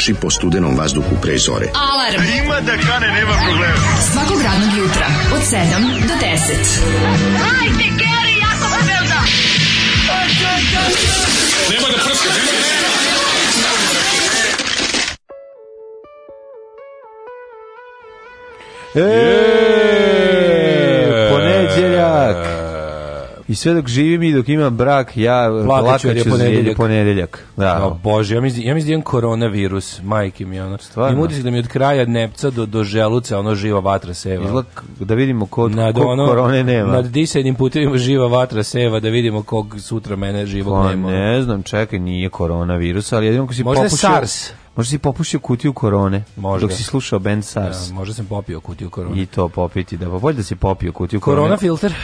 trči po studenom vazduhu pre zore. Alarm! A ima da kane, nema problema. Svakog radnog jutra, od 7 do 10. Hajde, Geri, jako se velda! Nema da prska, nema da prska! E, ponedeljak. I sve dok živim i dok imam brak, ja plakaću, plakaću je ponedeljak. ponedeljak. Da. O bože, ja mislim, ja mislim da imam koronavirus, majke mi ono. Stvarno. I mudi da mi od kraja nepca do, do želuca ono živa vatra seva. Izlak, da vidimo ko, nad, kog ono, korone nema. Nad disenim putevima živa vatra seva, da vidimo kog sutra mene živog pa, nema. Ne znam, čekaj, nije koronavirus, ali jedino ko si Možda popušio... SARS. Možda si popušio kutiju korone Možda. dok si slušao band da, SARS. Ja, možda sam popio kutiju korone. I to popiti, da pa bolje da si popio kutiju korone. Korona filter.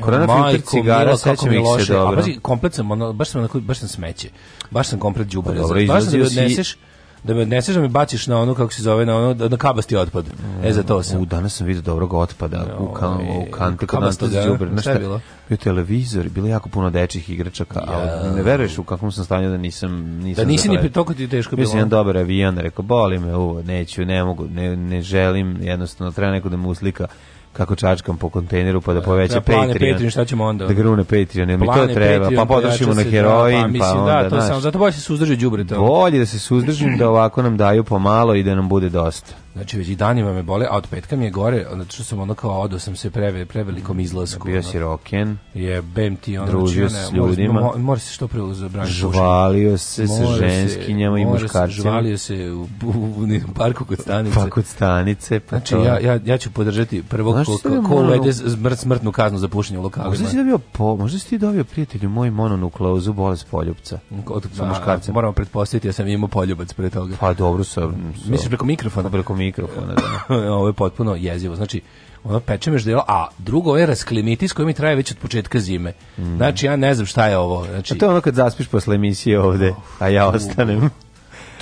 Korona filter cigara, sećam ih se dobro. A baš, komplet sam, ono, baš sam, na baš sam smeće. Baš sam komplet džubre. Pa, dobro, baš sam da odneseš da me odneseš da me baciš na ono kako se zove na ono da- na kabasti otpad. Mm. E za to se. U danas sam video dobrog otpada no, u kan u kante kad nas đubre. Na šta je bilo? Bio televizor, bilo jako puno dečjih igračaka, ja. ali ne veruješ u kakvom sam stanju da nisam nisam Da nisi ni pri toliko ti teško bilo. Mislim dobar avion, rekao boli me ovo, neću, ne mogu, ne, ne želim, jednostavno treba neko da me uslika kako čačkam po kontejneru pa da, da poveća da, Patreon. Patreon, šta ćemo onda? Da grune Patreon, mi to treba, pa Patreon, pa potrošimo na pa heroin, da, pa, mislim, pa onda, da, to naš, sam, zato bolje se suzdrži đubre Bolje da se suzdržim da ovako nam daju pomalo i da nam bude dosta. Znači već i danima me bole, a od petka mi je gore, znači što sam ono kao odao sam se preve, prevelikom mm, izlasku. Bio si roken. Je, bem ti ono. Družio znači, s ljudima. Mora, mora se što pre zabraniti. Žvalio se sa ženskinjama i muškarcima. Žvalio se u, u, u, u parku kod stanice. Pa kod stanice. Pa znači ja, ja, ja ću podržati prvog znači, ko, ko, ko uvede smrt, smrtnu kaznu za pušenje u lokalima. Možda si dobio, po, možda si ti dobio prijatelju moj mononukleozu bolest poljubca. Mm, od, sa muškarcem. Moramo pretpostaviti, ja sam imao poljubac pre toga. Pa dobro sam. Misliš preko mikrofona? Pa preko mikrofona. Da. Ovo je potpuno jezivo. Znači, ono peče meždelo, a drugo je rasklemitis koji mi traje već od početka zime. Mm. Znači, ja ne znam šta je ovo. Znači... A to je ono kad zaspiš posle emisije ovde, a ja ostanem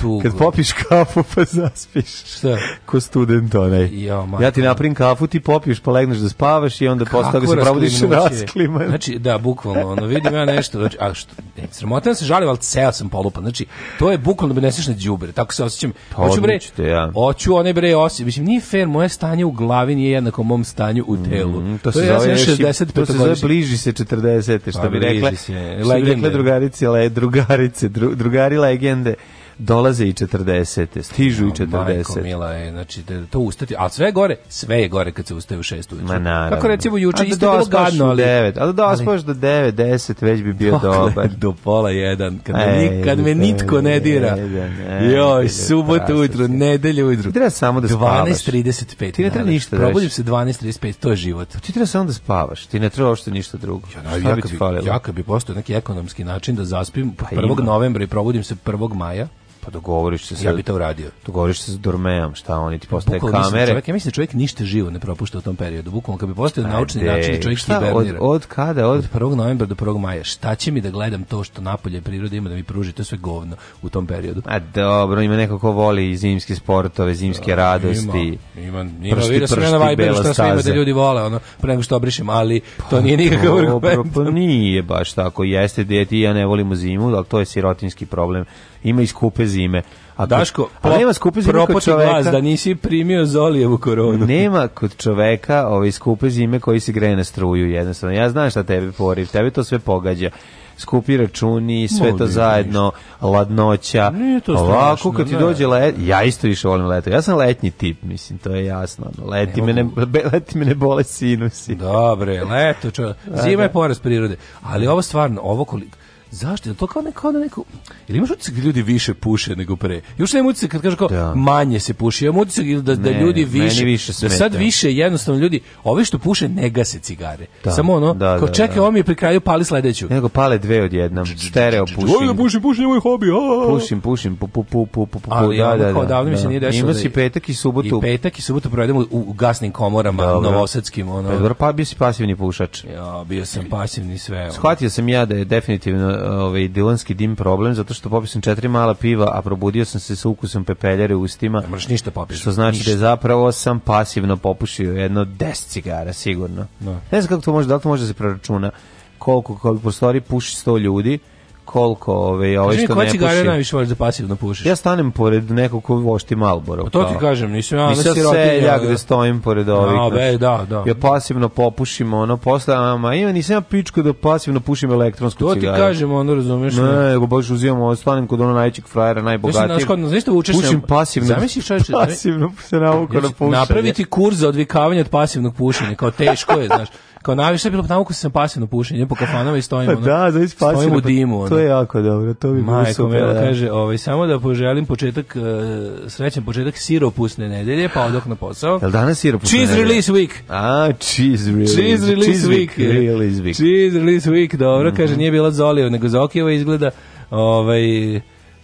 tugu. Kad popiš kafu pa zaspiš. Šta? Ko student onaj. Jo, ja ti naprim kafu, ti popiješ, pa legneš da spavaš i onda posle toga se probudiš rasklima. Znači, da, bukvalno, ono, vidim ja nešto, znači, a što, e, sramotan da se žalim, ali ceo sam polupan. Znači, to je bukvalno da neseš na đubre. Tako se osjećam. Pa hoću bre, ja. hoću one bre osi. Mislim, nije fair, moje stanje u glavi nije jednako mom stanju u telu. Mm, to, to, se ja zove, 60, to se zove bliži se 40, što pa, bi rekla. Se, što bi rekla drugarice, le, drugarice, dru, drugari legende dolaze i 40. Stižu no, i 40. mila je, znači, da, da to ustati. A sve gore, sve je gore kad se ustaje u 6 ujutru. Kako recimo juče, da isto je bilo gadno, ali... 9, da ali da ospoš do 9, 10, već bi bio Dokle, dobar. Do pola 1, kad, me, ej, kad me nitko ne dira. Jedan, ej, Joj, subota ujutru, nedelja ujutru. Treba samo da spavaš. 12.35. Ti ne treba ništa Probudim se 12.35, to je život. Pa ti treba samo da spavaš, ti ne treba uopšte ništa drugo. Ja, ja, bi, ja bi postao neki ekonomski način da zaspim 1. Pa novembra i probudim se 1. maja, Pa dogovoriš se sa... Ja bi to uradio. Dogovoriš se s Dormeom, šta oni ti postaje Bukalo, da kamere. Čovjek, ja mislim da čovjek ništa živo ne propušta u tom periodu. Bukvalno, kad bi postao naučni način da čovjek šta, od, od, kada? Od... od 1. novembra do 1. maja. Šta će mi da gledam to što napolje priroda ima da mi pruži? To sve govno u tom periodu. A dobro, ima neko ko voli zimske sportove, zimske radosti. Ima, ima, ima pršti, pršti, pršti, na Viberu šta sve ima da ljudi vole, ono, pre nego što obrišem, ali pa, to nije nikakav argument. Pa nije baš tako. Jeste, djeti, ja ne volim zimu, ali to je sirotinski problem. Ima iskupe zime zime. A Daško, a nema skupe zime kod čoveka. Glas da nisi primio Zolijevu koronu. Nema kod čoveka ove skupe zime koji se greje na struju jednostavno. Ja znam šta tebe pori, tebi to sve pogađa skupi računi, sve Moli, to da zajedno, ne, ladnoća. Nije to Ovako kad ti dođe let, ja isto više volim leto. Ja sam letnji tip, mislim, to je jasno. Leti me ne, leti me ne bole sinusi. Dobre, leto, čo, zima je poraz prirode. Ali ovo stvarno, ovo koliko Zašto? To kao neka, kao da neko... Ili imaš utisak da ljudi više puše nego pre? Još ne utisak kad kaže kao da. manje se puši. Ja utisak da, da ne, ljudi više... više smeta. da sad više jednostavno ljudi... Ovi što puše ne gase cigare. Da. Samo ono, da, kao da, čekaj, da. ovo mi je pri kraju, pali sledeću. Nego pale dve odjednom. Stereo pušim. Ovo pušim, pušim, ovo je hobi. Pušim, pušim, pu, pu, pu, pu, pu, pu, Ali da, da, kao davno mi se nije dešao. Ima si petak i subotu. I petak i subotu provedemo u gasnim komorama, novosadskim. Ono. Pa dobro, pa bio si pasivni pušač. Ja, bio sam pasivni sve. Shvatio sam ja da je definitivno ovaj dilanski dim problem zato što popišem četiri mala piva, a probudio sam se sa ukusom pepeljare u ustima. Ne možeš ništa popiti. Što znači ništa. da je zapravo sam pasivno popušio jedno 10 cigara sigurno. Da. Ne znam kako to može, da li to može da se preračuna koliko, koliko prostori puši 100 ljudi, koliko ove ovaj, ovaj što ne puši. Koji najviše voliš da pasivno pušiš? Ja stanem pored nekog ko vošti Malboro. Pa to ti kažem, nisam ja nisam ja da. gde stojim pored da, ovih. No, be, da, da. Ja pasivno popušim ono posle, ama ima nisam ja pičku da pasivno pušim elektronsku cigaru. To cigaru. ti kažem, ono razumeš. Ne, nego baš uzimam, ovaj, stanem kod onog najvećeg frajera, najbogatijeg. Mislim, znaš kod, znaš da učeš pušim pasivno. Zamisliš ćeš? pasivno se nauko znači, na pušenje. Napraviti kurs za odvikavanje od pasivnog pušenja, kao teško je, znaš kao naviš je bilo nauku sam pasivno pušenje po kafanama i stojimo pa ono, da, da znači stojimo u pa dimu ono. to je jako dobro to bi bilo super da. kaže ovaj samo da poželim početak uh, srećan početak siropusne nedelje pa odok na posao jel danas siropusne cheese nedelje? release week a cheese release cheese release cheese week, week. release week cheese release week dobro mm -hmm. kaže nije bila Zolijeva nego Zokijeva izgleda ovaj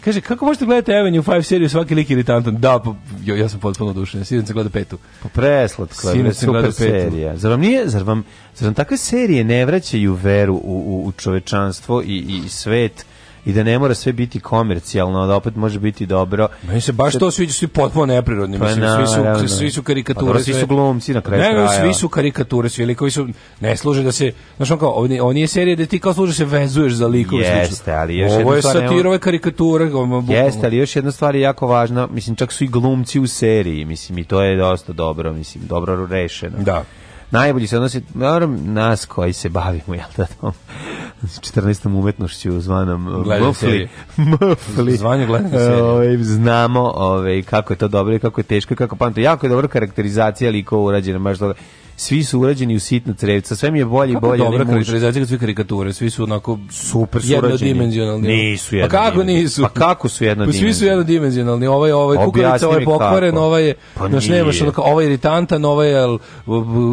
Kaže, kako možete gledati Avenue 5 seriju svaki lik iritantan? Da, pa, jo, ja sam potpuno odušen. Sinoć gleda petu. Pa preslatko je, super serija. Zar vam, nije, zar, vam, zar vam takve serije ne vraćaju veru u, u, u čovečanstvo i, i svet? i da ne mora sve biti komercijalno, da opet može biti dobro. Meni se baš to sviđa, svi potpuno neprirodni, pa, mislim, svi su, ravno. svi su pa karikature. Pa, dobro, svi su glumci na kraju ne, kraja. svi su karikature, svi likovi su, ne služe da se, znaš on kao, ovo nije serija da ti kao služe da se vezuješ za likove. Jeste, ali još Ovo je satirove karikature. Jeste, ali još jedna stvar je jako važna, mislim, čak su i glumci u seriji, mislim, i to je dosta dobro, mislim, dobro rešeno. Da najbolji se odnosi naravno nas koji se bavimo jel da tom 14. umetnošću zvanom e, Mufli. Mufli. Zvanju gledanje e, ovaj, Znamo ove, ovaj, kako je to dobro i kako je teško i kako pamte. Jako je dobra karakterizacija likova urađena, baš toga svi su urađeni u sitna crevca, sve mi je bolje i bolje. Kako dobra karakterizacija kad svi karikature, svi su onako super su jednodimenzionalni. Nisu jednodimenzionalni. Pa kako nisu? Pa kako su jednodimenzionalni? Pa svi su jednodimenzionalni, ovaj, ovaj, kukavica, ovaj pokvaren, kako. ovaj je, pa znaš, nemaš onako, da ovaj je iritantan, ovaj je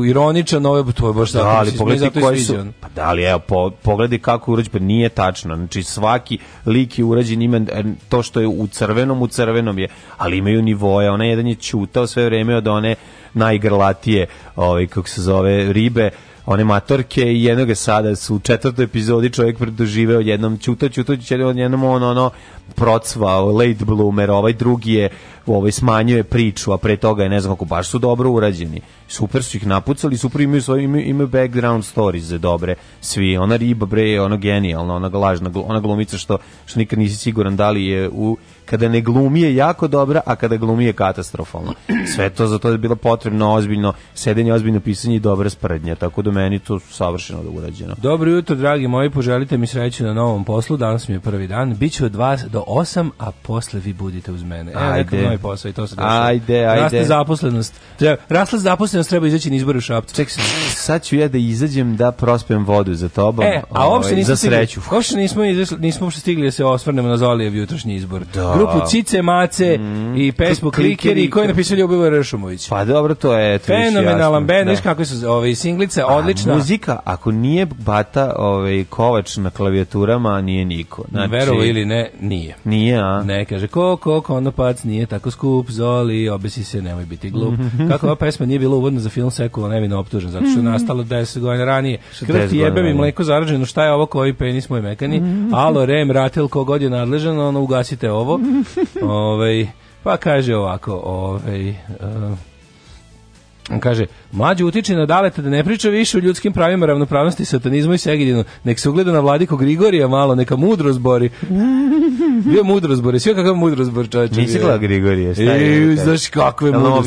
ironičan, ovaj, to je baš da, tako, ali, pogledaj koji su, pa da li, evo, po, pogledaj kako urađen, pa nije tačno, znači svaki lik je urađen ima e, to što je u crvenom, u crvenom je, ali imaju nivoja, onaj jedan je čutao sve vreme od one najgrlatije, ovaj, kako se zove, ribe, one matorke i jednoga sada su u četvrtoj epizodi čovjek doživeo jednom čuto, čuto, jednom ono, ono, procvao, late bloomer, ovaj drugi je ovaj smanjuje priču, a pre toga je ne znam kako baš su dobro urađeni. Super su ih napucali, super imaju svoje imaju, imaju background stories za dobre. Svi ona riba bre, ona genijalna, ona glažna ona glumica što što nikad nisi siguran da li je u kada ne glumije jako dobra, a kada glumije katastrofalno. Sve to za to je bilo potrebno ozbiljno sedenje, ozbiljno pisanje i dobra sprednja, tako da meni to savršeno da urađeno. Dobro jutro, dragi moji, poželite mi sreću na novom poslu, danas mi je prvi dan, bit ću od vas do 8, a posle vi budite uz mene. Evo, ajde. novi posao i to se dešava. Ajde, ajde. Raste zaposlenost. Treba, rasla zaposlenost treba izaći na izbore u Šapcu. Ček, sad ću ja da izađem da prospem vodu za tobom. E, a uopšte ovaj, nismo za sreću. Uopšte nismo, izašli, nismo uopšte stigli da se osvrnemo na Zolijev jutrošnji izbor. Da grupu Cice Mace mm, i pesmu Klikeri koju je napisao Ljubivo Ršumović. Pa dobro, to je to fenomenalan bend, znaš da. kako su ove singlice, pa odlična. A, muzika, ako nije Bata ovaj Kovač na klavijaturama, nije niko. Znači, Vero ili ne, nije. Nije, a? Ne, kaže, ko, ko, konopac, nije tako skup, zoli, obesi se, nemoj biti glup. Mm -hmm. Kako ova pesma nije bila uvodna za film Sekula nevino optužen, zato što je nastala 10 godina ranije. Krti jebe mi mleko zarađeno, šta je ovo koji penis moj mekani? Mm -hmm. Alo, rem, ratel, kogod je nadležan, ono, ugasite ovo. ovaj, pa kaže ovako, ovaj, uh, Kaže, mlađi utiče na daleta da ne priča više o ljudskim pravima, ravnopravnosti, satanizmu i segedinu. Nek se ugleda na vladiku Grigorija malo, neka mudro zbori. Bio mudro zbori, sve kakav mudro zbor čovječe. Nisi gleda Grigorije šta je? I, e, da znaš kakve mudro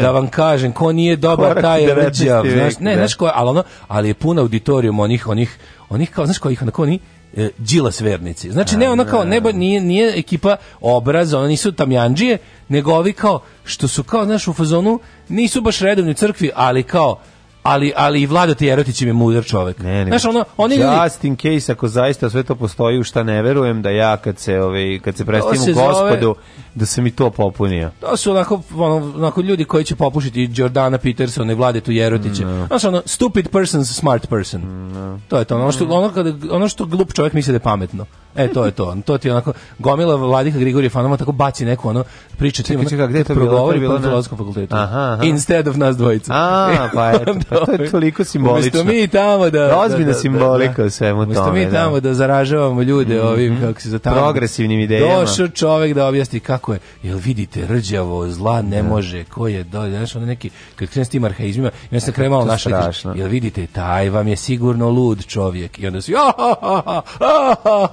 Da vam kažem, ko nije dobar, taj je vrđav. Znaš, ne, da. znaš ko je, ali ono, ali je puna auditorijum onih, onih, onih kao, znaš ko kojih, onako oni, E, Đilas vernici. Znači ne ono kao nebo nije nije ekipa obraz, oni nisu tamjanđije, nego ovi kao što su kao znaš u fazonu nisu baš redovni u crkvi, ali kao ali ali i Vlado Tijerotić je mudar čovjek. Znaš, ono, oni ljudi... Just in case, ako zaista sve to postoji, u šta ne vjerujem da ja kad se, ovaj, kad se prestim u gospodu, zove... da se mi to popunio. To su onako, ono, onako ljudi koji će popušiti Jordana Petersona i Vlade Tijerotića. Mm, no. Znaš, ono, stupid person, smart person. Mm, no. To je to. Ono što, mm. ono, kada, ono što glup čovjek misli da je pametno. E, to je to. To ti onako, gomila Vladika Grigorije Fanoma tako baci neku ono priču. Čekaj, čekaj, gde je to bilo? To je bilo na... Filozofskom fakultetu. Aha, aha. Instead of nas dvojica. A, pa eto, to je ovaj, toliko simbolično. mi tamo da... da, da ozbiljna da, da, da, simbolika u svemu tome. mi da. tamo da zaražavamo ljude mm -hmm. ovim, kako se za tamo... Progresivnim idejama. Došao čovek da objasni kako je, jel vidite, rđavo, zla ne može, ko je, do, znaš, ono neki, kad krenem s tim arhaizmima, ja sam krenem malo našao, jel vidite, taj vam je sigurno lud čovjek. I onda su,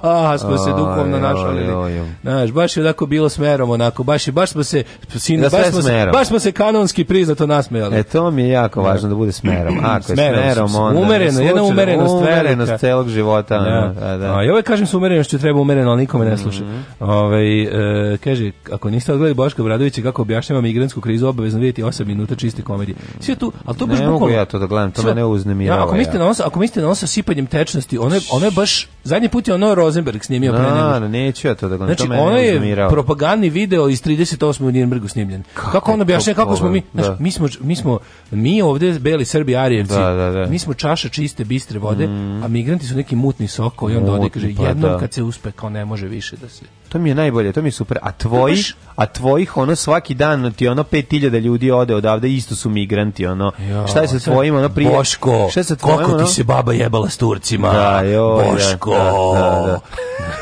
ha smo se duhovno našali. Znaš, baš je onako bilo smerom, onako, baš, baš smo se, sin, baš, smo se, baš smo se kanonski priznato nasmejali. E, to mi je jako važno da bude smer smerom. Ako je smerom, onda... Umereno, je jedna umerenost. Umerenost celog života. Da. da, da. A, I ovaj kažem s što treba umereno, ali nikome ne mhm. sluša. Mm -hmm. Ove, ovaj, e, kaže, ako niste odgledali Boška Bradovića kako objašnjava migransku krizu, obavezno vidjeti 8 minuta čiste komedije. Sve tu, ali to baš ne bukvalno... mogu ja to da gledam, to sve, me ne uznemirava. Ja, ako mislite na ono, ako mislite na ono sa sipanjem tečnosti, ono je, ono je baš Zadnji put je ono Rosenberg snimio pre da, nego. No, da, neću ja to da gledam. Znači, ono je propagandni video iz 38. u Nirnbergu snimljen. Kako, kako ono objašnje, kako smo mi, da. znaš, mi smo, mi smo, mi ovde, beli Srbi, Arijevci, da, da, da. mi smo čaša čiste, bistre vode, mm. a migranti su neki mutni sok koji onda ode kaže, pa, jednom kad se uspe, kao ne može više da se To mi je najbolje, to mi je super. A tvojih, a tvojih ono svaki dan ti ono 5000 ljudi ode odavde, isto su migranti ono. Jo, šta je sa tvojim ono prije? Boško. Šta je sa tvojim? Kako ono? ti se baba jebala s Turcima? Da, jo, da, Boško. Da, da, da.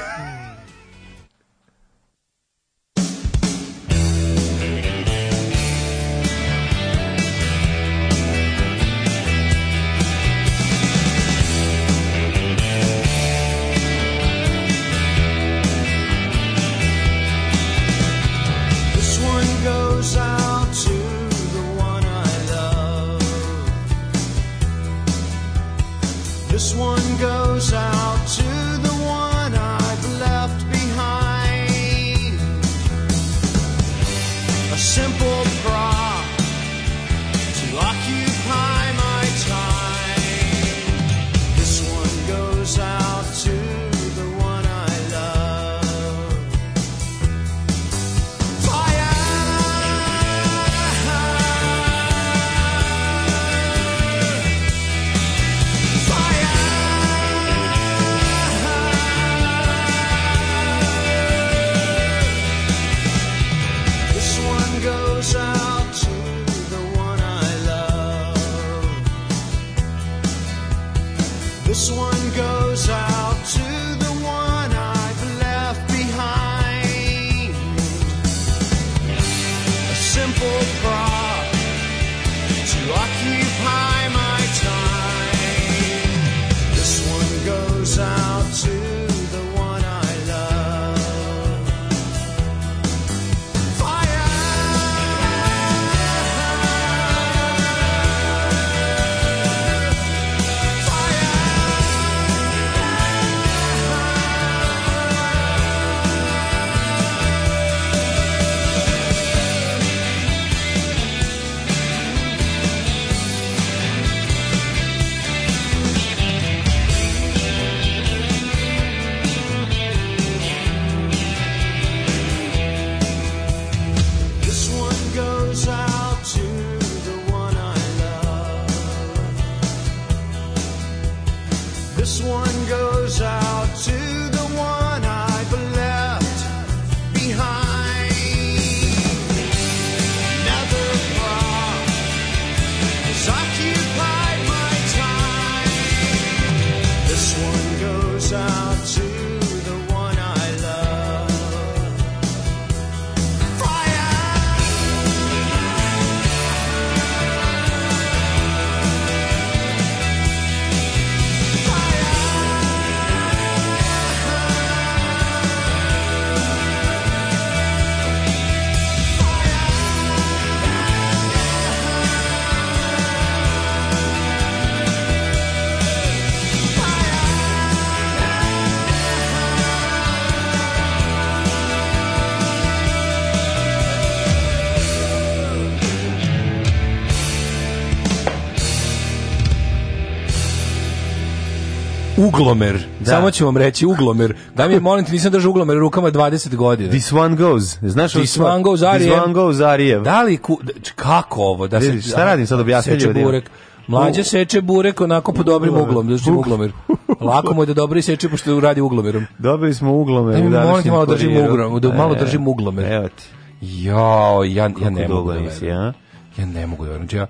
Uglomer. Da. Samo ću vam reći uglomer. Da mi molim te, nisam držao uglomer rukama 20 godina. This one goes. Znaš This one, one goes Arijev. This one goes Arijev. Da li, ku, kako ovo? Da se, šta radim sad objasniti ljudima? Burek. Mlađe seče burek onako po dobrim uglom, držim da uglomer. Lako mu je da dobro iseče pošto radi uglomerom. Dobili smo uglomer. Da, mi molim te malo držim uglomer, da e, malo držim uglomer. Evo ti. Jo, ja, ja ne mogu da ja? ja ne mogu da verujem. Znači ja,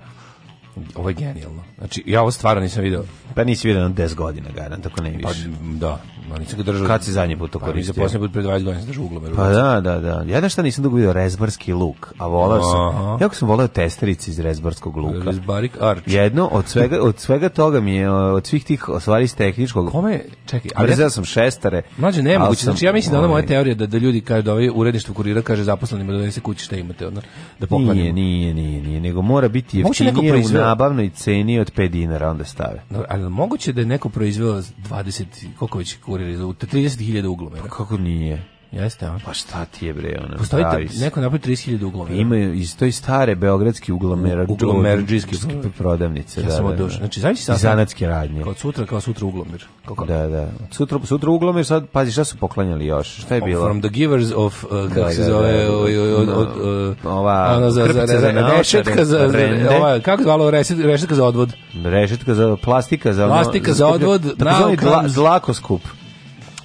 Ovo je genijalno. Znači, ja ovo stvarno nisam video. Pa nisi vidio na 10 godina, garant, ako ne pa, više. Pa, da, Ma se ga Kad si zadnji put to pa, koristio? Pa, poslednji put pre 20 godina sam držao uglomer. Pa da, da, da. Ja da šta nisam dugo video rezbarski luk, a voleo sam. Jako sam voleo testerice iz rezbarskog luka. Rezbarik arč. Jedno od svega, od svega toga mi je, od svih tih stvari iz tehničkog. Kome, čekaj, ali rezao sam šestare. Mlađe, ne moguće. Znači, ja mislim da ona moja teorija da, da ljudi kažu da ovaj uredništvo kurira kaže zaposlenima da donese kući šta imate, onda, da poklanimo. Nije, nije, nije, nije, nego mora biti jeftinije u nabavnoj ceni od 5 dinara, onda stave. No, ali moguće da je neko proizveo 20, koliko već, kurir iz 30.000 uglomera. Pa kako nije? Jeste, a? Pa šta ti je bre, ona? Postoji neko napravi 30.000 uglomera. Imaju iz toj stare beogradski uglomer, uglomerdžijski prodavnice. Ja da, sam da, da. Znači, zavisi sad. Zanatske radnje. Kao sutra, kao sutra uglomir. Kako? Da, da. Sutra, sutra uglomir, sad, pazi, šta su poklanjali još? Šta je bilo? From the givers of, uh, kako se zove, ova, ono, za, za, za, rešetka za, ova, kako zvalo, rešetka za odvod? Rešetka za, plastika za, plastika za odvod, naokan, dlakoskup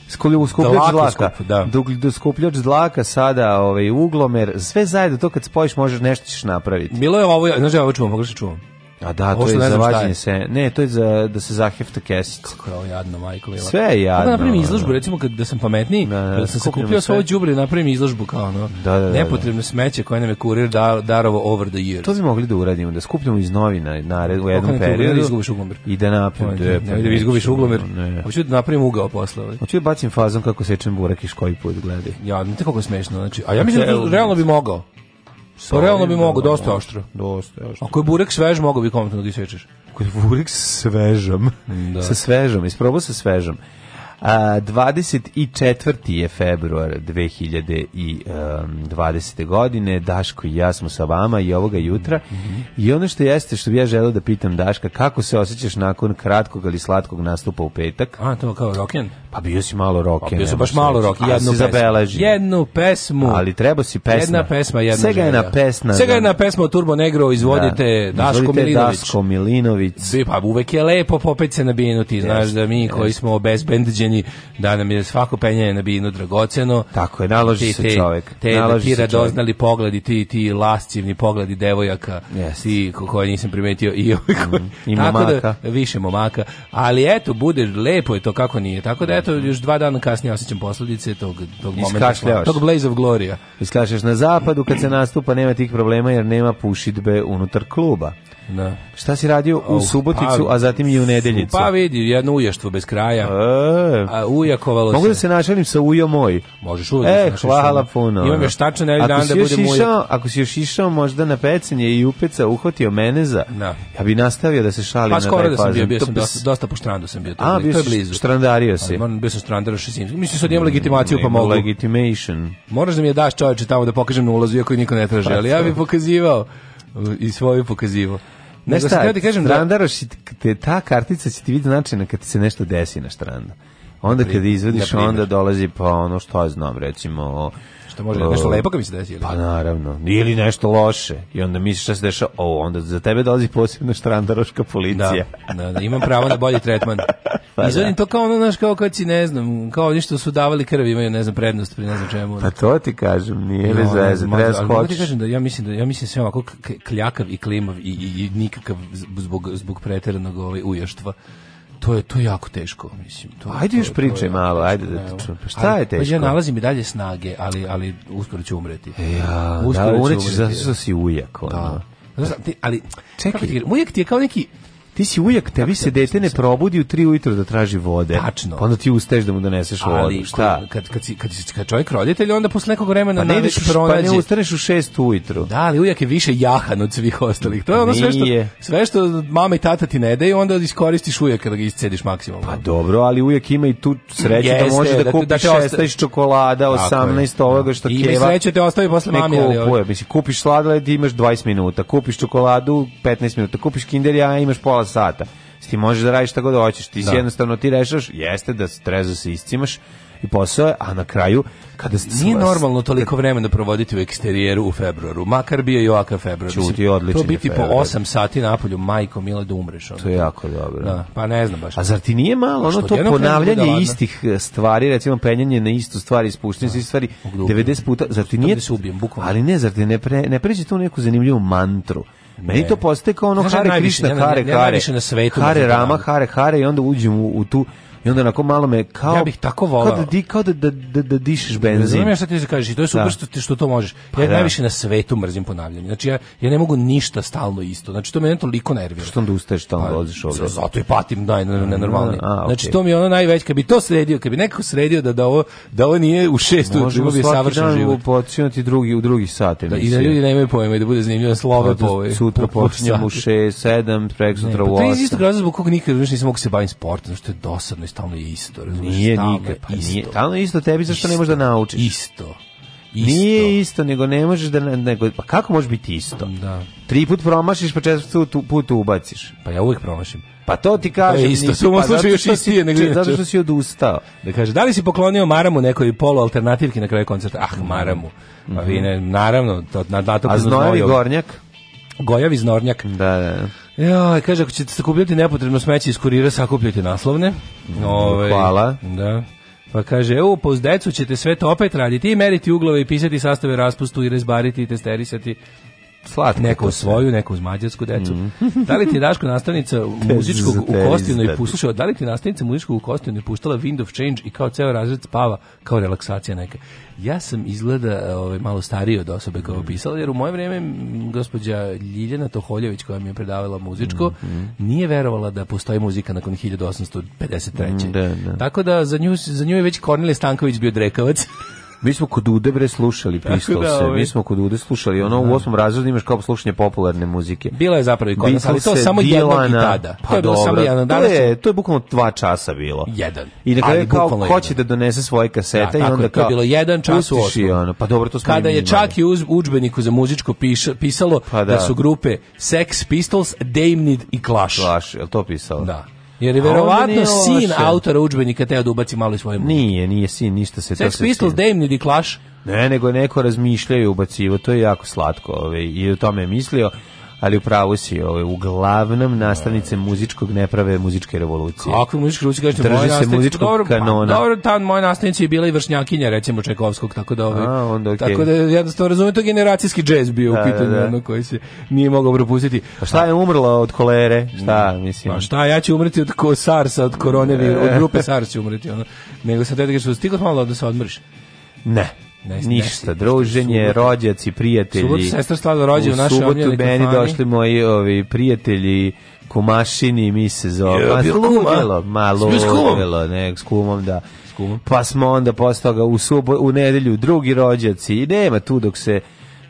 skupljač dlaka, dlaka da. Dug, skupljač dlaka sada ovaj uglomer sve zajedno to kad spojiš možeš nešto ćeš napraviti bilo je ovo ja, znači ovo čuvam pogrešno čuvam A da, to je za vađenje se. Ne, to je za da se zahefta kesica. Kako je ovo jadno, majko Lila. Sve je da jadno. Kako napravim izložbu, recimo kad da sam pametniji, da, da, da sam kupio svoje đubre da napravim izložbu kao ono. Da, da, da, da. nepotrebno smeće koje nam je kurir da, darovo over the year. To bi mogli da uradimo, da skupljamo iz novina na u jednom periodu. Da izgubiš uglomer. I da napravim. Ne, ne, da izgubiš uglomer. Hoću da napravim ugao posle. Ovaj. Hoću da bacim fazom kako sečem burak i škoj put, gledaj. Ja, ne tako smešno, znači. A ja mislim da realno bi mogao. Pa realno bi mogo, da, dosta da. oštro. Dosta oštro. Ako je burek svež, mogo bi komentno da isečeš. Ako je burek svežom, da. sa svežom, isprobao sa svežom. A, 24. je februar 2020. godine. Daško i ja smo sa vama i ovoga jutra. Mm -hmm. I ono što jeste, što bi ja želeo da pitam Daška, kako se osjećaš nakon kratkog ali slatkog nastupa u petak? A, to kao roken? Pa bio si malo roken. Pa bio sam baš malo roken. Jednu pesmu. Zabeleži. Jednu pesmu. Ali treba si pesma. Jedna pesma, jedna Svega je na pesma. Svega da. je na pesma o Turbo Negro, izvodite da. Daško izvodite Milinović. Daško Milinović. Pa uvek je lepo popet se nabinuti, znaš da mi koji smo bez band viđenji, da nam je svako penjanje na binu dragoceno. Tako je, naloži te, da se čovjek. Te, naloži ti radoznali pogledi, ti, ti lascivni pogledi devojaka, yes. ti koje nisam primetio i ovaj koji, mm, I tako da momaka. Da, više momaka. Ali eto, bude lepo je to kako nije. Tako da eto, još dva dana kasnije osjećam posledice tog, tog momenta. Tog blaze of gloria. Iskašljaš na zapadu kad se nastupa nema tih problema jer nema pušitbe unutar kluba. Da. Šta si radio u Suboticu, pa a zatim i u Nedeljicu? Pa vidi, jedno uještvo bez kraja. E. A ujakovalo Mogu da se. da se našalim sa ujo moj? Možeš uvijek. Da e, hvala puno. Imam još tačno nedelj dan da budem ujo. Ako si još išao možda na pecenje i upeca, uhvatio mene za, da. ja bi nastavio da se šalim pa, na taj Pa skoro da sam bio, bio sam dosta, dosta po štrandu sam bio. To, a, bio to je blizu. Štrandario si. Ali, bio sam štrandario šesim. Mislim, sad imam legitimaciju pa mogu. Legitimation. Moraš da mi je daš čoveče tamo da pokažem na ulazu, iako niko ne traže, pa ali ja bih pokazivao i svoju pokazivao. Ne šta, ti da kažem da... te ta kartica će ti vidjeti značajna kad ti se nešto desi na štrandu. Onda kad izvediš, onda dolazi pa ono što ja znam, recimo... Što može, nešto lepo kad mi se desi? Ili? Pa naravno, ili nešto loše. I onda misliš šta se dešava o, onda za tebe dolazi posebno štrandaroška policija. Da, da, da imam pravo na bolji tretman. Pa da. Izvodim to kao ono, naš kao kad si, ne znam, kao oni su davali krv imaju, ne znam, prednost pri ne znam čemu. Pa to ti kažem, nije bez no, veze, treba skočiš. ti kažem da ja mislim da ja mislim da sve ovako kljakav i klimav i, i, i nikakav zbog, zbog preteranog ovaj ujoštva to je to je jako teško, mislim. To, ajde još pričaj malo, ajde da pa šta je pa teško? Ja nalazim i dalje snage, ali ali uskoro ću umreti. E, ja, uskoro da, ću umreti zato što si ujak, Da. Znači, ali čekaj, ujak ti je kao neki ti si ujak, tebi se dete ne probudi u 3 ujutro da traži vode. Tačno. Pa onda ti ustaješ da mu doneseš Ali, vodu. Šta? Kad, kad, si, kad, kad čovjek roditelj, onda posle nekog vremena pa ne ideš, pronađe. Pa ne ustaneš u 6 ujutro. Da, ali ujak je više jahan od svih ostalih. To je ono sve što, sve što mama i tata ti ne daju, onda iskoristiš ujak kada ga iscediš maksimum. Pa dobro, ali ujak ima i tu sreću da Jeste, da može da, da kupiš da 16 čokolada, 18 da. ovoga što keva. I sreće da te ostavi posle mami. Ne kupuje, misli, kupiš sladoled i imaš 20 minuta, kupiš čokoladu 15 minuta, kupiš kinder ja imaš pola sata. Ti možeš da radiš šta god hoćeš, ti da. si jednostavno ti rešaš, jeste da trezo se iscimaš, i posao, a na kraju kada se nije normalno toliko vremena provoditi u eksterijeru u februaru, makar bio i ovakav februar. Čuti odlično. To biti po 8 sati na polju, majko mile da umreš. Onda. To je jako dobro. Da, pa ne znam baš. A zar ti nije malo ono to ponavljanje istih e, stvari, recimo penjanje na istu stvar, ispuštanje da, se stvari 90 da puta, zar ti nije da se ubijem bukvalno. Ali ne, zar ti ne pre, ne pređe tu neku zanimljivu mantru? Meni to postaje kao ono Znaš, hare Krišna, hare, hare, hare, hare, rama, hare, hare i onda uđem u, u tu I onda onako malo me kao... Ja bih tako volao. Kao da, di, kao da, da, da, da dišeš benzin. Razumijem šta ti se kažeš i to je super da. što, što to možeš. Pa ja da. najviše na svetu mrzim ponavljanje. Znači ja, ja ne mogu ništa stalno isto. Znači to mene toliko nervira. Što onda ustaješ stalno, pa, dolaziš ovdje? Zato i patim naj, mm, nenormalnije. A, okay. Znači to mi je ono najveć, kad bi to sredio, kad bi nekako sredio da, da, ovo, da ovo nije u šestu, Možemo bi savršen život. Možemo drugi, u drugi sat Da, I da ljudi nemaju pojma i da bude zanimljivo da slova po ovoj. Sutra počinjemo u 6, 7, prek sutra pa u 8. Pa to je isto razlog zbog kog nikad više nisam mogu se bavim sportom, što je dosadno stalno je isto, razumiješ? Nije pa isto. Nije, stalno je isto tebi, zašto isto, ne možeš da naučiš? Isto. Isto. Nije isto, nego ne možeš da nego pa kako može biti isto? Da. Tri put promašiš, pa četvrti tu, put ubaciš. Pa ja uvek promašim. Pa to ti kažem, to je isto. Nisi, u pa, slučaju još istije nego zato, zato što si odustao. Da kaže, da li si poklonio Maramu nekoj polu alternativki na kraju koncerta? Ah, Maramu. Pa mm -hmm. vi ne, naravno, to, na, na to... A Znojevi Gornjak? Gojavi Znornjak. Da, da. da. Ja, kaže, ako ćete sakupljati nepotrebno smeće iz kurira, sakupljajte naslovne. Mhm, Ove, ovaj, Hvala. Da. Pa kaže, evo, pa uz decu ćete sve to opet raditi i meriti uglove i pisati sastave raspustu i rezbariti i testerisati Slatko, neko svoju, neko uz mađarsku decu. Mm da li ti je Daško nastavnica muzičkog u Kostinoj puštala, da li ti je nastavnica muzičkog u Kostinoj puštala Wind of Change i kao ceo razred spava kao relaksacija neka? Ja sam izgleda ovaj, malo stariji od osobe koja je mhm. opisala, jer u moje vrijeme gospođa Ljiljana Toholjević koja mi je predavala muzičko, mm -hmm. nije verovala da postoji muzika nakon 1853. Mm, da, da. Tako da za nju, za nju je već Kornelije Stanković bio drekavac. Mi smo kod Dude bre slušali Pistolse, ovaj. mi smo kod Dude slušali, ono u da. osmom razredu imaš kao slušanje popularne muzike. Bila je zapravo i kod ali to je samo Dilana, jednog i tada. Pa to je pa dobro, samo jedan danas. To je, to je bukvalno dva časa bilo. Jedan. I na kraju kao ko će da donese svoje kasete da, i onda kao... To je bilo jedan čas u osmom. Pa dobro, to smo Kada je čak i uz, udžbeniku za muzičko piša, pisalo pa da. da. su grupe Sex Pistols, Damnid i Clash. Clash, je to pisalo? Da. Jer je verovatno sin autora udžbenika teo da ubaci malo i svoje muzike. Nije, nije sin, ništa se Sex to... Sex Pistols, Damned i Clash. Ne, nego neko razmišljaju ubacivo, to je jako slatko ovaj, i o tome je mislio ali upravo si, ovaj, uglavnom nastavnice da. muzičkog neprave muzičke revolucije. Kako muzičke revolucije, kažete, Drži se muzičkog dobro, pa, kanona. Dobro, ta moje nastavnica je bila i vršnjakinja, recimo Čekovskog, tako da, ovaj, A, onda, okay. tako da jednostavno razumijem, to generacijski džez bio da, u da, pitanju, da, da. Ono koji se nije mogao propustiti. Pa šta je umrla od kolere? Šta, mislim? Pa šta, ja ću umreti od ko, Sarsa, od korone, od grupe SARS ću umreti, ono. Nego te da što stigla malo da se odmriš. Ne. Ne, ništa, ne, druženje, rođaci, prijatelji. Subotu sestra Slava rođe u našoj omljenoj kafani. U subotu meni došli moji ovi, prijatelji, kumašini mi se zove. Je, pa sludilo, malo ludilo, ne, s kumom, da. S kumom. Pa smo onda posle toga u, subo, u nedelju drugi rođaci i nema tu dok se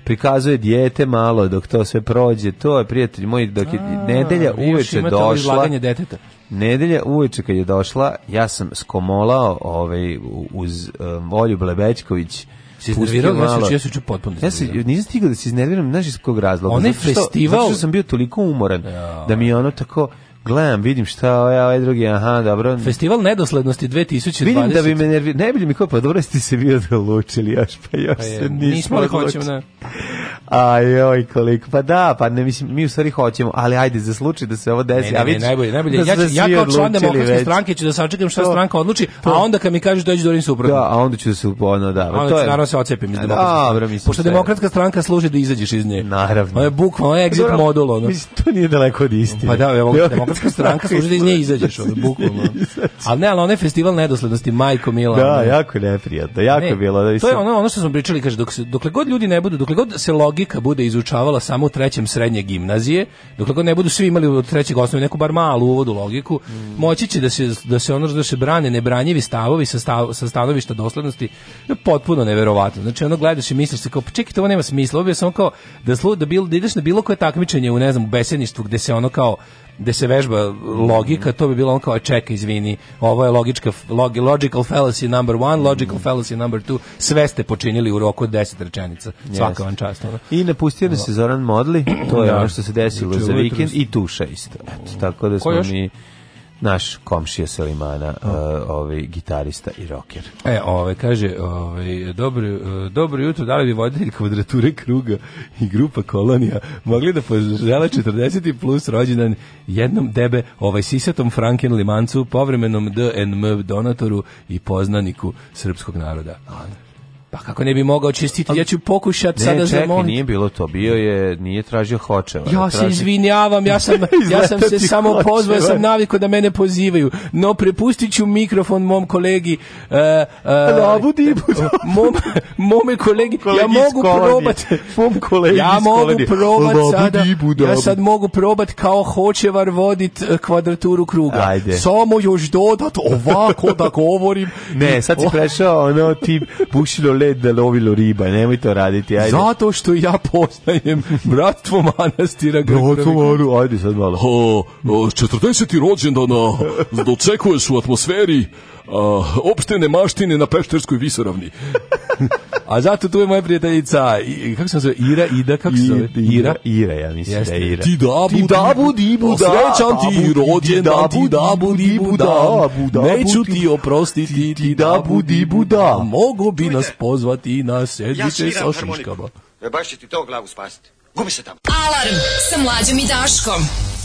prikazuje dijete malo dok to sve prođe. To je prijatelji moji, dok je A, nedelja uveče došla. deteta. Nedelja uveče kad je došla, ja sam skomolao ovaj uz um, Olju Blebećković se iznervirao, ja sam ja sam potpuno. Ja se nisam stigao da se iznerviram, znači iz kog razloga. Onaj festival, zato što sam bio toliko umoran ja. da mi je ono tako gledam, vidim šta ovaj, ovaj drugi, aha, dobro. Festival nedoslednosti 2020. Vidim da bi me nervi... Ne bi mi ko, pa dobro ste se vi odlučili još, pa još pa je, se nismo odlučili. Hoćem, da. ne. Ajoj, koliko. Pa da, pa ne, mislim, mi u stvari hoćemo, ali ajde, za slučaj da se ovo desi. Ne, ne, ne, najbolje, najbolje. Da ja, ja kao član demokratske stranke ću da sačekam šta to, stranka odluči, to. a onda kad mi kažeš dođi do da onim suprotno. Da, a onda ću da se ono, da. Pa onda to je, naravno da se ocepim iz demokratske da, stranke. Mislim, Pošto demokratska stranka služi da izađeš iz nje. Naravno. Ono je bukvalno exit modul. Ono. Mislim, to nije daleko od istine. Pa da, evo, demokratska stranka služi da iz nje izađeš, ono, bukvalno. Ali ne, ali onaj festival nedoslednosti, majko Mila. Da, jako neprijatno, jako bilo. Da to je ono, ono što smo pričali, kaže, dok, se, dokle god ljudi ne budu, dokle god se log logika bude izučavala samo u trećem srednje gimnazije, dok ne budu svi imali od trećeg osnovne neku bar malu uvodu logiku, mm. moći će da se, da se ono da se brane nebranjivi stavovi sa, stav, sa stanovišta doslednosti, je potpuno neverovatno. Znači ono gledaš i misliš se kao, pa čekaj, ovo nema smisla, ovo je samo kao da, slu, da, bil, da ideš na bilo koje takmičenje u, ne znam, u besedništvu gde se ono kao gde se vežba logika, to bi bilo on kao čeka, izvini, ovo je logička log, logical fallacy number one, logical fallacy number two, sve ste počinili u roku od deset rečenica. Svaka vam čast. Ono. I napustio nas da se Zoran Modli, to je da. ono što se desilo za vikend i Tuša isto. Eto, tako da smo mi naš komšija Selimana, uh, ovaj gitarista i roker. E, ovaj kaže, ovaj dobro e, dobro jutro, da li bi voditelj kvadrature kruga i grupa Kolonija mogli da požele 40 plus rođendan jednom debe ovaj sisatom Franken Limancu, povremenom DNM donatoru i poznaniku srpskog naroda. Pa kako ne bi mogao čistiti? Ja ću pokušati sada zamoliti. Ne, nije bilo to. Bio je, nije tražio hočeva. Ja traži... se izvinjavam, ja sam, ja sam se samo hočeva. pozvao, sam naviko da mene pozivaju. No, prepustit mikrofon mom kolegi. Uh, uh, mom, mom kolegi. Kolegi ja mogu probat. Mom kolegi ja mogu probat sada. Ja sad mogu probat kao hočevar vodit e, kvadraturu kruga. Ajde. Samo još dodat ovako da govorim. Ne, sad si prešao ono ti bušilo le red da lovilo riba, nemoj to raditi, ajde. Zato što ja postajem bratstvo manastira Grkovića. ajde sad malo. O, o 40. rođendana dočekuješ u atmosferi uh, opštene maštine na Pešterskoj visoravni. A zato tu je moja prijateljica, kako se zove, Ira, Ida, kako se zove? Ira, Ira, ja mislim Jeste. da je Ira. Ti dabu, ti dabu, dibu, da, srećan ti, rođen da, ti dabu, dibu, da, neću ti da. oprostiti, ti dabu, da dibu, da. da. Mogu bi nas pozvati na sedmice sa šuškama. E, baš će ti to glavu spasiti. Gubi se tamo. Alarm sa mlađom i Daškom.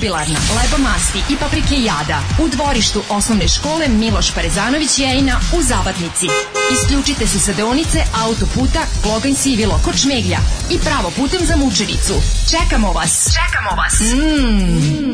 jubilarna, masti i paprike jada u dvorištu osnovne škole Miloš Parezanović Jejna u Zabatnici. Isključite se sa deonice autoputa Kloganj Sivilo kod Šmeglja i pravo putem za Mučenicu. Čekamo vas! Čekamo vas! Mmm!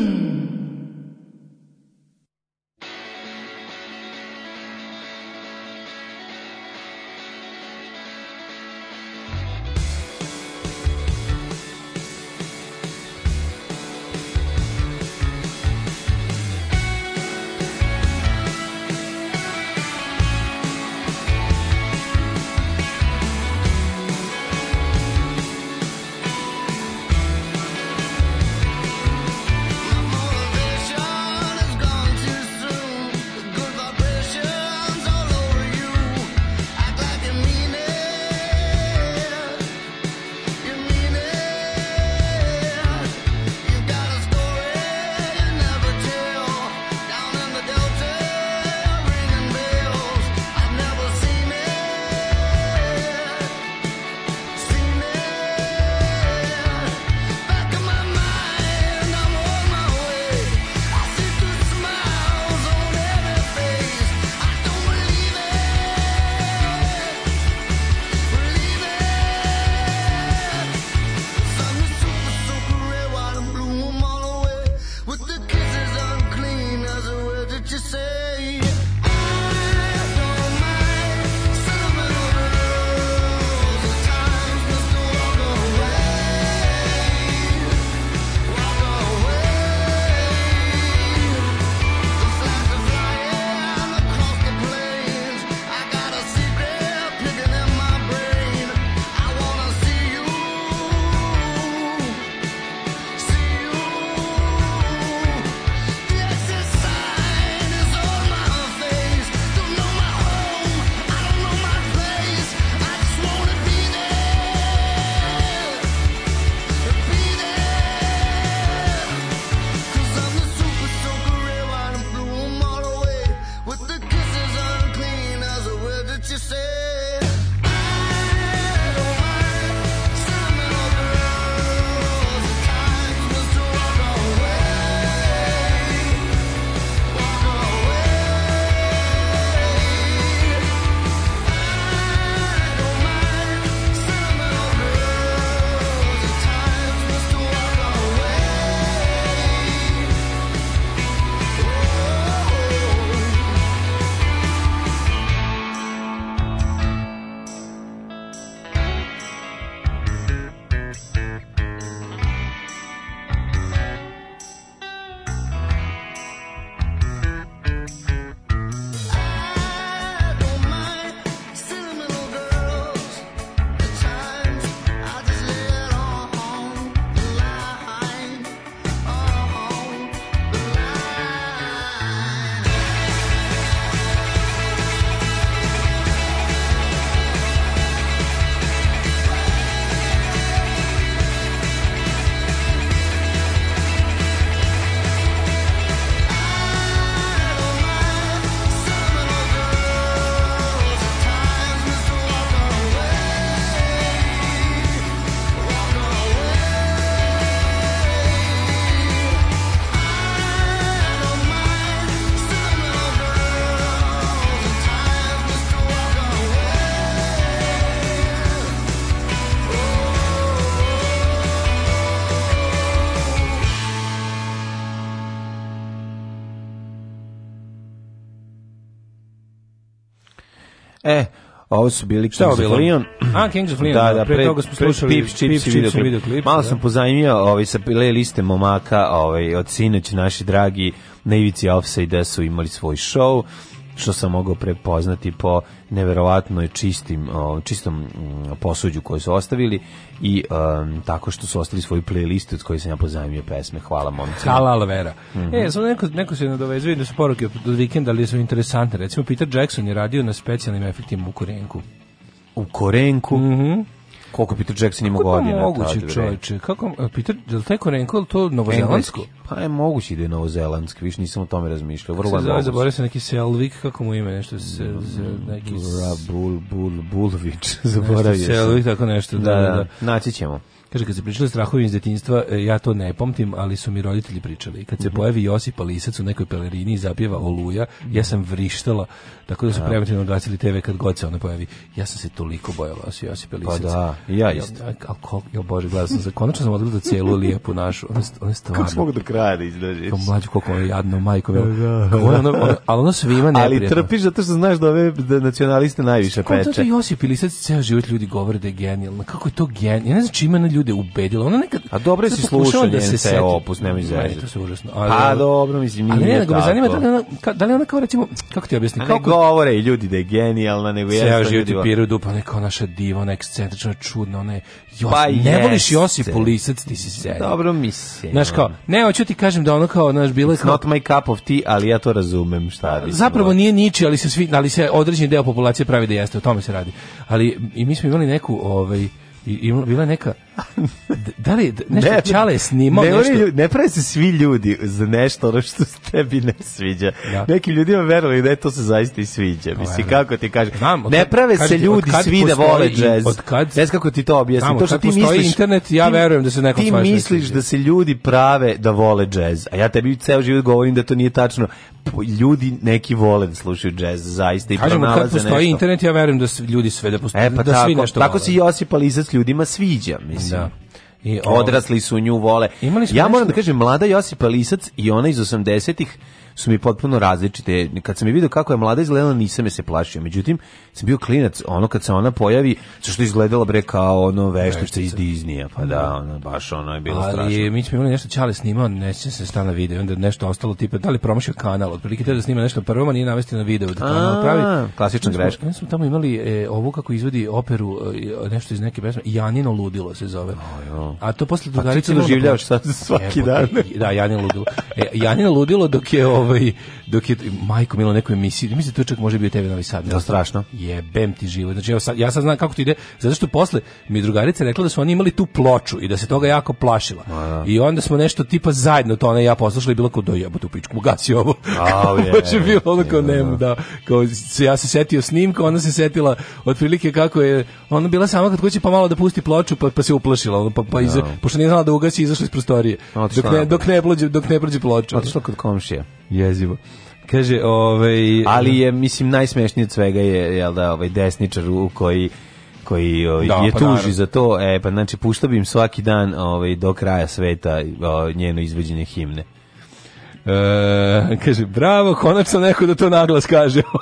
Ovo su bili Kings of Leon. A, Kings of Leon. Da, da, da pre, pre toga smo slušali Pips, Chips, Chips Video videoklip. Malo da. sam pozajmio ovaj, sa le liste momaka ovaj, od sinoć naši dragi na ivici Offside da su imali svoj show što sam mogao prepoznati po neverovatnoj čistim, čistom posuđu koju su ostavili i um, tako što su ostali svoju playlistu od koje sam ja pozajmio pesme. Hvala momci. Hvala Alvera. Mm -hmm. E, samo neko, neko se nadovezuje da su poruke od vikenda, ali su interesantne. Recimo, Peter Jackson je radio na specijalnim efektima u Korenku. U Korenku? Mhm. Mm Koliko Peter Jackson ima godina? Kako moguće, čoveče? Kako, e, Peter, je li taj Korenko, to novozelandsko? Pa je moguće da je novozelandski, više nisam o tome razmišljao. Vrlo se zove, zaboravio se neki Selvik, kako mu ime, nešto se, neki... Bul, Bul, Bulvić, zaboravio se. Selvik, tako nešto, da, da, da. da, da. Naći ćemo. Kaže, kad se pričali strahovi iz detinjstva, e, ja to ne pamtim, ali su mi roditelji pričali. Kad se mhm. pojavi Josip Alisac u nekoj pelerini i zapjeva Oluja, mhm. ja sam vrištala, tako da su da. preventivno gasili TV kad god se ona pojavi. Ja sam se toliko bojala da s Josip Alisac. Pa da, ja isto. Ja, al, bože, gledao sam Konačno sam odgledao cijelu lijepu našu. Ona, je stvarno... Kako mogu do kraja da izdržiš? To mlađu, koliko ono jadno, majko. Da, da. Ona, ona, ona, ali ono svima neprijatno. Ali trpiš zato što znaš da ove da nacionaliste najviše da peče. Kako to Josip Lisac ceo život ljudi govore da je genijalno. Kako je to genijalno? Ja ne znam čime na ljude ubedila. Ona nekad A dobro si slušao da se se opus, nemoj zezati. To se užasno. Pa ali, pa dobro, mislim nije. Ali ne, nego me zanima da li ona ka, da li ona kao recimo kako ti objasni kako govore i ljudi da je genijalna, nego je. Ja život u piru do pa neka naša diva, ona ekscentrična, čudna, ona je Jo, pa ne voliš Josip Polisac, ti si sedi. Dobro mislim. Znaš kao, ne, hoću ti kažem da ona kao, znaš, bilo je kao... Not my cup of tea, ali ja to razumem šta bi. Zapravo nije niči, ali se, svi, ali se određeni deo populacije pravi da jeste, o tome se radi. Ali i mi smo imali neku, ovaj, i, i bila neka da li nešto ne, Čale je snimao ne, nešto? Ljudi, ne prave se svi ljudi za nešto ono što se tebi ne sviđa. Da. Nekim ljudima verovali da je to se zaista i sviđa. Mislim, da. kako ti kažeš? ne prave kad, se ljudi svi da vole džez. Od kad? Ne kako ti to objasnim. to što ti misliš, internet, ja verujem da se nekom Ti misliš da se ljudi prave da vole džez. A ja tebi ceo život govorim da to nije tačno. Ljudi neki vole da slušaju džez, zaista i Kažem, pronalaze nešto. Kažem, kad postoji internet, ja verujem da svi, ljudi sve da, postoji, e, pa da tako, svi nešto Tako se Josip Alisa s ljudima sviđa, mislim recimo. Da. I odrasli su nju vole. Imali ja moram nešto? da kažem mlada Josipa Lisac i ona iz 80-ih su mi potpuno različite. Kad sam je vidio kako je mlada izgledala, nisam je se plašio. Međutim, sam bio klinac, ono kad se ona pojavi, sa što je izgledala bre kao ono veštice iz Diznija, pa da, ono, baš ono je bilo Ali, strašno. Ali mi smo imali nešto Čale snimao, neće se stana video, onda nešto ostalo tipa, da li promašio kanal, otprilike treba da snima nešto prvo, a nije navesti na video, da to pravi. Klasična greška. Mi smo tamo imali e, ovu kako izvodi operu, e, nešto iz neke pesme, Janino ludilo se zove. A to posle pa drugarice doživljavaš da- sad svaki dan. Da, Janino ludilo. E, Janino ludilo dok je ovaj dok je majko Milo nekoj emisiji, mislim da to čak može bio tebe Novi Sad. Da strašno. Jebem ti život. Znači evo sad, ja sad znam kako to ide, zato što posle mi je drugarica rekla da su oni imali tu ploču i da se toga jako plašila. A, da. I onda smo nešto tipa zajedno to ona i ja poslušali i bilo kao do da, jebote u pičku, gasi ovo. A, je, je, bilo ono kao nemu, da. Kao, ja se setio snimka, ona se setila otprilike kako je, ona bila sama kad kući pa malo da pusti ploču pa, pa se uplašila, ono, pa, pa iz, pošto nije znala da ugasi izašla iz prostorije. Otišla dok ne, dok ne prođe, dok ne prođe ploča. Otišla kod komšije. Jezivo. Kaže, ovaj ali je mislim najsmešnije od svega je jel da ovaj desničar u koji koji ovaj, da, je pa tuži naravno. za to, e pa znači puštao bi im svaki dan ovaj do kraja sveta o, njeno izvođenje himne. E, kaže, bravo, konačno neko da to naglas kaže.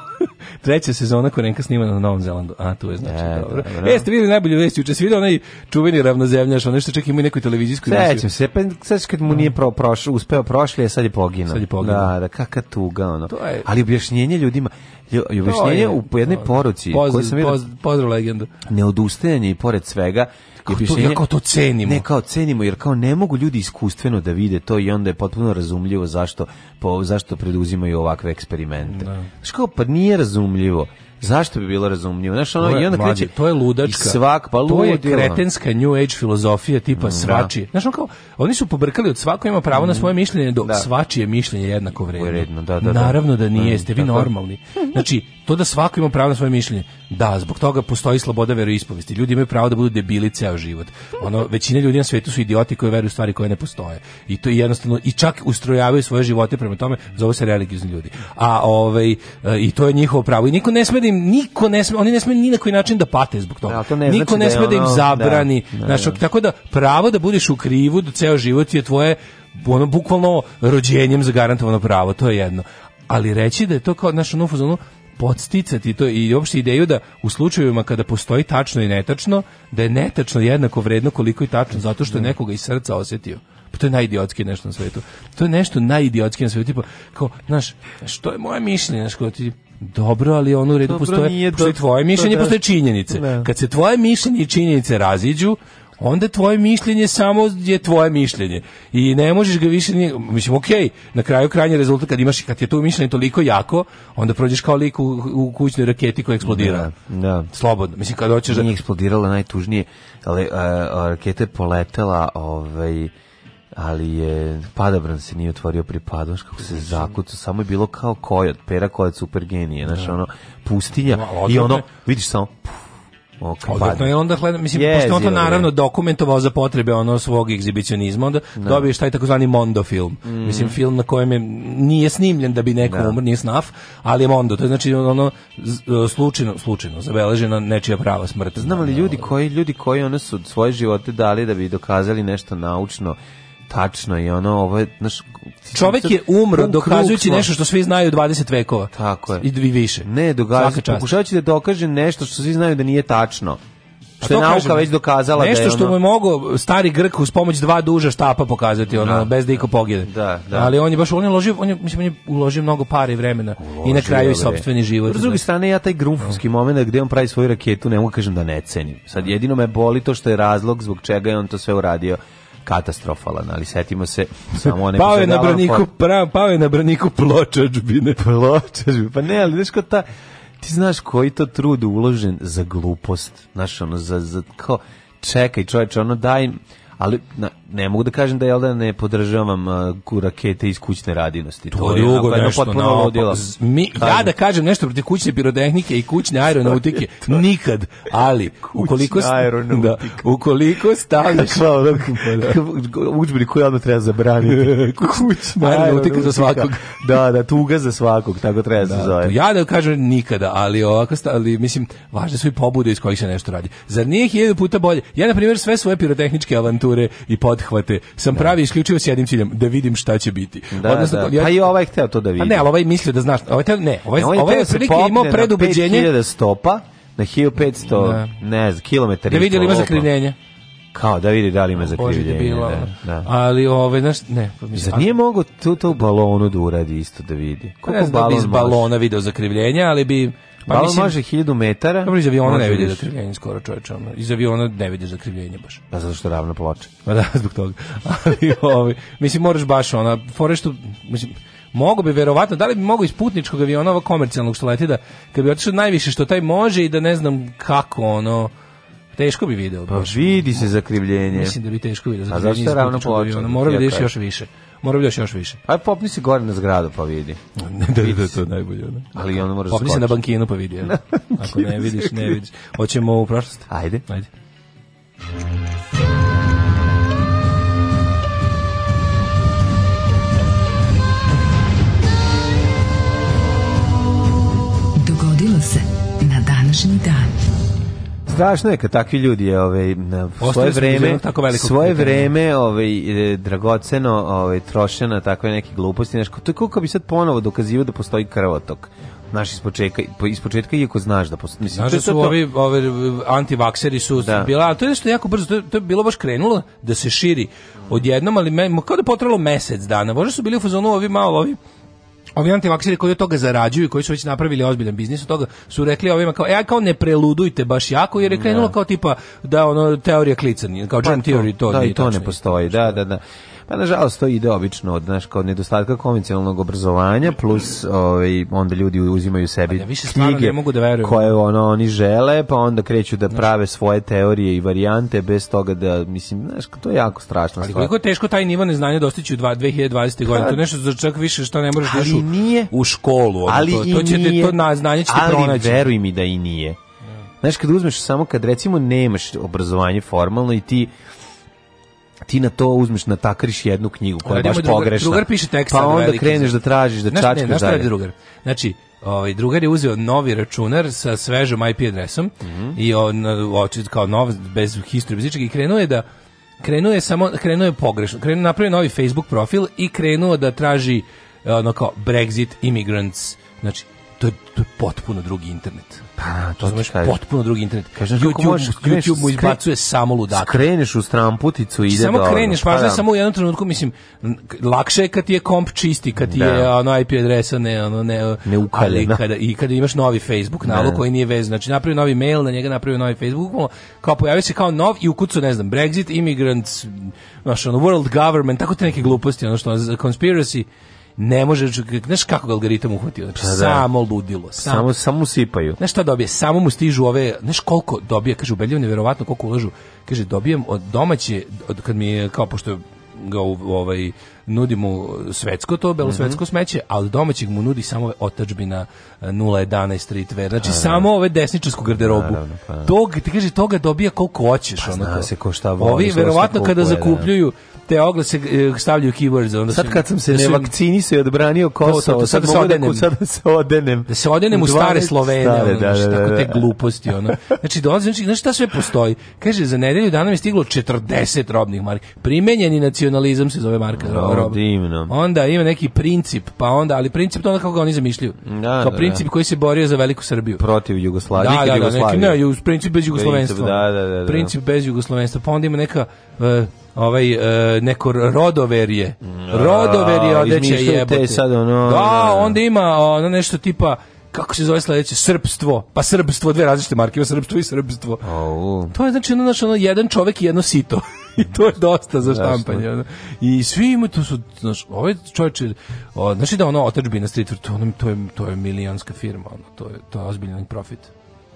Treća sezona Korenka snimana na Novom Zelandu. A, tu je znači, e, dobro. dobro. E, jeste videli najbolju vesti, uče se vidio onaj čuveni ravnozemljaš, onaj što čak ima i nekoj televizijskoj emisiji. Sećam se, pa sad kad mu nije pro, proš, uspeo prošli, je sad je poginuo. Sad je poginuo. Da, da, kakva tuga, ono. To je... Ali objašnjenje ljudima, i objašnjenje je, u jednoj poruci pozdrav, sam vidio, pozdrav, pozdrav legendu. Neodustajanje i pored svega Kao to, ja kao to cenimo. Ne, kao cenimo, jer kao ne mogu ljudi iskustveno da vide to i onda je potpuno razumljivo zašto, po, zašto preduzimaju ovakve eksperimente. Da. Znaš pa nije razumljivo. Zašto bi bilo razumljivo? Znaš, ono, to je, i onda mlađe, kreće, to je ludačka. Svak, pa to je kretenska new age filozofija tipa mm, da. svačije. Znaš, kao, oni su pobrkali od svako ima pravo mm, na svoje mišljenje dok da. svačije mišljenje jednako vredno. Uredno, da, da, da. Naravno da nije, mm, da, ste vi normalni. Znači, to da svako ima pravo na svoje mišljenje. Da, zbog toga postoji sloboda veroispovesti. Ljudi imaju pravo da budu debili ceo život. Ono većina ljudi na svetu su idioti koji veruju stvari koje ne postoje. I to je jednostavno i čak ustrojavaju svoje živote prema tome, zove se religiozni ljudi. A ovaj e, i to je njihovo pravo. I niko ne sme da im niko ne sme, oni ne sme ni na koji način da pate zbog toga. Da, to ne niko znači ne da sme da, im da, zabrani. Da, da, znači, tako da pravo da budeš u krivu do da ceo život je tvoje ono bukvalno rođenjem zagarantovano pravo, to je jedno ali reći da je to kao naš ono podsticati to i uopšte ideju da u slučajevima kada postoji tačno i netačno, da je netačno jednako vredno koliko i tačno, zato što je da. nekoga iz srca osjetio. Pa to je najidiotski nešto na svetu. To je nešto najidiotski na svetu. Tipo, kao, znaš, što je moje mišljenje, znaš, kao ti, dobro, ali ono u redu postoje, postoje tvoje mišljenje, da, postoje činjenice. Ne. Da. Kad se tvoje mišljenje i činjenice raziđu, onda tvoje mišljenje samo je tvoje mišljenje i ne možeš ga više nije, mislim okej na kraju krajnji rezultat kad imaš kad je to mišljenje toliko jako onda prođeš kao lik u, u kućnoj raketi koja eksplodira da, da. slobodno mislim kad hoćeš da nije eksplodirala najtužnije ali a, raketa je poletela ovaj ali je padobran se nije otvorio pri padu, kako se zakucao, samo je bilo kao kojot, pera kojot super genije, znaš, da. ono, pustinja, no, i ono, vidiš samo, puf, Pa, je onda hleda, mislim, je, pošto on to naravno dokumentovao za potrebe ono svog egzibicionizma, onda no. Da. dobiješ taj takozvani Mondo film. Mm. Mislim, film na kojem je, nije snimljen da bi neko no. Da. umr, nije snaf, ali je Mondo. To je znači ono e, slučajno, slučajno zabeležena nečija prava smrt. Znam li da, ljudi koji, ljudi koji ono su svoje živote dali da bi dokazali nešto naučno, tačno i ono, ovo je, znaš, Čovek je umro dokazujući nešto što svi znaju 20 vekova. Tako je. I više. Ne, dokazujući, pokušavajući da dokaže nešto što svi znaju da nije tačno. Što je nauka kažem, već dokazala da je Nešto što ono... mu je mogao stari Grk uz pomoć dva duža štapa pokazati, ono, da. bez da iko pogide. Da, da. Ali on je baš, on je uložio, on je, mislim, on je uložio mnogo para i vremena uložio, i na kraju i sobstveni život. S druge strane, ja taj grunfovski da. moment gde on pravi svoju raketu, ne mogu da kažem da ne cenim. Sad, jedino me boli to što je razlog zbog čega je on to sve uradio katastrofalan, ali setimo se samo one pao je na braniku, pra, pao je na braniku pločačbine. Pločačbine, pa ne, ali znaš ko ta, ti znaš koji to trud uložen za glupost, znaš ono, za, za kao, čekaj čoveče, ono daj, ali na, ne mogu da kažem da jel da ne podržavam uh, rakete iz kućne radinosti. To, to je drugo nešto. No, mi, ja da kažem nešto proti kućne pirotehnike i kućne aeronautike, nikad, ali ukoliko, da, ukoliko stavljaš... Učbenik da. koji odmah treba zabraniti. kućna aeronautika za svakog. da, da, tuga za svakog, tako treba da, se zove. Ja da kažem nikada, ali ovako, ali, mislim, važne su i pobude iz kojih se nešto radi. Zar nije hiljadu puta bolje? Ja, na primjer, sve svoje pirotehničke avanture i pod pothvate sam da. pravi isključivo s jednim ciljem da vidim šta će biti. Da, Odnosno, da. Ja, pa i ovaj hteo to da vidi. A ne, ali ovaj mislio da znaš. Ovaj teo, ne, ovaj, ne, ovaj, ovaj je da prilike imao predubeđenje. 5000 stopa na 1500, da. ne znam, kilometara. Da vidjeli ima pa. zakrivljenje kao da vidi da li ima zakrivljenje. Da, da, da. Ali ovaj znaš ne, pa mislim, Zar nije mogu tu to u balonu da uradi isto da vidi. Pa Koliko ne znam, balon bi iz balona može? video zakrivljenje, ali bi Pa mislim, može 1000 metara. Dobro, iz aviona ne vidiš zakrivljenje skoro čoveče. Iz aviona ne vidiš zakrivljenje baš. Pa zato što ravna ploča. Pa da, zbog toga. Ali, ovi, mislim, moraš baš ona, foreštu, mislim, Mogu bi verovatno, da li bi mogu iz putničkog aviona, ovo komercijalnog što leti da, kad bi otišao najviše što taj može i da ne znam kako ono, Teško bi video. Pa vidi se zakrivljenje. Mislim da bi teško video zakrivljenje. A zašto je ravno ploča? Morao bi da još više. Mora još još više. Aj popni se gore na zgradu pa vidi. Ne da, da, da, to je najbolje. Ne? Ali ono mora Popni se na bankinu pa vidi. Ne? Ako ne vidiš, ne vidiš. Hoćemo u prošlost. Ajde. Ajde. Dogodilo se na današnji dan strašno je kad takvi ljudi ovaj svoje vreme tako veliko svoje vreme ovaj e, dragoceno ovaj troše na takve neke gluposti znači to je kako bi sad ponovo dokazivao da postoji krvotok naš ispočetka ispočetka iako znaš da postoji mislim znaš da su to, ovi ovi antivakseri su da. bila to je nešto jako brzo to je, to je bilo baš krenulo da se širi odjednom ali me, kao da potrebalo mesec dana možda su bili u fazonu ovi malo ovi ovi antivakseri koji od toga zarađuju, koji su već napravili ozbiljan biznis od toga, su rekli ovima kao, e, kao ne preludujte baš jako, jer je krenulo da. kao tipa da ono teorija klicanja, kao pa, jam theory, to, to da, i to ne postoji, da, da, da. Pa nažalost to ide obično od znaš kod nedostatka konvencionalnog obrazovanja plus ovaj onda ljudi uzimaju sebi ja više knjige mogu da koje ono oni žele, pa onda kreću da prave svoje teorije i varijante bez toga da mislim znaš to je jako strašno. stvar. Ali koliko je teško taj nivo neznanja dostići u 2020. Da. godine. To nešto za čak više što ne možeš da u, nije, u školu. Ono, ali to, to ćete to na znanje ćete ali pronaći. Ali veruj mi da i nije. Da. Znaš, kad uzmeš samo kad recimo nemaš obrazovanje formalno i ti ti na to uzmeš na takriš jednu knjigu koja baš drugar, pogrešna. Drugar piše tekst, pa onda kreneš da tražiš, da čačkaš dalje. Znaš šta je drugar? Znači, ovaj drugar je uzeo novi računar sa svežom IP adresom mm -hmm. i on očit kao nov bez historije bez i krenuo je da krenuo je samo krenuo je pogrešno. Krenuo je napravio novi Facebook profil i krenuo da traži ono kao Brexit immigrants. Znači to je, to je potpuno drugi internet. Pa, to znaš kaj. Potpuno drugi internet. Kažeš YouTube, možeš, YouTube kreš, mu izbacuje skre, samo ludaka. Skreneš u stramputicu i ide samo dobro. Samo kreneš, pa je samo u jednom trenutku, mislim, lakše je kad ti je komp čisti, kad ti da. je ono IP adresa ne, ono, ne, ne ali kada, i kada imaš novi Facebook nalog da. koji nije vezan. Znači, napravi novi mail, na njega napravi novi Facebook, kao pojavi se kao nov i u kucu, ne znam, Brexit, immigrants, znaš, ono, world government, tako te neke gluposti, ono što, conspiracy, ne može, znaš kako ga algaritam uhvatio, znači, pa da. samo ludilo. Samo, samo, samo sipaju. Znaš šta dobije, samo mu stižu ove, znaš koliko dobije, kaže, ubedljivo nevjerovatno koliko uložu, kaže, dobijem od domaće, od, kad mi je, kao pošto ga ovaj nudi mu svetsko to belosvetsko mhm. mm -hmm. smeće, a od domaćeg mu nudi samo otačbina 011 streetwear. Znači Naravno. Pa da. samo ove desničarsku garderobu. Pa naravno, pa, da. Tog ti kaže toga dobija koliko hoćeš pa, onako. se ko šta voli. Ovi verovatno kada kupluje, da. zakupljuju da te oglase e, stavljaju keywords. Onda sad kad sam se da ne vakcinisao i odbranio Kosovo, to, sad, sad, da se odenem, da, se odenem. Da se odenem u stare Slovene, stare, da, da, ono, da, da, da, tako da, te gluposti. Ono. Znači, dolazi, znači, znači, šta sve postoji? Kaže, za nedelju dana mi je stiglo 40 robnih marka. Primenjeni nacionalizam se zove marka. No, rob. divno. Onda ima neki princip, pa onda, ali princip to onda kako ga oni zamišljaju. Da, kao princip koji se borio za Veliku Srbiju. Protiv Jugoslavije. Da, da, da, neki, ne, princip bez Jugoslovenstva. Princip, da, da, da, da. princip bez Jugoslovenstva. Pa onda ima neka... Uh, ovaj e, neko rodoverje. Rodoverje odeće jebote. sad ono. Da, da, da, da, onda ima ono nešto tipa kako se zove sledeće, srpstvo, pa srpstvo, dve različite marke, ima srpstvo i srpstvo. Oh. To je znači ono, znači, ono, jedan čovek i jedno sito. I to je dosta za štampanje. Ono. I svi imaju, tu su, znaš, ovaj čovječ, o, znači da ono otačbina streetwear, to, ono, to, je, to je milijonska firma, ono, to je, to je ozbiljan profit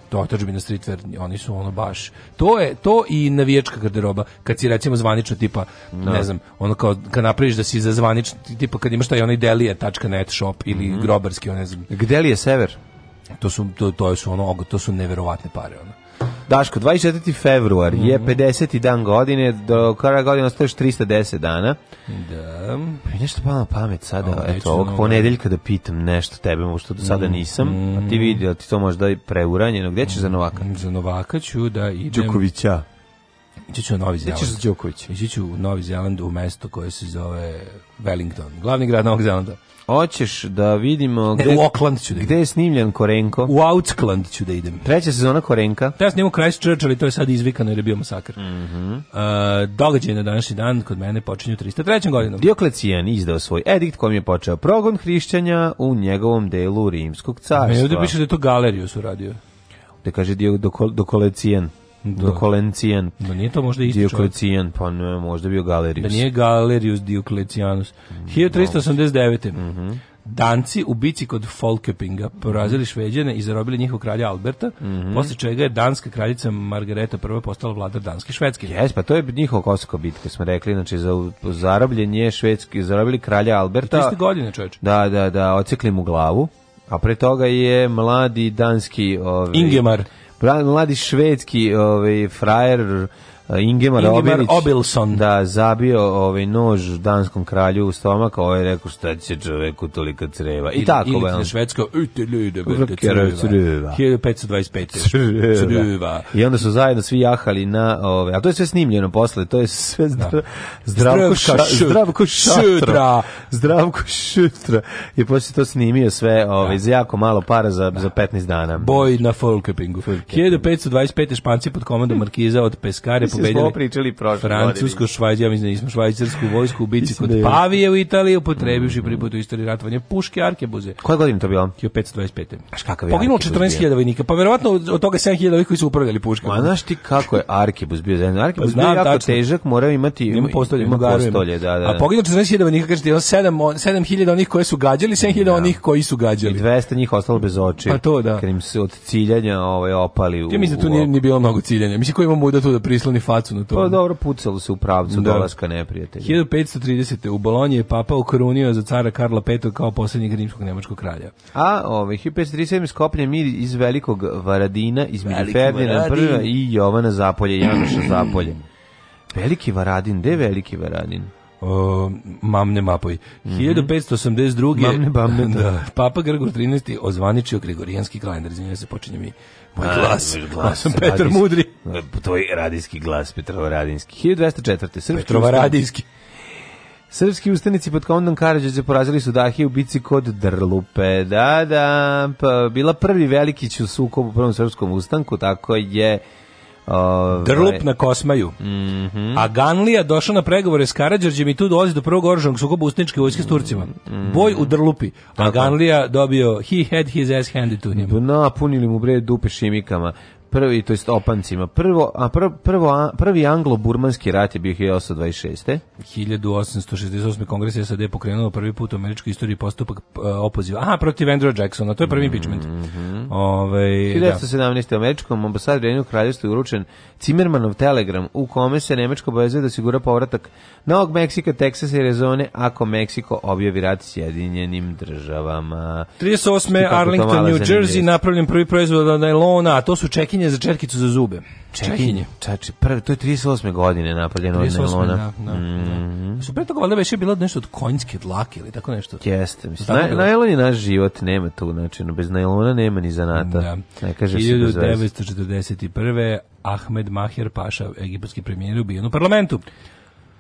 to streetwear, oni su ono baš. To je to i navijačka garderoba. Kad si recimo zvanično tipa, no. ne da. znam, ono kao kad napraviš da si za zvanično tipa kad imaš taj onaj delije.net shop ili mm -hmm. grobarski, ono ne znam. Gde li je sever? To su to, to su ono, to su neverovatne pare ono. Daško, 24. februar mm -hmm. je 50. Mhm. dan godine, do kraja godine ostaješ 310 dana. Da. Pa mi nešto pa na pamet sada, o, eto, ovog ponedeljka da pitam nešto tebe, mu što do sada mhm. nisam, mm -hmm. a ti vidi, ti to možda i preuranjeno. Gde ćeš za mhm. Novaka? Za Novaka ću da idem... Đukovića. Ići ću u Novi Zeland. Ići ću Ići ću u Novi Zeland u mesto koje se zove Wellington, glavni grad Novog Zelanda. Hoćeš da vidimo gde, u Auckland ću da gde je snimljen Korenko? U Auckland ću da idem. Treća sezona Korenka. Da, Ja snimu Christchurch, ali to je sad izvikano jer je bio masakr. Mm -hmm. uh, događaj na današnji dan kod mene počinju 303. godinom. Dioklecijan izdao svoj edikt kojim je počeo progon hrišćanja u njegovom delu rimskog carstva. Ne, ovdje piše da je to galeriju su radio. Da kaže Dio do, da. Dokolencijan. Da nije to možda isti Dioklecijan, pa ne, možda bio Galerius. Da nije Galerius Dioklecijanus. 1389. Mm -hmm. Danci u bici kod Folkepinga porazili mhm. Šveđane i zarobili njihovog kralja Alberta, mm -hmm. posle čega je danska kraljica Margareta I postala vladar danske Švedske. Jes, pa to je njihova kosako bitka, smo rekli, znači za zarobljenje švedski, zarobili kralja Alberta. 30 godine, čoveč. Da, da, da, ocekli mu glavu. A pre toga je mladi danski... Ovaj, Ingemar mladi švedski ovaj frajer Ingemar, Ingemar Obilson. Da, zabio ovaj nož danskom kralju u stomak, a ovaj je rekao šta će čoveku tolika creva. I, I tako. Ili na švedsko, ujte ljude, creva. creva. 1525. Creva. I onda su zajedno svi jahali na, ovaj, a to je sve snimljeno posle, to je sve da. zdra, da. zdravko, ša, zdravko šutra. Zdravko šutra. I posle to snimio sve, ovaj, da. za jako malo para za, da. za 15 dana. Boj na Folkepingu. 1525. Španci pod komandom Markiza od Peskare pobedili. Ovo pričali prošle Francusko, Švajđa, ja mislim da švajcarsku vojsku u bici kod da Pavije u Italiji upotrebivši pri putu istoriji ratovanja puške Arkebuze. Koje godine to bilo? 1525. Aš kakav je Poginulo 14.000 vojnika, pa verovatno od toga 7.000 ovih koji su upravljali puškama. Ma znaš ti kako je Arkebuz bio? Znači, Arkebuz pa, bio jako tačno. težak, morao imati ima postolje, ima postolje da, da, A da. poginulo 14.000 vojnika, kažete, 7.000 onih koji su gađali, 7.000 da. onih koji su gađali. I 200 njih ostalo bez očiju. Pa to da. Kad im se od ciljanja ovaj, opali u... Ja mislim da tu nije, nije bilo mnogo ciljanja. Mislim ko ima muda tu da prisloni facu na to. Pa dobro, pucalo se u pravcu da. dolaska neprijatelja. 1530. u Bolonji je papa ukorunio za cara Karla V kao posljednjeg rimskog nemačkog kralja. A ovaj, 1537. skoplje mir iz velikog Varadina, između Ferdinand I i Jovana Zapolje, Janoša Zapolje. Veliki Varadin, gde je Veliki Varadin? Uh, Mamne Mapoj. Mm -hmm. 1582. Mamne Bamne, da, da. Papa Grgor 13. ozvaničio Gregorijanski kalendar, izvinjava se, počinje mi moj A, glas. glas. sam Petar radijski, Mudri. Tvoj radijski glas, Petrovaradinski. 1204. Srpski Petrovaradinski. Srpski ustanici pod komandom Karadžića porazili su Dahije u bici kod Drlupe. Da, da, pa bila prvi veliki sukob u prvom srpskom ustanku, tako je Ove... Ovaj, Drlup na Kosmaju. Mm -hmm. A Ganlija došao na pregovore s Karadžorđem i tu dolazi do prvog oružanog sukoba ustaničke vojske s mm, Turcima. Mm -hmm. Boj u Drlupi. A Ganlija dobio he had his ass handed to him. Napunili mu bre dupe šimikama prvi to jest opancima. Prvo a prvo, prvo prvi anglo-burmanski rat je bio 1826. 1868. kongres SAD je pokrenuo prvi put u američkoj istoriji postupak e, opoziva. Aha, protiv Andrew Jacksona, to je prvi mm -hmm. impeachment. Mhm. Ovaj 1917. Da. američkom ambasadoru Kraljevstva je uručen Cimermanov telegram u kome se nemačka obavezuje da osigura povratak Novog Meksika, Teksasa i Rezone ako Meksiko objavi rat Sjedinjenim državama. 38. Arlington, New Jersey, napravljen prvi proizvod od najlona, a to su čekinje za čerkicu za zube. Čekinje. Čači, prvi, to je 38. godine napravljeno od najlona. Da, da, da. Mhm. Su pre toga valjda već je bilo nešto od konjske dlake ili tako nešto. Jeste, mislim. Na, najlon je naš život, nema tu, znači, bez najlona nema ni zanata. Da. Ne kaže 1941. Ahmed Maher Paša, egipatski premijer, ubijen u parlamentu.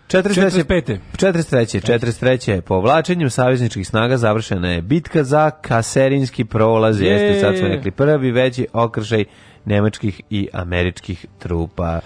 45. 43. 43. Po vlačenju savezničkih snaga završena je bitka za Kaserinski prolaz. Je. Jeste, sad smo rekli, prvi veći okršaj nemačkih i američkih trupa.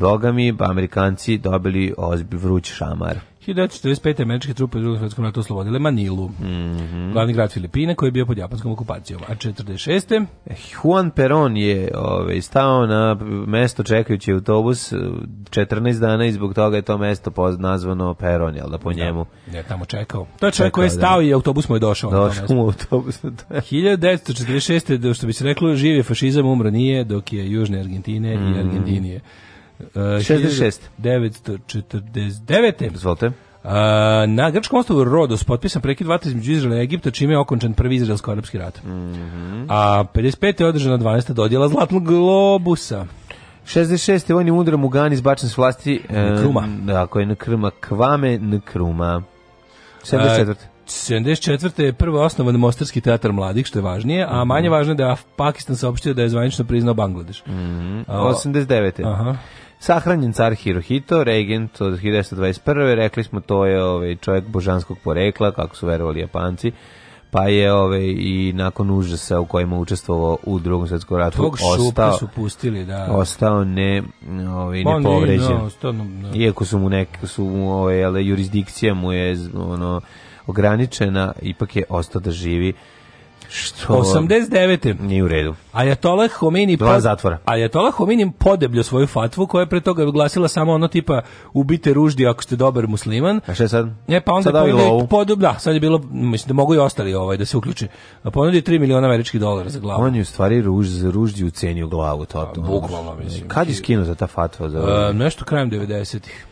Boga mi, Amerikanci dobili ozbi vruć šamar. 1945. američke trupe u drugom svjetskom ratu oslobodile Manilu, mm -hmm. glavni grad Filipina koji je bio pod japanskom okupacijom. A 46. Eh, Juan Peron je ove, ovaj, stao na mesto čekajući autobus 14 eh, dana i zbog toga je to mesto nazvano Perón, jel da po da. njemu? Da, je tamo čekao. To je čovjek koji je da. stao da. i autobus mu je došao. Došao mu autobus. 1946. Da. što bi se reklo, živ je fašizam, umro nije, dok je Južne Argentine mm -hmm. i mhm. Argentinije 66. Eh, 949. Izvolite. Uh, na grčkom ostavu Rodos potpisan prekid vatre između Izraela i Egipta, čime je okončan prvi izraelsko-arapski rat. Mm -hmm. A 55. je održana 12. dodjela Zlatnog globusa. 66. vojnim udarom Mugan izbačen s vlasti e, Kruma. Tako je, na Kvame na 74. A, 74. je prvo osnovan Mostarski teatar mladih, što je važnije, a manje važno je da je Pakistan saopštio da je zvanično priznao Bangladeš. Mm -hmm. 89. Aha. Sahranjen car Hirohito, regent od 1921. Rekli smo to je ovaj, čovjek božanskog porekla, kako su verovali Japanci pa je ovaj, i nakon užasa u kojima učestvovao u drugom svjetskom ratu Tog ostao su pustili da ostao ne ovaj pa ne povređen no, stano, no. Da. iako su mu neke su mu ovaj, ale da, jurisdikcija mu je ono ograničena ipak je ostao da živi Što? 89. Nije u redu. Ajatolah Homini pod... zatvora. Ajatolah Homini podeblio svoju fatvu koja je pre toga glasila samo ono tipa ubite ruždi ako ste dobar musliman. A šta sad? Ne, pa onda pod... da, sad je bilo, mislim da mogu i ostali ovaj da se uključe. A ponudio 3 miliona američkih dolara za glavu. On je u stvari ruž, za ruždi ucenio glavu. To, A, bukvalno, mislim. Kad je skinuta ta fatva? Za... A, e, nešto krajem 90-ih.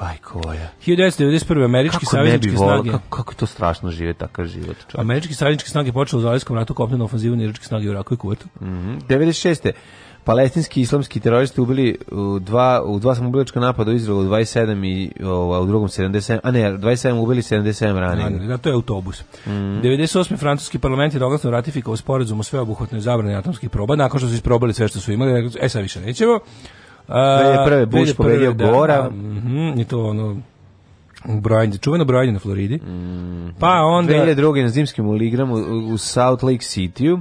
Majko moja. 1991. američki kako savezničke snage. Kako, kako to strašno žive takav život. Čovječ. Američki savezničke snage počele u Zalijskom ratu kopnenu ofenzivu na snage u Iraku i Kuvatu. Mm -hmm. 96. Palestinski islamski teroristi ubili u dva, u dva samobilička napada u Izraelu, 27 i o, ovaj, u drugom 77, a ne, 27 ubili, 77 ranili. Da, to je autobus. Mm. -hmm. 98. francuski parlament je doglasno ratifikovao sporazum o sveobuhvatnoj zabrani atomskih proba, nakon što su isprobali sve što su imali, e sad više nećemo. Da prve Bush pobedio da, Gora. Da, mhm, I to ono Brojanje, čuveno brojanje na Floridi. Mm. Pa onda 2002. na zimskim oligramu u South Lake Cityu.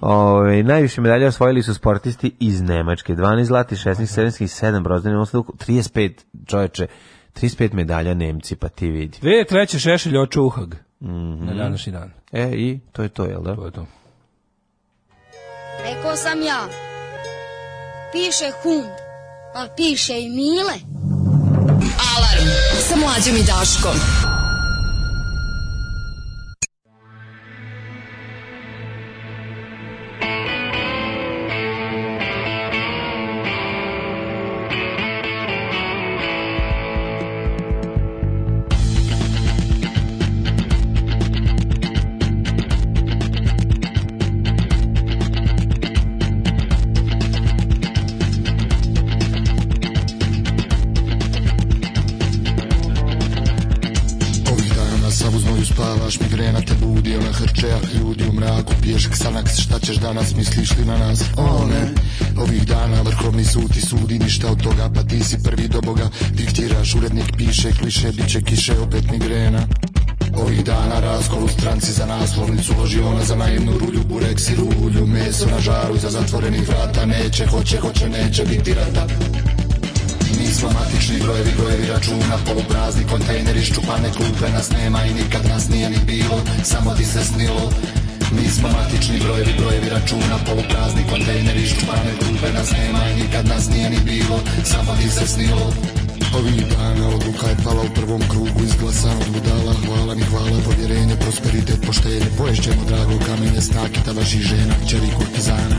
Ove, najviše medalja osvojili su sportisti iz Nemačke. 12 zlati, 16 srebrnih, 7 bronzanih, 35 čoveče, 35 medalja Nemci, pa ti vidi. 2003. Šešelj oču uhag. Mm -hmm. Na današnji dan. E, i to je to, jel da? To je to. Rekao sam ja. Piše hum pa piše i Mile. Alarm sa mlađim i Daškom. više kliše, bit će kiše, opet migrena Ovih dana raskol u stranci za naslovnicu Loži ona za naivnu rulju, bureks i rulju Meso na žaru za zatvorenih vrata Neće, hoće, hoće, neće biti rata Nismo matični brojevi, brojevi računa Poluprazni kontejneri, ščupane klupe Nas nema i nikad nas nije ni bilo Samo ti se snilo mi smo matični brojevi, brojevi računa, poluprazni kontejneri, ščupane klupe nas nema i nikad nas nije ni bilo, samo ti se snilo. Ovih dana odluka je pala u prvom krugu Izglasano budala, hvala mi hvala Povjerenje, prosperitet, poštenje Poješćemo drago kamenje, snake Tavaši žena, čeri kurtizana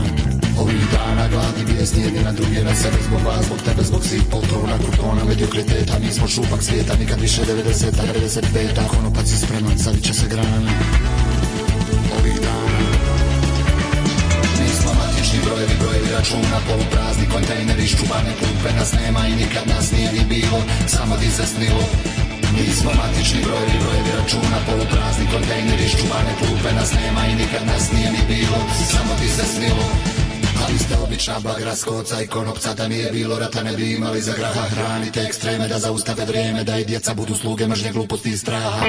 Ovih dana gladi bijesni jedni na druge Na sebe zbog vas, zbog tebe, zbog svih poltrona Kurtona, mediokriteta, mi smo šupak svijeta Nikad više 90-a, 95-a Konopac je spreman, sadit će se grana Ovih dana Nismo matični brojevi, brojevi računa Poluprazni kontejneri, ščuvane puna Nikad nas nema i nikad nas nije ni bilo Samo ti se snilo Mi smo matični brojevi, brojevi računa Poluprazni kontejneri, ščuvane klupe Nas nema i nikad nas nije ni bilo Samo ti se snilo ali ste obična bagra skoca i konopca Da nije bilo rata ne bi imali za graha Hranite ekstreme da zaustave vrijeme Da i djeca budu sluge mržnje gluposti i straha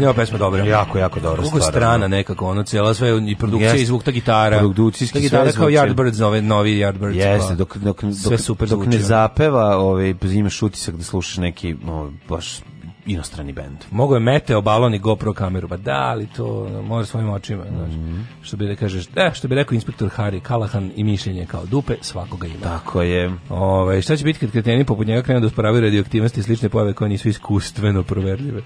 manje ova pesma dobra. Jako, jako dobra Kako stvar. strana nekako, ono, cijela sve, i produkcija yes. i zvuk, ta gitara. Produkcijski ta gitara kao Yardbirds, nove, novi Yardbirds. Pa Jeste, dok, dok, dok, sve super dok ne zapeva, ovaj, imaš utisak da slušaš neki, ovaj, baš inostrani bend. Mogu je meteo balon i GoPro kameru, pa da, ali to može svojim očima, znači. Mm -hmm. Što bi da kažeš, da, što bi rekao inspektor Harry Callahan i mišljenje kao dupe, svakoga ima. Tako je. Ove, šta će biti kad kreteni poput njega krenu da usporavaju radioaktivnosti i slične pojave koje nisu iskustveno proverljive?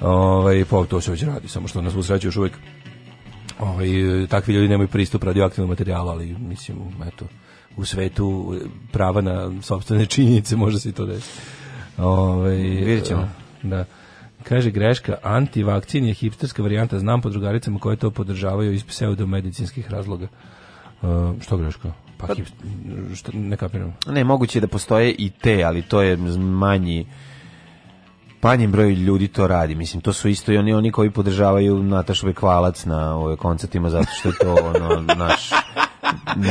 Ovaj pa to se već radi, samo što nas usreću još uvek ovaj takvi ljudi nemaju pristup radioaktivnom materijalu, ali mislim eto u svetu e, prava na sopstvene činjenice može se i to desiti. Ovaj vidjet e, Da. Kaže greška, antivakcin je hipsterska varijanta, znam po drugaricama koje to podržavaju iz medicinskih razloga. Uh, što greška? Pa, pa hip, šta, ne kapiram. Ne, moguće je da postoje i te, ali to je manji manjem broj ljudi to radi. Mislim, to su isto i oni, oni koji podržavaju Natašu Bekvalac na ove koncertima, zato što je to ono, naš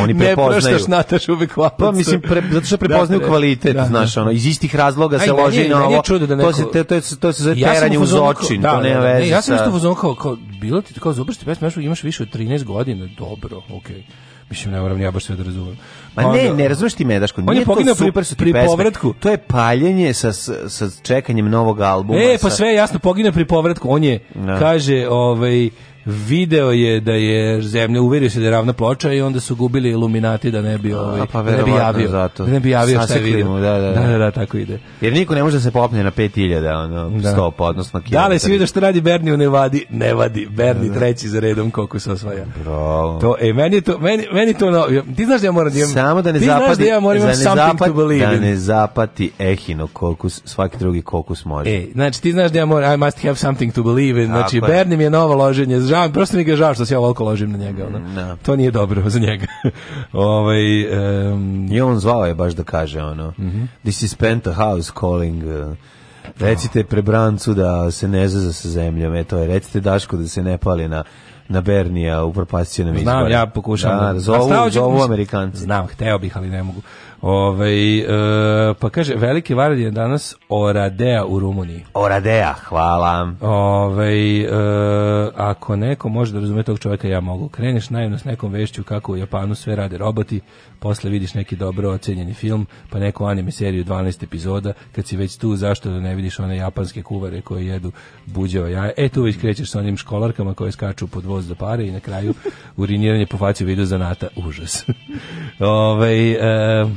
oni prepoznaju. Ne Nataš Bekvalac. Pa mislim, pre, zato što da, prepoznaju da, kvalitet, da, da, znaš, ono, iz istih razloga se loži na ovo. da neko... To se, to, to, to se zove ja teranje uz oči, da, to da, nema veze. Ne, ja sam isto uzon kao, kao, bilo ti kao zubršte pesme, imaš više od 13 godina, dobro, okej. Okay. Mislim, ne moram ja baš sve da razumem. Ma pa ne, onda, ne razumeš ti me, Daško. On je poginuo pri, pri povratku. To je paljenje sa, sa čekanjem novog albuma. E, pa sve jasno, poginuo pri povratku. On je, no. Da. kaže, ovaj, video je da je zemlja uverio se da je ravna ploča i onda su gubili iluminati da ne bi ovaj pa da ne bi javio zato. da ne bi javio šta je video. Da, da da, da, da, da, tako ide. Jer niko ne može da se popne na 5000 ono da. stopa odnosno kilometar. Da li si vidio šta radi Berni u Nevadi? Ne vadi, Berni da, da. treći za redom koliko se osvaja. Bravo. To e meni to meni meni to no, ti znaš da ja moram da imam, samo da ne zapadi. da ja moram da ne zapati, da ne zapati ehino kokus svaki drugi kokus može. E, znači ti znaš da ja moram I must have something to believe in. Znači Berni mi je novo loženje žao, prosto mi ga žao što se ja ovoliko ložim na njega. Ono. No. Mm, da. To nije dobro za njega. ovaj, um... I on zvao je baš da kaže ono, mm -hmm. this is house calling... Uh, recite prebrancu da se ne zaza sa zemljom, eto je, recite Daško da se ne pali na na Bernija u propasticiju na Znam, izbore. ja pokušam. Da, da, zovu, zovu Amerikanci. Znam, hteo bih, ali ne mogu. Ove, ovaj, e, eh, pa kaže Veliki Vardin danas Oradea u Rumuniji. Oradea, hvala. Ove, ovaj, e, eh, ako neko može da razume tog čoveka, ja mogu. Kreneš naivno s nekom vešću kako u Japanu sve rade roboti, posle vidiš neki dobro ocenjeni film, pa neku anime seriju 12 epizoda, kad si već tu, zašto da ne vidiš one japanske kuvare koje jedu buđeva jaja. E tu već krećeš sa onim školarkama koje skaču pod voz do pare i na kraju uriniranje po faci video zanata. Užas. Ove, ovaj, e, eh,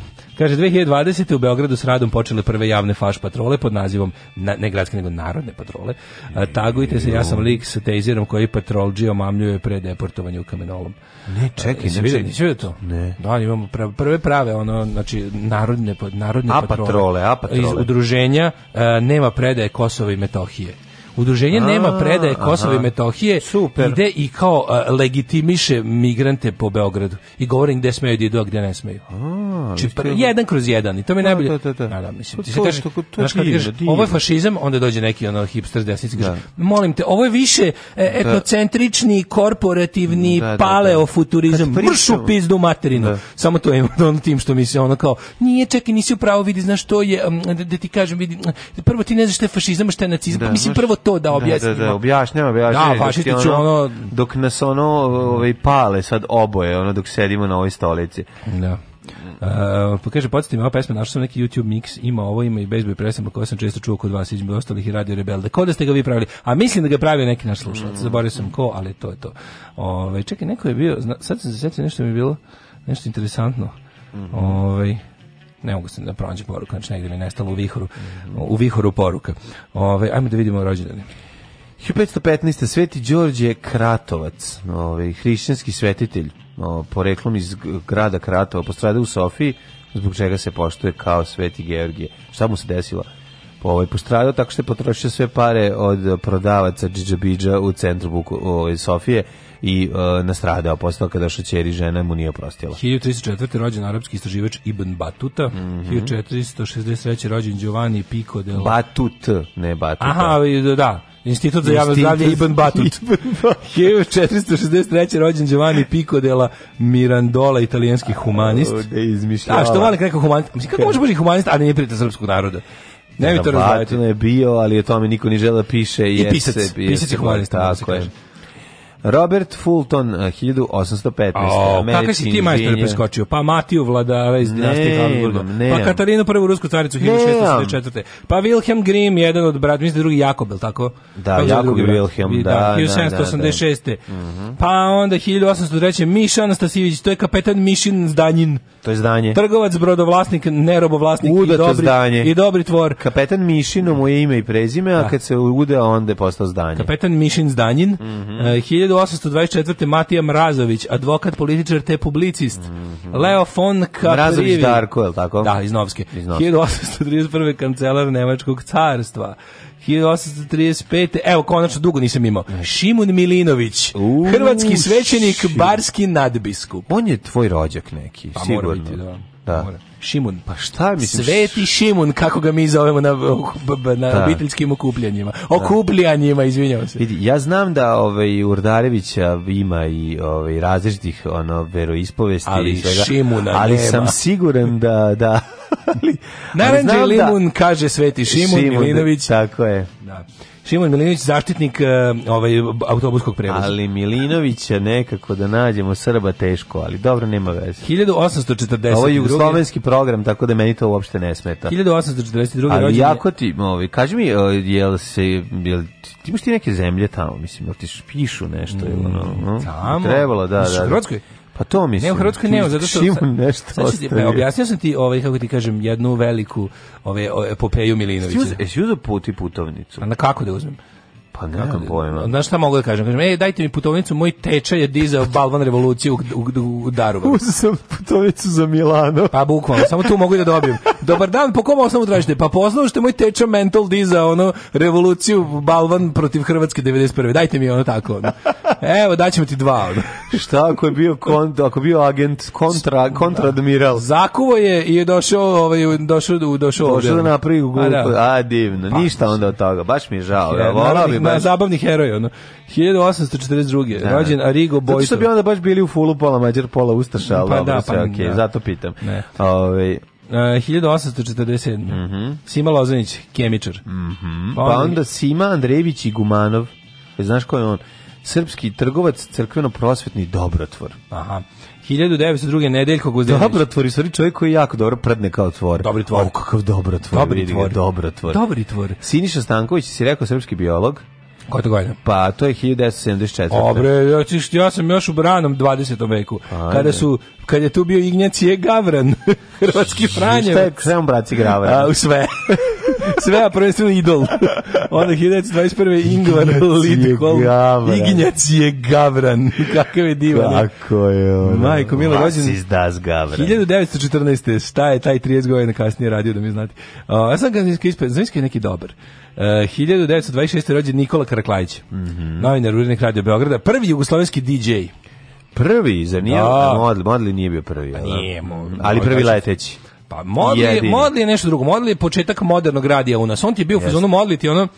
Kaže, 2020. u Beogradu s radom počele prve javne faš patrole pod nazivom, na, ne gradske, nego narodne patrole. A, tagujte se, ja sam lik sa tejzerom koji patrolđi omamljuje pre deportovanje u kamenolom. Ne, čekaj, ne vidio, nisi vidio to? Ne. Da, imamo prve prave, ono, znači, narodne, narodne a patrole. A patrole, a patrole. Iz udruženja a, e, nema predaje Kosova i Metohije. Udruženje nema predaje Kosova i Metohije, super. ide i kao a, legitimiše migrante po Beogradu i govori gde smeju da idu, a gde ne smeju. Či, pa, jedan kroz jedan i to mi je da, najbolje. Da, da, da. mislim, pa ti se kaže, znaš ovo je fašizam, onda dođe neki ono hipster desnici kaže, molim te, ovo je više e, etnocentrični, korporativni paleofuturizam, mrš u pizdu materinu. Samo to je ono tim što mi se ono kao, nije čekaj, nisi upravo vidi, znaš što je, da ti kažem, vidi, prvo ti ne znaš šta je fašizam, šta je nacizam, pa mislim, prvo to da, da, da objasnimo. Da, da, da objašnjava, objašnjava. Da, Vašitić ono, ono... Dok nas ono ovaj, pale sad oboje, ono dok sedimo na ovoj stolici. Da. Uh, pa kaže, podsjeti me ova pesma, našao sam neki YouTube mix, ima ovo, ima i baseball presama koje sam često čuo kod vas, između ostalih i Radio Rebelde. Ko da ste ga vi pravili? A mislim da ga je pravio neki naš slušalac, mm. zaboravio sam ko, ali to je to. Ove, ovaj, čekaj, neko je bio, sad sam se sjetio, nešto mi je bilo, nešto interesantno. Mm -hmm. Ove, ovaj, ne mogu se da pronađe poruka, znači negde mi je nestalo u vihoru, u vihoru poruka. Ove, ajmo da vidimo rođendane. 1515. Sveti Đorđe Kratovac, ovaj, hrišćanski svetitelj, poreklom iz grada Kratova, postrada u Sofiji, zbog čega se poštuje kao Sveti Georgije. Šta mu se desilo? Po ovaj postradao tako što je potrošio sve pare od prodavaca džidžabidža u centru Buku, ovaj, Sofije i uh, e, nastradao postao kada došao ćeri žena mu nije oprostila. 1304. rođen arapski istraživač Ibn Batuta, mm -hmm. 1463. rođen Giovanni Pico del... Batut, ne Batuta. Aha, da. Da, da, Institut za javno zdravlje Ibn Batut. 1463. rođen Giovanni Pico della Mirandola, italijanski humanist. Da izmišljava. A što vali neko humanist? Mislim, kako može biti humanist, a ne prijatelj srpskog naroda? Ne mi to razvajati. je bio, ali o tome niko ni žela da piše. I pisac, pisac je humanist. Tako je. Robert Fulton, 1815. Eh, o, si ti majstor preskočio? Pa Matiju vladara iz dinastije Habsburga. Pa Katarinu prvu rusku caricu 1604. Pa Wilhelm Grimm, jedan od brat, mislim da drugi Jakob, tako? Da, pa Jakob i Wilhelm, da. da 1786. Da, da, da. da, da. Mhm. Pa onda 1803. Miša Anastasijević, to je kapetan Mišin Zdanjin. To je zdanje. Trgovac, brodovlasnik, nerobovlasnik Udato i dobri, zdanje. i dobri tvor. Kapetan Mišin, mu je ime i prezime, a kad se ude, onda je postao zdanje. Kapetan Mišin Zdanjin, mm -hmm. 1824. Matija Mrazović, advokat, političar te publicist. Mm -hmm. Leo von Kaprivi. Mrazović Darko, je tako? Da, iz Novske. Iz Novske. 1831. kancelar Nemačkog carstva. 1835. Evo, konačno dugo nisam imao. Šimun Milinović, Uuu, hrvatski svećenik, barski nadbiskup. On je tvoj rođak neki, pa sigurno. Mora biti, da. Da. Mora. Šimun. Pa šta mislim? Sveti Šimun, kako ga mi zovemo na, na da. obiteljskim okupljanjima. Da. Okupljanjima, izvinjavam se. Vidi, ja znam da ovaj, Urdarevića ima i ovaj, različitih ono, veroispovesti. Ali i svega, Šimuna Ali nema. sam siguran da... da ali, Naranđe da- limun, da, kaže Sveti Šimun, Šimun Milinović. Da, tako je. Da. Šimon Milinović, zaštitnik e, ovaj, autobuskog prevoza. Ali Milinovića nekako da nađemo Srba teško, ali dobro, nema veze. 1840. Ovo je jugoslovenski program, tako da meni to uopšte ne smeta. 1842. Ali rođenje... jako ti, ovaj, kaži mi, jel se, jel, ti imaš ti neke zemlje tamo, mislim, jel ti pišu nešto? Mm, ili, no, no? Tamo? Trebalo, da, da. da. Pa to mislim. Ne u Hrvatskoj ne, zato što nešto. Sad, sad, pa, objasnio sam ti ovaj kako ti kažem jednu veliku ove ovaj, epopeju Milinovića. Jesi uzeo put i putovnicu? A na kako da uzmem? Pa nemam da- pojma. Znaš šta mogu da kažem? Kažem, ej, dajte mi putovnicu, moj teča je dizao Balvan revoluciju u, u, u Daruvaru. Uzeo sam putovnicu za Milano. Pa bukvalno, samo tu mogu da dobijem. Dobar dan, po kom osnovu tražite? Pa poslao što moj teča mental dizao ono, revoluciju Balvan protiv Hrvatske 91. Dajte mi ono tako. Ono. Evo, daćemo ti dva. Šta ako je bio kont, ako bio agent kontra kontraadmiral? Zakuvo je i je došao, ovaj došao došao došao ovdje. da napravi u a, da. a, divno. Pa, Ništa onda od toga. Baš mi je žao. Ja, volao bi baš. zabavni heroj ono. 1842. Ne. Da. Rođen Arrigo Boito. Zato što bi onda baš bili u fulu pola mađar pola ustaša, al pa, dobro, da, pa, okay, da. zato pitam. Ovaj Uh, 1847. Mm -hmm. Sima Lozanić, kemičar. Mm -hmm. pa, onda... pa onda Sima Andrejević i Gumanov. E, znaš ko je on? srpski trgovac, crkveno-prosvetni dobrotvor. Aha. 1902. Nedeljko Guzdenić. Dobrotvor i stvari čovjek koji je jako dobro predne kao tvor. Dobri tvor. O, kakav dobrotvor. Dobri tvor. dobrotvor. Dobri tvor. Siniša Stanković, si rekao srpski biolog. Koja to godina? Pa, to je 1974. Obre, ja, ja sam još u branom 20. veku, Ajde. kada su kad je tu bio Ignjacije Gavran, hrvatski Franjevac. Šta je, šta je on braci Gavran? A, u sve. sve, a prvenstveno idol. Onda 1921. Ingvar Lidkol. Ignjacije Gavran. Kakav je divan. E. Kako je ono. Majko, Milo rođen. Vas izdas Gavran. 1914. Šta je taj 30 godina kasnije radio, da mi znati. Uh, ja sam ga ispred, znam je neki dobar. E, uh, 1926. rođen Nikola Karaklajić, mm -hmm. novinar Urinek radio Beograda, prvi jugoslovenski DJ. Prvi, zar nije? Da. Modli, modli nije bio prvi. Pa nije, mo, ali prvi leteći. Pa modli, Jedini. modli je nešto drugo. Modli je početak modernog radija u nas. On ti je bio u fazonu modli ti ono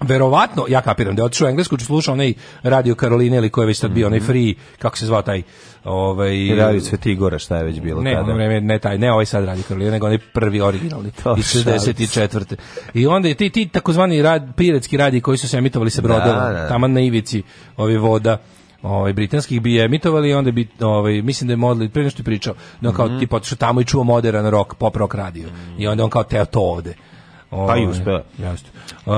verovatno, ja kapiram da je otišao u Englesku, ću slušao onaj Radio Karoline ili koji je već tad bio, onaj mhm. free, kako se zvao taj ovaj Radio Svetigora, šta je već bilo ne, tada. Ne, ne taj, ne ovaj sad Radio Karolina, nego onaj prvi originalni iz 64. I onda je ti ti takozvani rad piratski radi koji su se emitovali sa da, brodom, da, da. tamo na ivici ove voda ovaj britanskih bi emitovali i onda bi ovaj mislim da je Modli pre nešto pričao da on kao mm -hmm. tipa otišao tamo i čuo modern rock pop rock radio mm -hmm. i onda on kao teo to ovde pa i uspeo. Uh,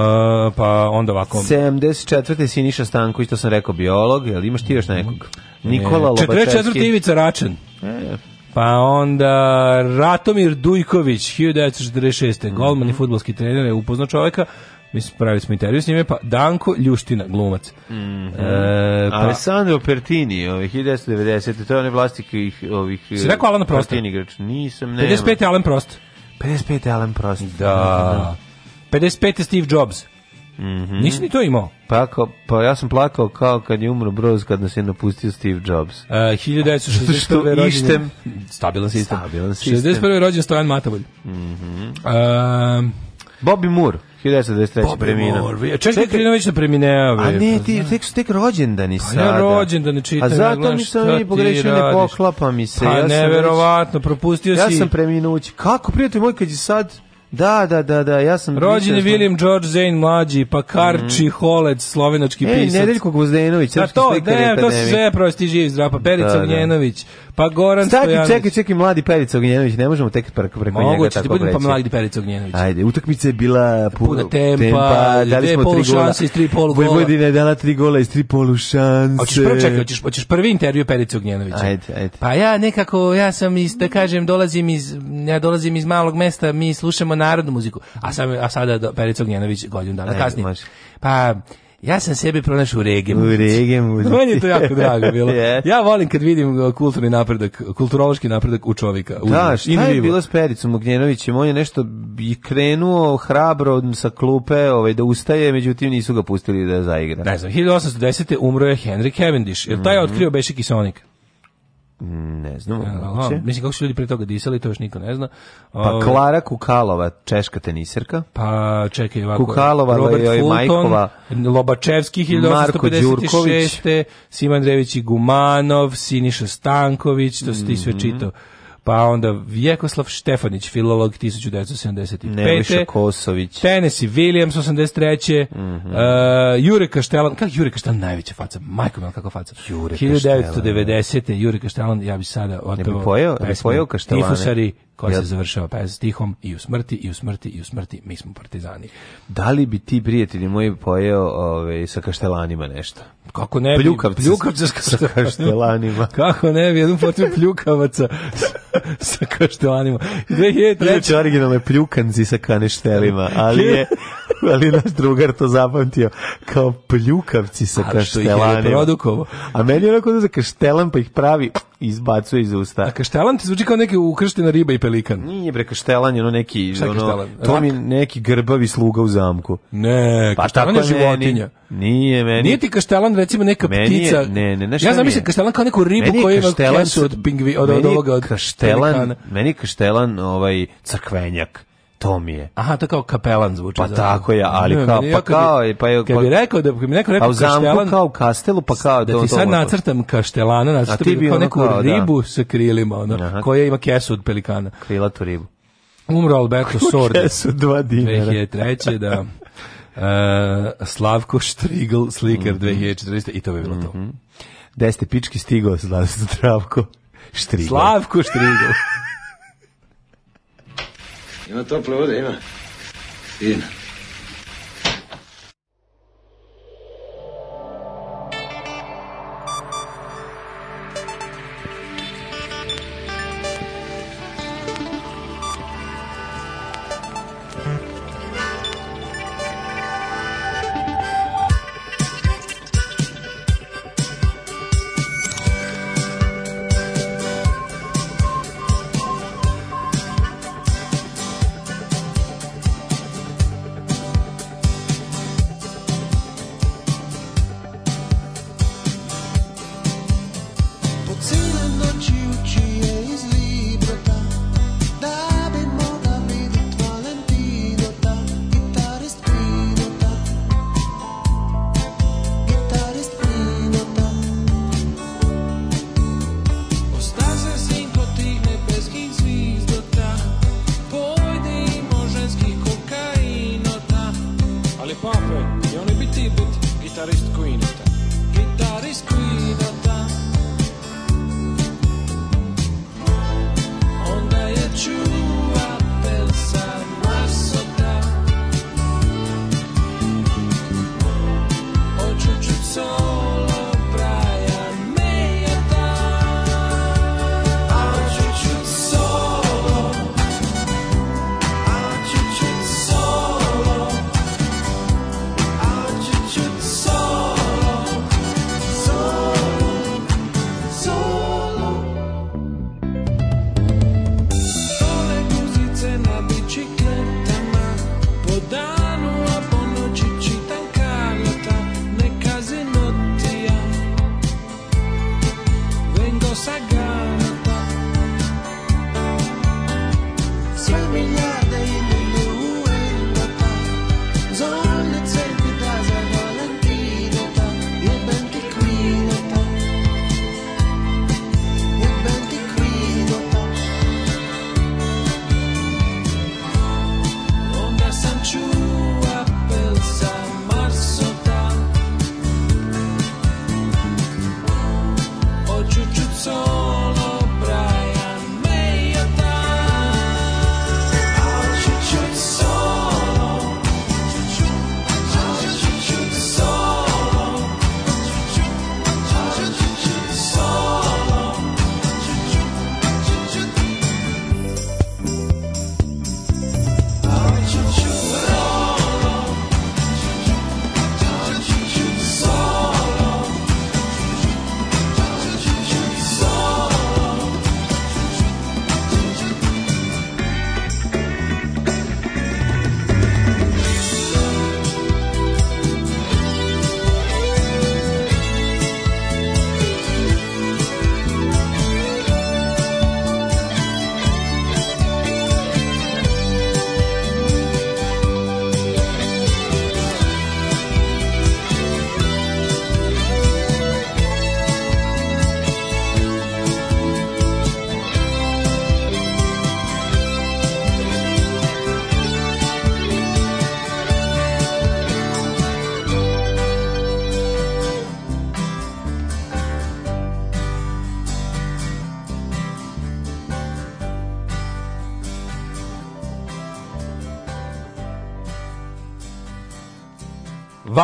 pa onda ovako... 74. Siniša Stanković, to sam rekao, biolog, jel imaš ti još mhm. nekog? Nikola e, 44. Ivica Račan. E, pa onda Ratomir Dujković, 1946. Mm -hmm. Golman i futbolski trener je upoznao čoveka mi smo pravili smo intervju s njime, pa Danko Ljuština, glumac. Mm -hmm. e, pa, Alessandro Pertini, ove, 1990. To je onaj vlastik ih, ovih... Si rekao Alan Prost? Pertini igrač, nisam, nema. 55. Alan Prost. 55. Alan Prost. Da. 55. Steve Jobs. Mm -hmm. Nisi ni to imao? Pa, kao, pa ja sam plakao kao kad je umro Broz kad nas je napustio Steve Jobs. Uh, 1961. rođen. Ištem. Stabilan sistem. Stabilan sistem. 61. rođen Stojan Matavolj. Mm -hmm. uh, Bobby Moore. 1923. Bob preminuo. Čekaj, Čekaj Krinović na premineo. A ne, ti tek, tek rođendani pa sada. Pa ja rođendani čitam. A zato mi sam i pogrešio, ne poklapa mi se. Pa ja neverovatno, propustio ja si. Ja sam preminući. Kako, prijatelj moj, kad je sad... Da, da, da, da, ja sam... Rođen je William George Zane mlađi, pa Karči mm. Holec, slovenački Ej, pisac. Ej, Nedeljko Gvozdenović, pa srpski slikar. Da, to, ne, to se sve prosti živ zdrav, pa Perica da, Mljenović, da. Pa Goran Staki, Stojanović. Čekaj, čekaj, mladi Perica Ognjenović, ne možemo tek preko preko njega tako budem pa reći. pa mladi Perica Ognjenović. Ajde, utakmica je bila pu, puna tempa, tempa dali smo tri gola. iz tri polu gola. Vojvodina je dala tri gola iz tri polu šanse. Hoćeš prvo čekaj, hoćeš, hoćeš prvi intervju Perica Ognjenovića. Ajde, ajde. Pa ja nekako, ja sam iz, da kažem, dolazim iz, ja dolazim iz malog mesta, mi slušamo narodnu muziku, a, sam, a sada Perica Ognjenović godinu dana ajde, kasnije. Može. Pa, Ja sam sebe pronašao u regemu. U regemu. Meni je to jako drago bilo. yes. Ja volim kad vidim uh, kulturni napredak, kulturološki napredak u čovjeka. da, šta je vivo. bilo s Pericom Ugnjenovićem? On je nešto krenuo hrabro sa klupe ovaj, da ustaje, međutim nisu ga pustili da zaigra. Ne znam, 1810. umro je Henry Cavendish. Jer taj je mm -hmm. otkrio Bešik i Ne znam. E, aha, mislim, kako su ljudi prije toga disali, to još niko ne zna. Pa ovaj, Klara Kukalova, češka teniserka. Pa čekaj ovako. Kukalova, Robert Lejoj Fulton, Majkova. Lobačevski, 1856. Siman Drević i Gumanov, Siniša Stanković, to ste ti sve mhm. čitao pa onda Vjekoslav Štefanić, filolog 1975. Nebojša Kosović. Tennessee Williams 83. Mm -hmm. uh, Jure Kaštelan, kako Jure Kaštelan najveća faca, majko mila kako faca. Jure 1990. Kaštelan. Jure Kaštelan, ja bi sada otovo. Ne bi pojeo, ne bi pojeo Kaštelane. Tifusari, koja se završava pes stihom i u smrti i u smrti i u smrti mi smo partizani. Da li bi ti prijatelji moji pojeo ove, ovaj, sa kaštelanima nešto? Kako ne bi? Pljukavca, pljukavca sa kaštelanima. kako ne bi, jednu potrebu pljukavaca sa kaštelanima. 2003. Inače originalno je pljukanzi sa kaneštelima, ali je ali naš drugar to zapamtio kao pljukavci sa ali kaštelanima. Što A meni je onako da za kaštelan pa ih pravi i izbacuje iz usta. A kaštelan ti zvuči kao neki ukrštena riba i pelikan. Nije bre kaštelan, je ono neki Šta ono, to mi neki grbavi sluga u zamku. Ne, pa kaštelan je životinja. nije meni. Nije ti kaštelan recimo neka meni ptica. Je, ne, ne, ne, ja zamislim kaštelan kao neku ribu koja ima kesu od pingvi od, od ovoga od kaštelan. Pelikana. Meni je kaštelan ovaj crkvenjak. To mi je. Aha, to kao kapelan zvuči. Pa zapravo. tako je, ali ne, kao, pa kao, bi, pa je... Kad pa, bi rekao, da bi mi neko rekao a u zamku kao u kastelu, pa kao... Da ti sad nacrtam kaštelana, nacrtam bi kao neku kao, da. ribu da. sa krilima, ono, Aha. koja ima kesu od pelikana. tu ribu. Umro Alberto Sordi. Kesu dva dinara. 2003. da... Uh, Slavko Štrigl, slikar mm -hmm. 2014. I to bi bilo mm -hmm. to. Gde mhm. pički stigao, Slavko Štrigl? Slavko Štrigl. Ima toplo vode, ima. Fino.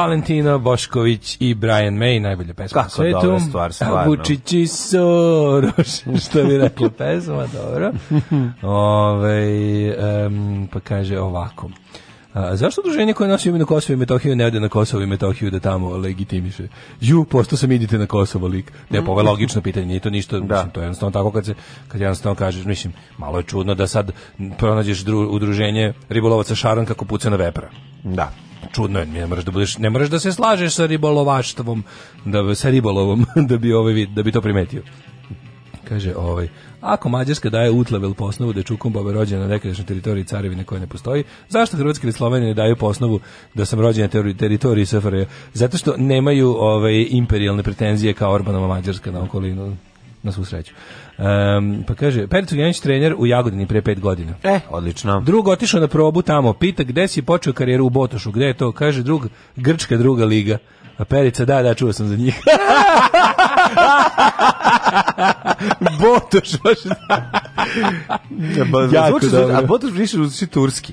Valentina Bošković i Brian May, najbolja pesma Kako na dobra stvar, stvarno. Vučić i Soroš, što bi rekla pesma, dobro. Ove, um, pa kaže ovako. A, zašto druženje koje nosi ime na Kosovo i Metohiju ne ode na Kosovo i Metohiju da tamo legitimiše? Ju, posto sam idite na Kosovo lik. Ne, pa ovo je mm. logično pitanje, nije to ništa, da. mislim, to je jednostavno tako kad se, kad jednostavno kažeš, mislim, malo je čudno da sad pronađeš dru, udruženje ribolovaca Šaran kako puca na vepra. Da čudno je, ne moraš da budeš, ne moraš da se slažeš sa ribolovaštvom, da sa ribolovom da bi ovaj da bi to primetio. Kaže ovaj ako Mađarska daje utlevel po osnovu da je Čukumbaba rođena na nekadašnjoj teritoriji carevine koja ne postoji, zašto Hrvatski ili Slovenije ne daju po osnovu da sam rođen na teritoriji SFRJ? Zato što nemaju ove ovaj, imperijalne pretenzije kao Orbanova Mađarska na okolinu, na svu sreću. Um, pa kaže, Pericu Janić trener u Jagodini pre pet godina. E, odlično. Drug otišao na probu tamo, pita gde si počeo karijeru u Botošu, gde je to? Kaže, drug, Grčka druga liga. A Perica, da, da, čuo sam za njih. Botoš, baš da. ja, zvuči, a Botoš više zvuči turski.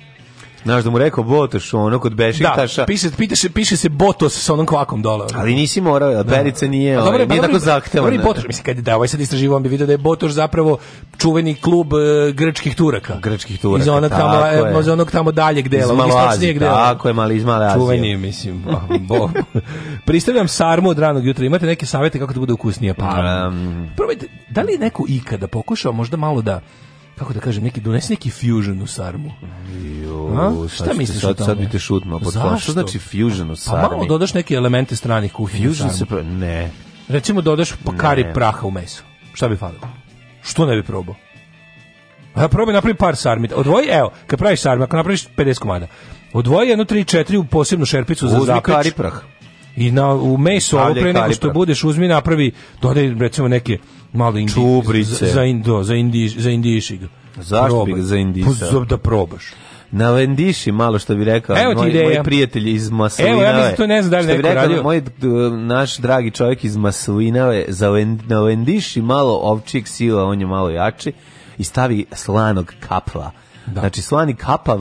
Znaš da mu rekao Botoš, ono kod Bešiktaša. Da, piše, piše, se, piše se Botos sa onom kvakom dole. Ali nisi morao, Perica da. nije, a ovaj, dobro, nije tako zahtevana. Dobro Botoš, mislim, kad je da ovaj sad istraživo, on bi vidio da je Botoš zapravo čuveni klub e, grčkih Turaka. Grčkih Turaka, iz onog tamo, e, je. Iz onog tamo daljeg dela, iz istočnijeg dela. Tako je, mali iz Male Azije. Čuveni, mislim. Bo. Pristavljam sarmu od ranog jutra. Imate neke savete kako da bude ukusnija Pa, um, probajte, da li neko ikada pokušao možda malo da kako da kažem, neki donesi neki fusion u sarmu. Jo, šta sad misliš sad, sad bi te šutno pod Zašto? znači fusion u sarmi? Pa malo dodaš neke elemente stranih kuhinja Fusion se pra... ne. Recimo dodaš pa kari ne. praha u mesu. Šta bi falilo? Što ne bi probao? Ja probaj napravi par sarmi. Odvoji, evo, kad praviš sarmi, ako napraviš 50 komada, odvoji jedno, tri, četiri u posebnu šerpicu Uzmi za zapeč. kari prah. I na, u meso, ovo pre nego što budeš, uzmi napravi, dodaj recimo neke malo indi, čubrice. Za, indo, za, indi, za indišig. Zašto bi za indisa? Pa da probaš. Na Vendiši, malo što bi rekao, Evo moj, ideja. moji prijatelji iz Maslinave. Evo, ja mislim, da to ne znam da li neko rekao, radio. Moj, naš dragi čovjek iz Maslinave, za Vend, na Vendiši malo ovčijeg sila, on je malo jači, i stavi slanog kapla. Da. Znači, slani kapav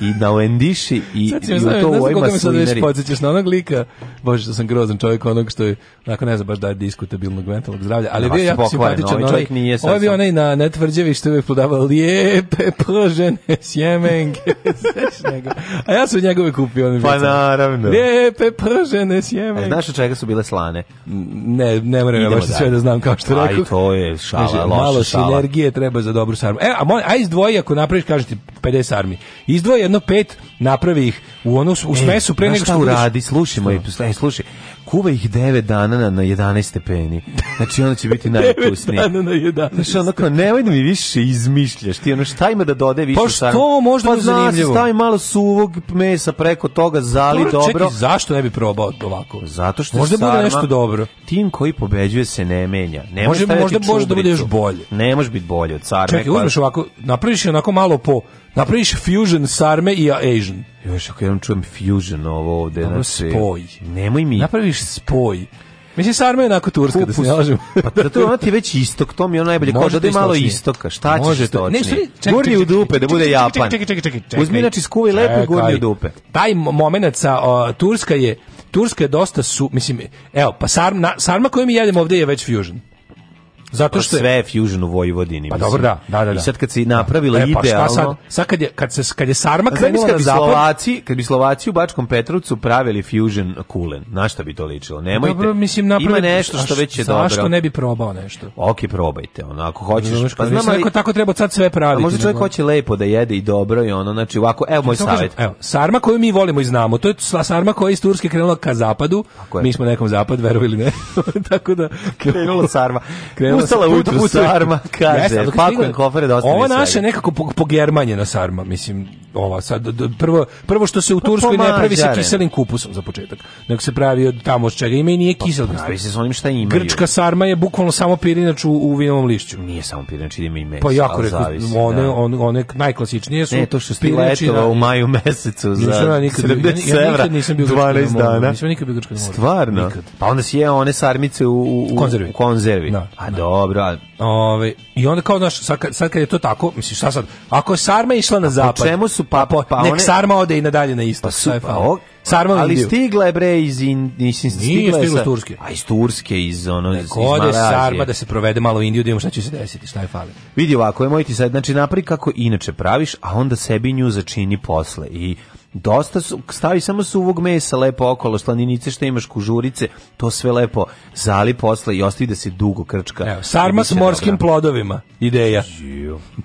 i na Lendiši i, Sad i znam, u to u ovoj maslinari. Sad na onog lika, bože što sam grozan čovjek, onog što je, onako ne znam baš da je diskutabilnog mentalnog zdravlja, ali bio jako simpatičan ovaj čovjek. Nije sad ovo ovaj je bio onaj na netvrđevi što je prodavao lijepe pržene sjemenke. A ja sam njegove kupio. Ono pa naravno. Lijepe pržene sjemenke. A e, znaš od čega su bile slane? Ne, ne moram ja baš sve da znam kao što rekao. Aj, to je šala, Kaže, loša Malo sinergije treba za dobru sarmu. E, a, moj, a izdvoji ako napraviš, kažete 50 sarmi. Izdvoji jedno pet, napravi ih u onu u e, smesu pre nego što uradi, slušaj slušajmo e, slušaj kuva ih 9 dana na 11 stepeni. Znači ono će biti najkusnije. 9 dana na 11. Znači ono kao, nemoj da mi više izmišljaš. Ti ono šta ima da dode više Pa što sam, možda pa mi zanimljivo? Pa stavi malo suvog mesa preko toga, zali dobro. dobro. Čekaj, zašto ne bi probao ovako? Zato što možda sarma, bude nešto dobro. Tim koji pobeđuje se ne menja. Ne može, možda može da bude još bolje. Ne može biti bolje od sarme. Čekaj, uzmeš pa- ovako, napraviš onako malo po, napraviš fusion sarme i Asian. Još ako jednom čujem fusion ovo ovde. Dobro, znači, spoj. Nemoj mi. Napraviš spoj. Mislim, sarma je onako turska, Kupus. da se ne lažemo. pa zato je ona ti već istok, to mi je najbolje kao da je malo istoka. Šta Može to? Ne, čekaj, gurni u dupe da bude Japan. Čekaj, čekaj, čekaj, čekaj. Uzmi znači skuvi lepo gurni u dupe. Taj momenat sa o, Turska je Turska je dosta su, mislim, evo, pa sarma, sarma koju mi jedemo ovde je već fusion. Zato što sve je fusion u Vojvodini. Pa mislim. dobro da, da, da, da. I sad kad se napravila ideja e, pa idealno. Sad, sad kad je kad se kad je Sarma krenula da zapad, Slovaci, kad bi Slovaci u Bačkom Petrovcu pravili fusion kulen, na šta bi to ličilo? Nemojte. Dobro, mislim napravili Ima nešto što već je zašto dobro. Zašto ne bi probao nešto? Okej, probajte, ono ako hoćeš. Dobro, pa znam ali neko tako treba sad sve praviti. A možda čovjek hoće lepo da jede i dobro i ono, znači ovako, evo moj savet. Evo, sarma koju mi volimo i znamo, to je sarma koja je iz Turske krenula ka zapadu. Mi smo nekom zapad, verovali ne. tako da krenula sarma. Krenula ustala ujutru sarma, kaže, pakujem kofere da ostane. Ova naša nekako po, pogermanjena sarma, mislim, ova sad, prvo, prvo što se u pa Turskoj ne pravi sa kiselim kupusom za početak, nego se pravi od tamo s čega ima i nije pa kisel. Pravi se s onim šta ima. Grčka sarma je bukvalno samo pirinač u, u vinovom lišću. Nije samo pirinač, ima i meso. Pa jako rekao, da. one, da. one, one najklasičnije su. Ne, to što stiletova u maju mesecu za 70 evra, 12 dana. Nisam nikad bio grčka Stvarno? Pa onda si jeo one sarmice u, u, konzervi. u Da. A da. Dobro. Ovaj I onda kao, znaš, sad, sad kad je to tako, misliš, šta sad, ako je Sarma išla na zapad, čemu su pa, pa, pa nek one... Sarma ode i nadalje na istok. Pa su, pa, ok, Sarma ali Indiju. stigla je bre iz in, mislim stigla, stigla je iz Turske. A iz Turske iz ono Nek iz Malazije. Sarma da se provede malo u Indiju, da vidimo šta će se desiti, šta je fali. Vidi ovako, je moj ti sad, znači napravi kako inače praviš, a onda sebi nju začini posle i dosta su, stavi samo suvog mesa lepo okolo, slaninice što imaš, kužurice, to sve lepo zali posle i ostavi da se dugo krčka. Evo, sarma s da morskim dobra. plodovima, ideja.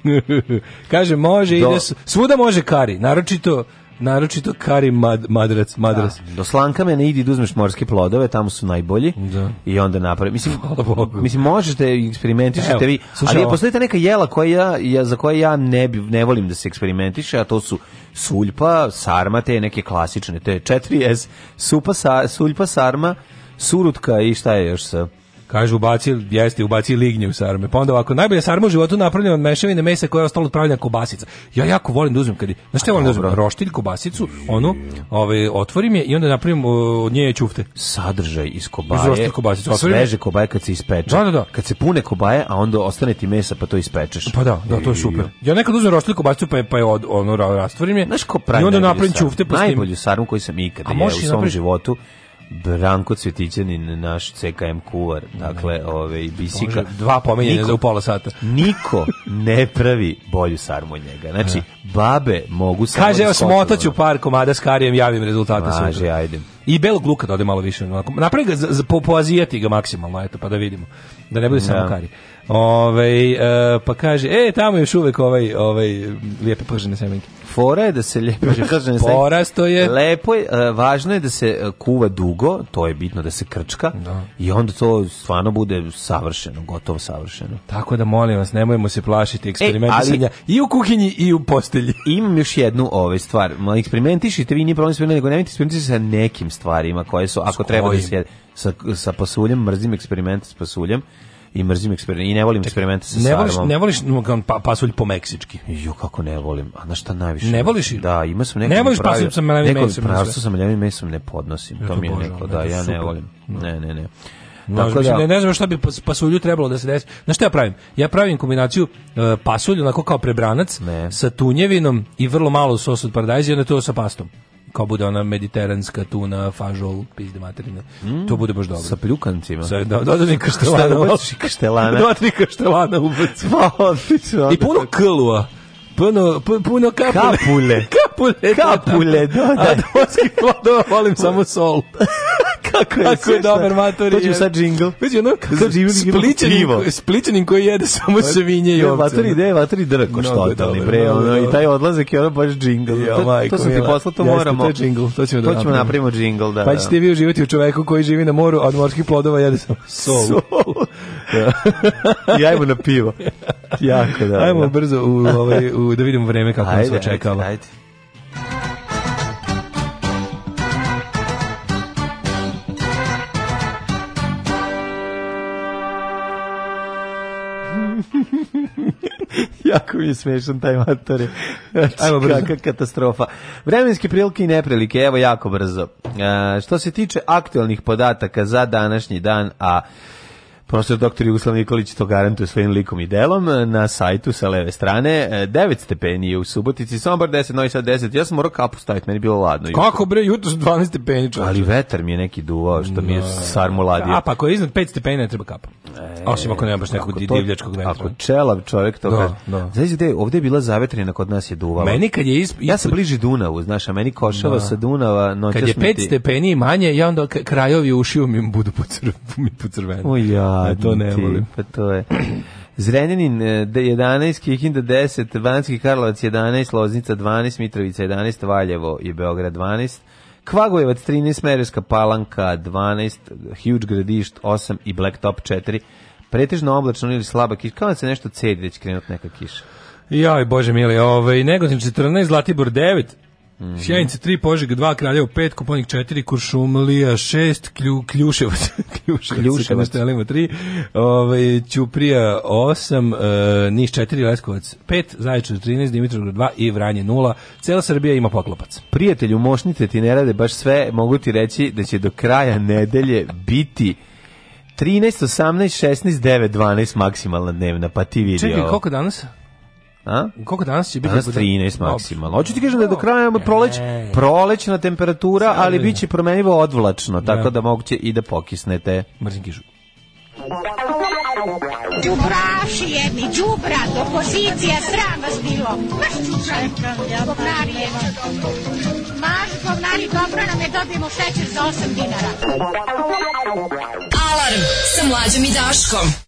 Kaže, može, Do... ide, svuda može kari, naročito Naročito kari mad, madrac, da, madrac. Da. Do slanka me ne idi da uzmeš morske plodove, tamo su najbolji. Da. I onda napravi. Mislim, mislim možete eksperimentišete vi, ali je postojite neka jela koja ja, ja, za koje ja ne, ne volim da se eksperimentiše, a to su suljpa, sarma, te neke klasične, te 4S, supa, sa, suljpa, sarma, surutka i šta je još sa... Kaže, ubaci, jeste, ubaci lignju sarme. Pa onda ovako, najbolje sarma u životu napravljena od mešavine mesa koje je ostalo od pravljenja kobasica. Ja jako volim da uzmem, kad je, znaš šta volim da uzmem? Roštilj, kobasicu, onu, ovaj, otvorim je i onda napravim od nje čufte. Sadržaj iz kobaje, iz kobasicu, sveže kobaje kad se ispeče. Da, da, da. Kad se pune kobaje, a onda ostane ti mesa pa to ispečeš. Pa da, da, to je super. Ja nekad uzmem roštilj, kobasicu pa je, pa je od, ono, rastvorim je. Znaš ko pravi I onda napravim ćufte čufte pa Najbolju sarmu koju sam ikad jeo u svom životu Branko Cvetićanin, naš CKM kuvar, dakle, ove, bisika. Može dva pomenjene za u pola sata. Niko ne pravi bolju sarmu od njega. Znači, babe mogu samo... Kaže, evo smotaću da- par komada s karijem, javim rezultate. Kaže, ajde. I belog luka da ode malo više. Napravi ga, za, poazijati ga maksimalno, eto, pa da vidimo. Da ne bude samo da. kari. Ove, ovaj, pa kaže, e, tamo još uvek ovaj, ovaj, lijepe pržene semenke. Fora je da se lijepe pržene semenke. Porasto je. Lepo je, e, važno je da se e, kuva dugo, to je bitno da se krčka no. Da. i onda to stvarno bude savršeno, gotovo savršeno. Tako da molim vas, nemojmo se plašiti e, eksperimentisanja e, i u kuhinji i u postelji. Imam još jednu ovaj stvar. Eksperimentišite, vi nije problem sve nego nemojte eksperimentisati sa nekim stvarima koje su, ako treba da se sa, sa pasuljem, mrzim eksperiment s pasuljem i mrzim eksperimente i ne volim eksperimente sa ne voliš, Ne voliš pa, pasulj po meksički. Jo kako ne volim. A na šta najviše? Ne voliš? Da, ima sam neko. Ne voliš pasulj sa mlevim mesom. Neko sa mlevim mesom ne podnosim. Ja to, to mi je neko da, da ja ne volim. Da. Ne, ne, ne. No, dakle, da. ne, ne znam šta bi pasulju trebalo da se desi. Na šta ja pravim? Ja pravim kombinaciju pasulja e, pasulj, onako kao prebranac, ne. sa tunjevinom i vrlo malo sosa od paradajza i onda to sa pastom kao bude ona mediteranska tuna, fažol, pizde materine. Mm. To bude baš dobro. Sa pljukancima. Sa, da, dodani da, da kaštelana. Šta da, dobaciš kaštelana? dodani kaštelana u bac. odlično. I puno klua. Puno, puno kapule. Kapule. Kapule. Kapule, dodaj. A doski plodova volim samo sol. kako je, kako je dobar matori. To ću sad džingl. Već ono kako spličanin, spličanin koji jede samo pa, svinje i ovce. Matori ide, matori drko što otali, bre, ono, i taj odlazak je ono baš džingl. To, to sam ti poslao, to moramo. To je džingl, to ćemo da napravimo. To ćemo napravimo džingl, da. Pa da. ćete vi uživati u čoveku koji živi na moru, a od morskih plodova jede samo sol. Da. I ajmo na pivo. Jako da. Ajmo brzo u, ovaj, u, da vidimo vreme kako nas očekava. Ajde, ajde. jako mi je smešan taj matore. Znači, Ajmo brzo. Kaka katastrofa. Vremenske prilike i neprilike, evo jako brzo. E, što se tiče aktualnih podataka za današnji dan, a profesor dr. Jugoslav Nikolić to garantuje svojim likom i delom na sajtu sa leve strane 9 e, stepeni je u Subotici Sombor 10, Novi Sad 10 ja sam morao kapu staviti, meni bilo ladno kako bre, jutro su 12 stepeni čoče. ali vetar mi je neki duvao što no. mi je da. sarmu ladio a pa ako je iznad 5 stepeni ne treba kapa e, osim ako nema baš nekog to, divljačkog vetra ako čelav čovjek to da, kaže znači gde, ovde je bila zavetrina kod nas je duvalo meni kad je isp... ja sam bliži Dunavu znaš, a meni košava da. sa Dunava noćas kad je 5 ti... stepeni manje ja onda krajovi ušiju mi budu po, crv... mi po crveno o ja gladni. To ne volim. Pa to je. Zrenjanin 11, e, Kikinda 10, Vanski Karlovac 11, Loznica 12, Mitrovica 11, Valjevo i Beograd 12. Kvagojevac 13, Merevska palanka 12, Huge gradišt 8 i Blacktop 4. Pretežno oblačno ili slaba kiša, kao da se nešto cedi, da će krenuti neka kiša. Jaj, bože mili, ovaj, Negotin 14, Zlatibor 9, Mm -hmm. Sjajnice 3, Požega 2, Kraljevo 5, Koponik 4, Kuršumlija 6, Klju, Kljuševac, Kljuševac, Kljuševac. Stelimo 3, ovaj, Ćuprija 8, e, Niš 4, Leskovac 5, Zaječar 13, Dimitrovgrad 2 i Vranje 0. Cela Srbija ima poklopac. Prijatelju, mošnite ti ne rade baš sve, mogu ti reći da će do kraja nedelje biti 13, 18, 16, 9, 12 maksimalna dnevna, pa ti vidi Čekaj, ovo. koliko danas? A? Koliko danas će biti? Danas 13 maksimalno. Hoću ti kažem da je do kraja e. proleć, prolećna temperatura, ali bit će promenivo odvlačno, da. tako da moguće i da pokisnete. Mrzim kišu. Đubraši jedni, đubrat, opozicija, sram vas bilo. Maš čučajka, govnarije. Maš govnari, dobro nam je, dobijemo šećer za 8 dinara. Alarm sa mlađom i Daškom.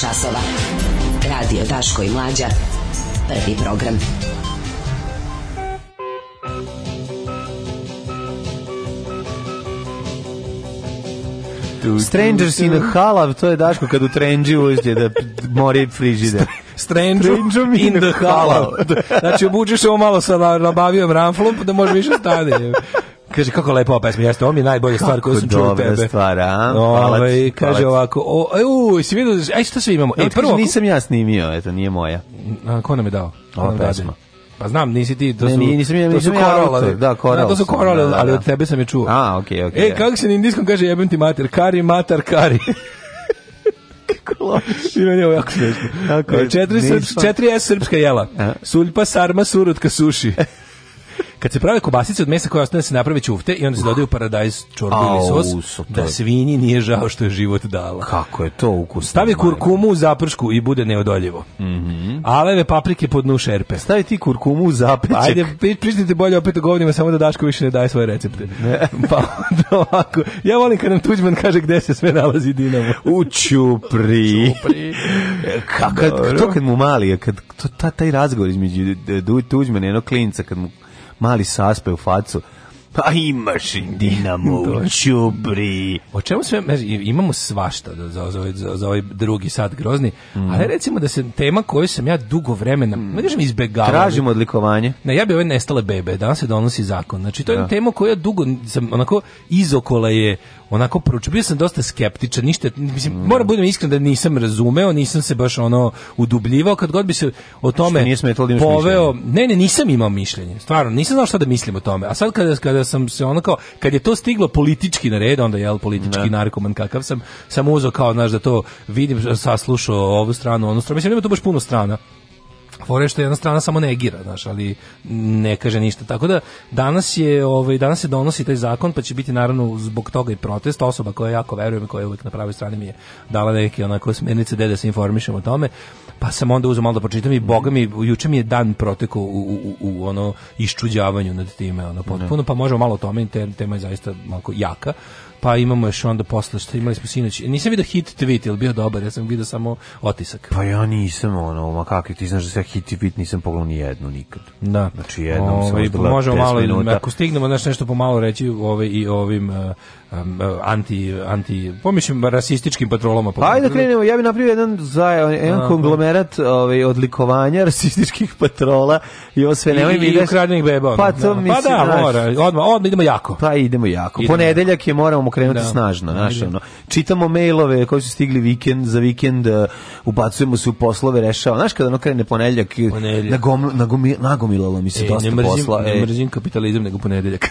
časova. Radio Daško i Mlađa. Prvi program. Strangers in a Halav, to je Daško kad u Trenđi uđe da mori frižide. Strange in, in the Halav. Da, znači, obučeš ovo malo sa nabavijem ramflom, da može više stane. Kaže kako lepo ova pesma, jeste, ovo mi je najbolja stvar koju sam čuo od tebe. stvar, a? Ove, ovaj, kaže ovako, o, e, u, si vidio, aj što sve imamo? E, prvo, nisam ja snimio, eto, nije moja. A, ko nam je dao? Ova pesma. Pa znam, nisi ti, to su, ne, nisam, nisam, da, da, to su korole. da, korole. to su korole, da, da, ali da. od tebe sam je čuo. A, okej, okay, okej. Okay, e, kako se na indijskom kaže jebem ti mater, kari, matar, kari. kako loš. I meni je ovo jako smiješno. Četiri, srps, četiri S srpska jela. Suljpa, sarma, surutka, suši. Kad se prave kobasice od mesa koje ostane da se naprave ćufte i onda se dodaju paradajz, čorbu ili sos, da svinji nije žao što je život dala. Kako je to ukusno. Stavi kurkumu u zapršku i bude neodoljivo. Mm -hmm. Aleve paprike pod dnu šerpe. Stavi ti kurkumu u zapreček. Ajde, pričnite bolje opet o govnima, samo da Daško više ne daje svoje recepte. Ne. pa ovako, ja volim kad nam Tuđman kaže gde se sve nalazi Dinamo. U Čupri. Čupri. E, Kako, to kad mu mali, kad, to, taj razgovor između Tuđmana i jednog klinca, kad mu mali saspe u facu. Pa imaš i Dinamo u Čubri. O čemu sve, imamo svašta da- za, za, ovaj- za, za ovaj drugi sad grozni, mm. ali recimo da se tema koju sam ja dugo vremena, mm. ne kažem da izbegavao. Tražimo odlikovanje. Ne, ja bi ove nestale bebe, danas se donosi zakon. Znači, to je da. tema koja dugo, sam onako, izokola je onako poručio. Bio sam dosta skeptičan, ništa, mislim, moram budem iskren da nisam razumeo, nisam se baš ono udubljivao, kad god bi se o tome poveo, ne, ne, nisam imao mišljenje, stvarno, nisam znao šta da mislim o tome, a sad kada, kada sam se ono kao, kad je to stiglo politički na red, onda jel, politički ne. Da. narkoman kakav sam, sam uzao kao, znaš, da to vidim, saslušao ovu stranu, onu stranu, mislim, nema to baš puno strana, fore što jedna strana samo negira, znaš, ali ne kaže ništa. Tako da danas je ovaj danas se donosi taj zakon, pa će biti naravno zbog toga i protest osoba koja jako verujem koja je uvek na pravoj strani mi je dala neke onako smernice da da se informišemo o tome. Pa sam onda uzeo malo da pročitam i boga mi juče mi je dan protekao u, u, u, ono iščuđavanju nad time ono potpuno, da. pa možemo malo o tome, tema je zaista malo jaka pa imamo još onda posle što imali smo sinoć. Nisam vidio hit tweet, ili bio dobar, ja sam vidio samo otisak. Pa ja nisam ono, ma kakvi, ti znaš da sve hit tweet nisam pogledao ni jednu nikad. Da. Znači jednom o, sam ovaj, možemo malo, ili, ako stignemo znaš, nešto pomalo reći ove, ovaj, i ovim uh, um, anti anti pomišljam rasističkim patrolama pa ajde da krenemo ja bih napravio jedan za jedan A, pa. konglomerat ovaj odlikovanja rasističkih patrola i ovo sve nemoj mi ukradenih beba pa to da. Pa mislim pa da naš, mora odmah odmah idemo jako pa idemo jako idemo ponedeljak jako. je moramo krenuti da. snažno znači ono čitamo mejlove koji su stigli vikend za vikend uh, ubacujemo se u poslove rešavamo znaš kada ono krene ponedeljak na nagomilalo mi se e, dosta ne mrzim, posla ne e. mrzim kapitalizam nego ponedeljak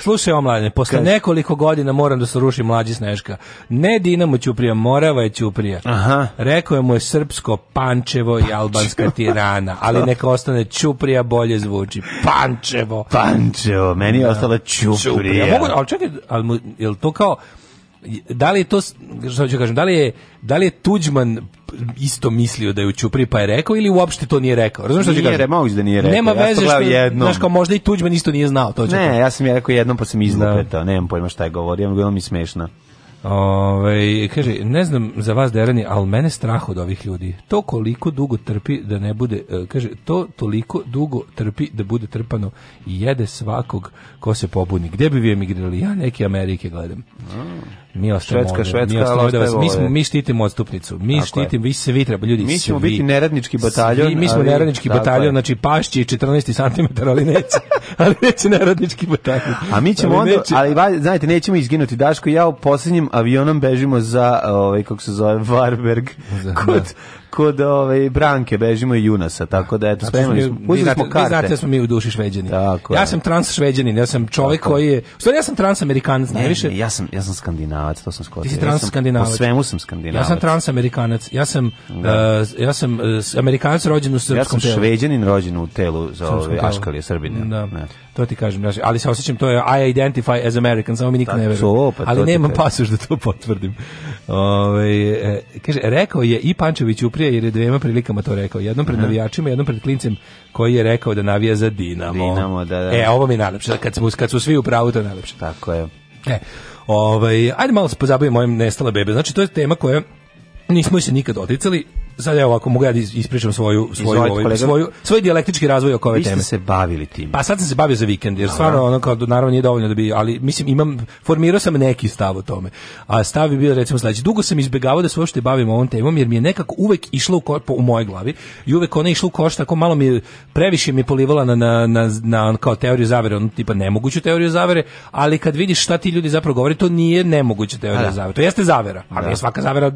Slušaj, omladine, posle Kaži. nekoliko godina moram da se ruši mlađi Sneška. Ne Dinamo Ćuprija, Morava je Ćuprija. Aha. Rekao je mu je srpsko Pančevo i albanska tirana, ali neka ostane Ćuprija bolje zvuči. Pančevo. Pančevo, meni je da. ostala Ćuprija. Ćuprija. Mogu, ali čekaj, ali, je li to kao da li je to što ću kažem, da li je da li je Tuđman isto mislio da je u Ćupri pa je rekao ili uopšte to nije rekao. Razumem što ću kažem? Nije, moguće da nije rekao. Nema ja veze što, jednom. znaš kao možda i Tuđman isto nije znao to. Ne, ja sam je rekao jednom pa sam izlupetao, da. nemam pojma šta je govorio, ja bilo mi smešno. Ove, ovaj, kaže, ne znam za vas derani, ali mene strah od ovih ljudi. To koliko dugo trpi da ne bude, e, kaže, to toliko dugo trpi da bude trpano i jede svakog ko se pobuni. Gde bi vi emigrirali? Ja neke Amerike gledam. Mm. Mi ostajemo Švedska, Švedska, mi, ostajemo, da, mi, smo, ovaj- mi štitimo odstupnicu. Mi Tako štitimo, vi svi treba, ljudi, Mi ćemo svi, biti neradnički bataljon. Svi, mi smo ali, neradnički bataljon, znači pašći 14 cm, ali neće, ali neće neradnički bataljon. A mi ćemo ali onda, neće, ali znate, nećemo izginuti. Daško i ja u posljednjem avionom bežimo za, ovaj, kako se zove, Varberg, kod, da kod ove Branke bežimo i Junasa, tako da eto spremili smo, uzeli smo karte. znate da smo mi u duši šveđani. Tako, ja je. sam trans šveđanin, ja sam čovjek tako. koji je, stvarno ja sam trans amerikanac, ne, najviše. Ne, ja sam ja sam skandinavac, to sam skotio. Ti si trans skandinavac. Ja sam, po svemu sam skandinavac. Ja sam trans amerikanac. Ja sam da. uh, ja sam uh, amerikanac rođen u srpskom telu. Ja sam šveđanin rođen u telu za ove Aškalije Srbine. Da. Ne. To ti kažem, znači, ali se osjećam, to je I identify as American, samo mi nikad ne veruje. Pa, ali nemam pasoš da to potvrdim. Ove, e, kaže, rekao je i Pančević uprije, jer je dvema prilikama to rekao. Jednom pred navijačima, jednom pred klincem koji je rekao da navija za Dinamo. Dinamo, da, da. E, ovo mi je najlepše, kad, smo, kad su svi u pravu, to je najlepše. Tako je. E, ovaj, ajde malo se pozabavimo mojim nestala bebe. Znači, to je tema koja nismo se nikad oticali, sad evo ovako mogu ja da ispričam svoju svoju Izvolite, ovaj, svoju svoj dijalektički razvoj oko ove Vi ste teme. se bavili tim. Pa sad sam se bavio za vikend jer Aha. stvarno ono kao naravno nije dovoljno da bi ali mislim imam formirao sam neki stav o tome. A stav bi bio recimo sledeći. Dugo sam izbegavao da se uopšte bavim ovom temom jer mi je nekako uvek išlo u, ko, u moje glavi i uvek ona išla u koš tako malo mi je, previše mi je polivala na na na, na kao teoriju zavere, ono tipa nemoguću teoriju zavere, ali kad vidiš šta ti ljudi zapravo govore to nije nemoguća teorija da. zavere. To jeste zavera, ali da. je svaka zavera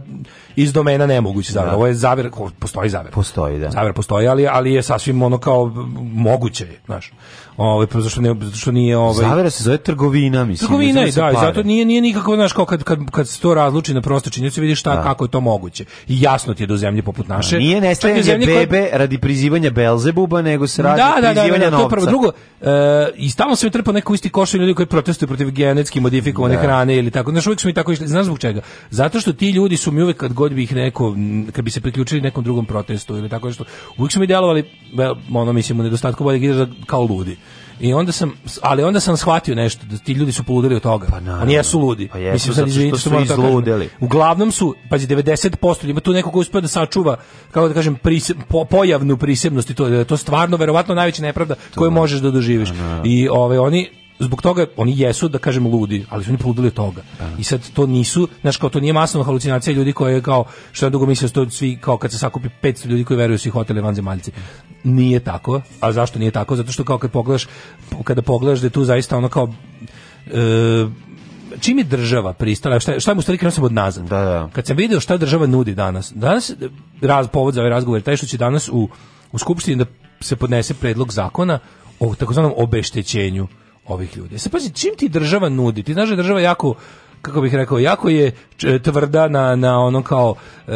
iz domena nemoguće zavere. Da. Ovo je zaver postoji zaver. Postoji, da. Zaver postoji, ali ali je sasvim ono kao moguće, znaš. Ovaj pa zašto ne zašto nije ovaj Zavera se zove trgovina, mislim. Trgovina je, da, i zato nije nije nikakvo, znaš kao kad kad kad se to razluči na prosto činjenicu vidiš šta da. kako je to moguće. I jasno ti je da u poput naše. Da, nije nestajanje bebe koja... radi prizivanja Belzebuba, nego se radi da, da, da, da prizivanja da, da, da, to prvo drugo. E, I stalno se mi trpa neko isti koš ljudi koji protestuju protiv genetski modifikovane da. hrane ili tako. Znaš, uvijek su i tako išli. Znaš zbog čega? Zato što ti ljudi su mi uvek kad god bi ih neko kad bi se priključili nekom drugom protestu ili tako nešto. Uvijek su mi djelovali, e, ono mislim, u nedostatku boljeg izraza kao ludi. I onda sam, ali onda sam shvatio nešto, da ti ljudi su poludeli od toga. Pa naravno. Oni jesu ludi. Pa jesu, Mislim, sad, izvinite, što, što su izludeli. Uglavnom su, pazi, 90% ima tu neko ko uspio da sačuva, kako da kažem, priseb, po, pojavnu prisebnost i to, to stvarno, verovatno, najveća nepravda koju možeš da doživiš. Pa I ove, ovaj, oni, zbog toga oni jesu da kažem ludi, ali su oni poludili toga. Aha. Da. I sad to nisu, znači kao to nije masovna halucinacija ljudi koji kao što ja dugo mislio što da svi kao kad se sakupi 500 ljudi koji veruju svih hotele vanzemaljci. Nije tako. A zašto nije tako? Zato što kao kad pogledaš kada pogledaš da je tu zaista ono kao e, čim je država pristala, šta, šta mu stvari krenuo sam od nazad. Da, da. Kad sam video šta država nudi danas, danas raz, povod za ovaj razgovor taj što će danas u, u Skupštini da se podnese predlog zakona o takozvanom obeštećenju ovih ljudi. E, sad pazi, čim ti država nudi, ti znaš da država jako kako bih rekao, jako je tvrda na, na ono kao e,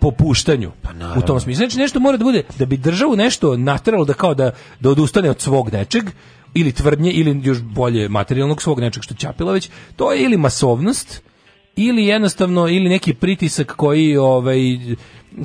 popuštanju pa naravno. u tom smislu. Znači nešto mora da bude, da bi državu nešto natralo da kao da, da odustane od svog nečeg, ili tvrdnje, ili još bolje materijalnog svog nečeg što Ćapilović to je ili masovnost, ili jednostavno, ili neki pritisak koji ovaj,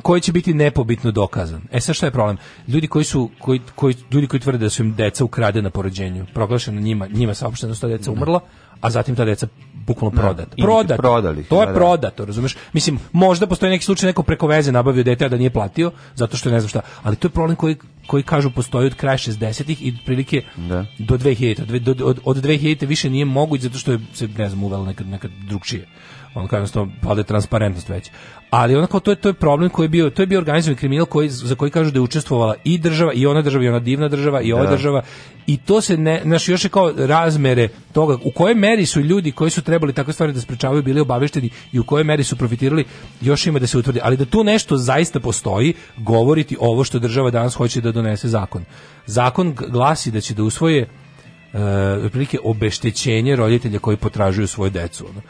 koji će biti nepobitno dokazan. E sad šta je problem? Ljudi koji su koji, koji ljudi koji tvrde da su im deca ukradena po rođenju, proglašeno njima, njima saopšteno da su deca umrla, a zatim ta deca bukvalno prodat. No, prodat. Prodali, to je da, da, prodato, razumeš? Mislim, možda postoji neki slučaj neko preko veze nabavio dete a da nije platio, zato što ne znam šta, ali to je problem koji koji kažu postoji od kraja 60-ih i otprilike da. do 2000 do, od, od 2000 više nije moguć zato što je se ne znam uvelo nekad nekad drugčije on kao što pada transparentnost veća. Ali onako to je to je problem koji je bio, to je bio organizovani kriminal koji za koji kažu da je učestvovala i država i ona država i ona divna država i ova da. država i to se ne naš još je kao razmere toga u kojoj meri su ljudi koji su trebali takve stvari da sprečavaju bili obavešteni i u kojoj meri su profitirali još ima da se utvrdi, ali da tu nešto zaista postoji govoriti ovo što država danas hoće da donese zakon. Zakon glasi da će da usvoje uh, e, prilike obeštećenje roditelja koji potražuju svoje decu. Ono.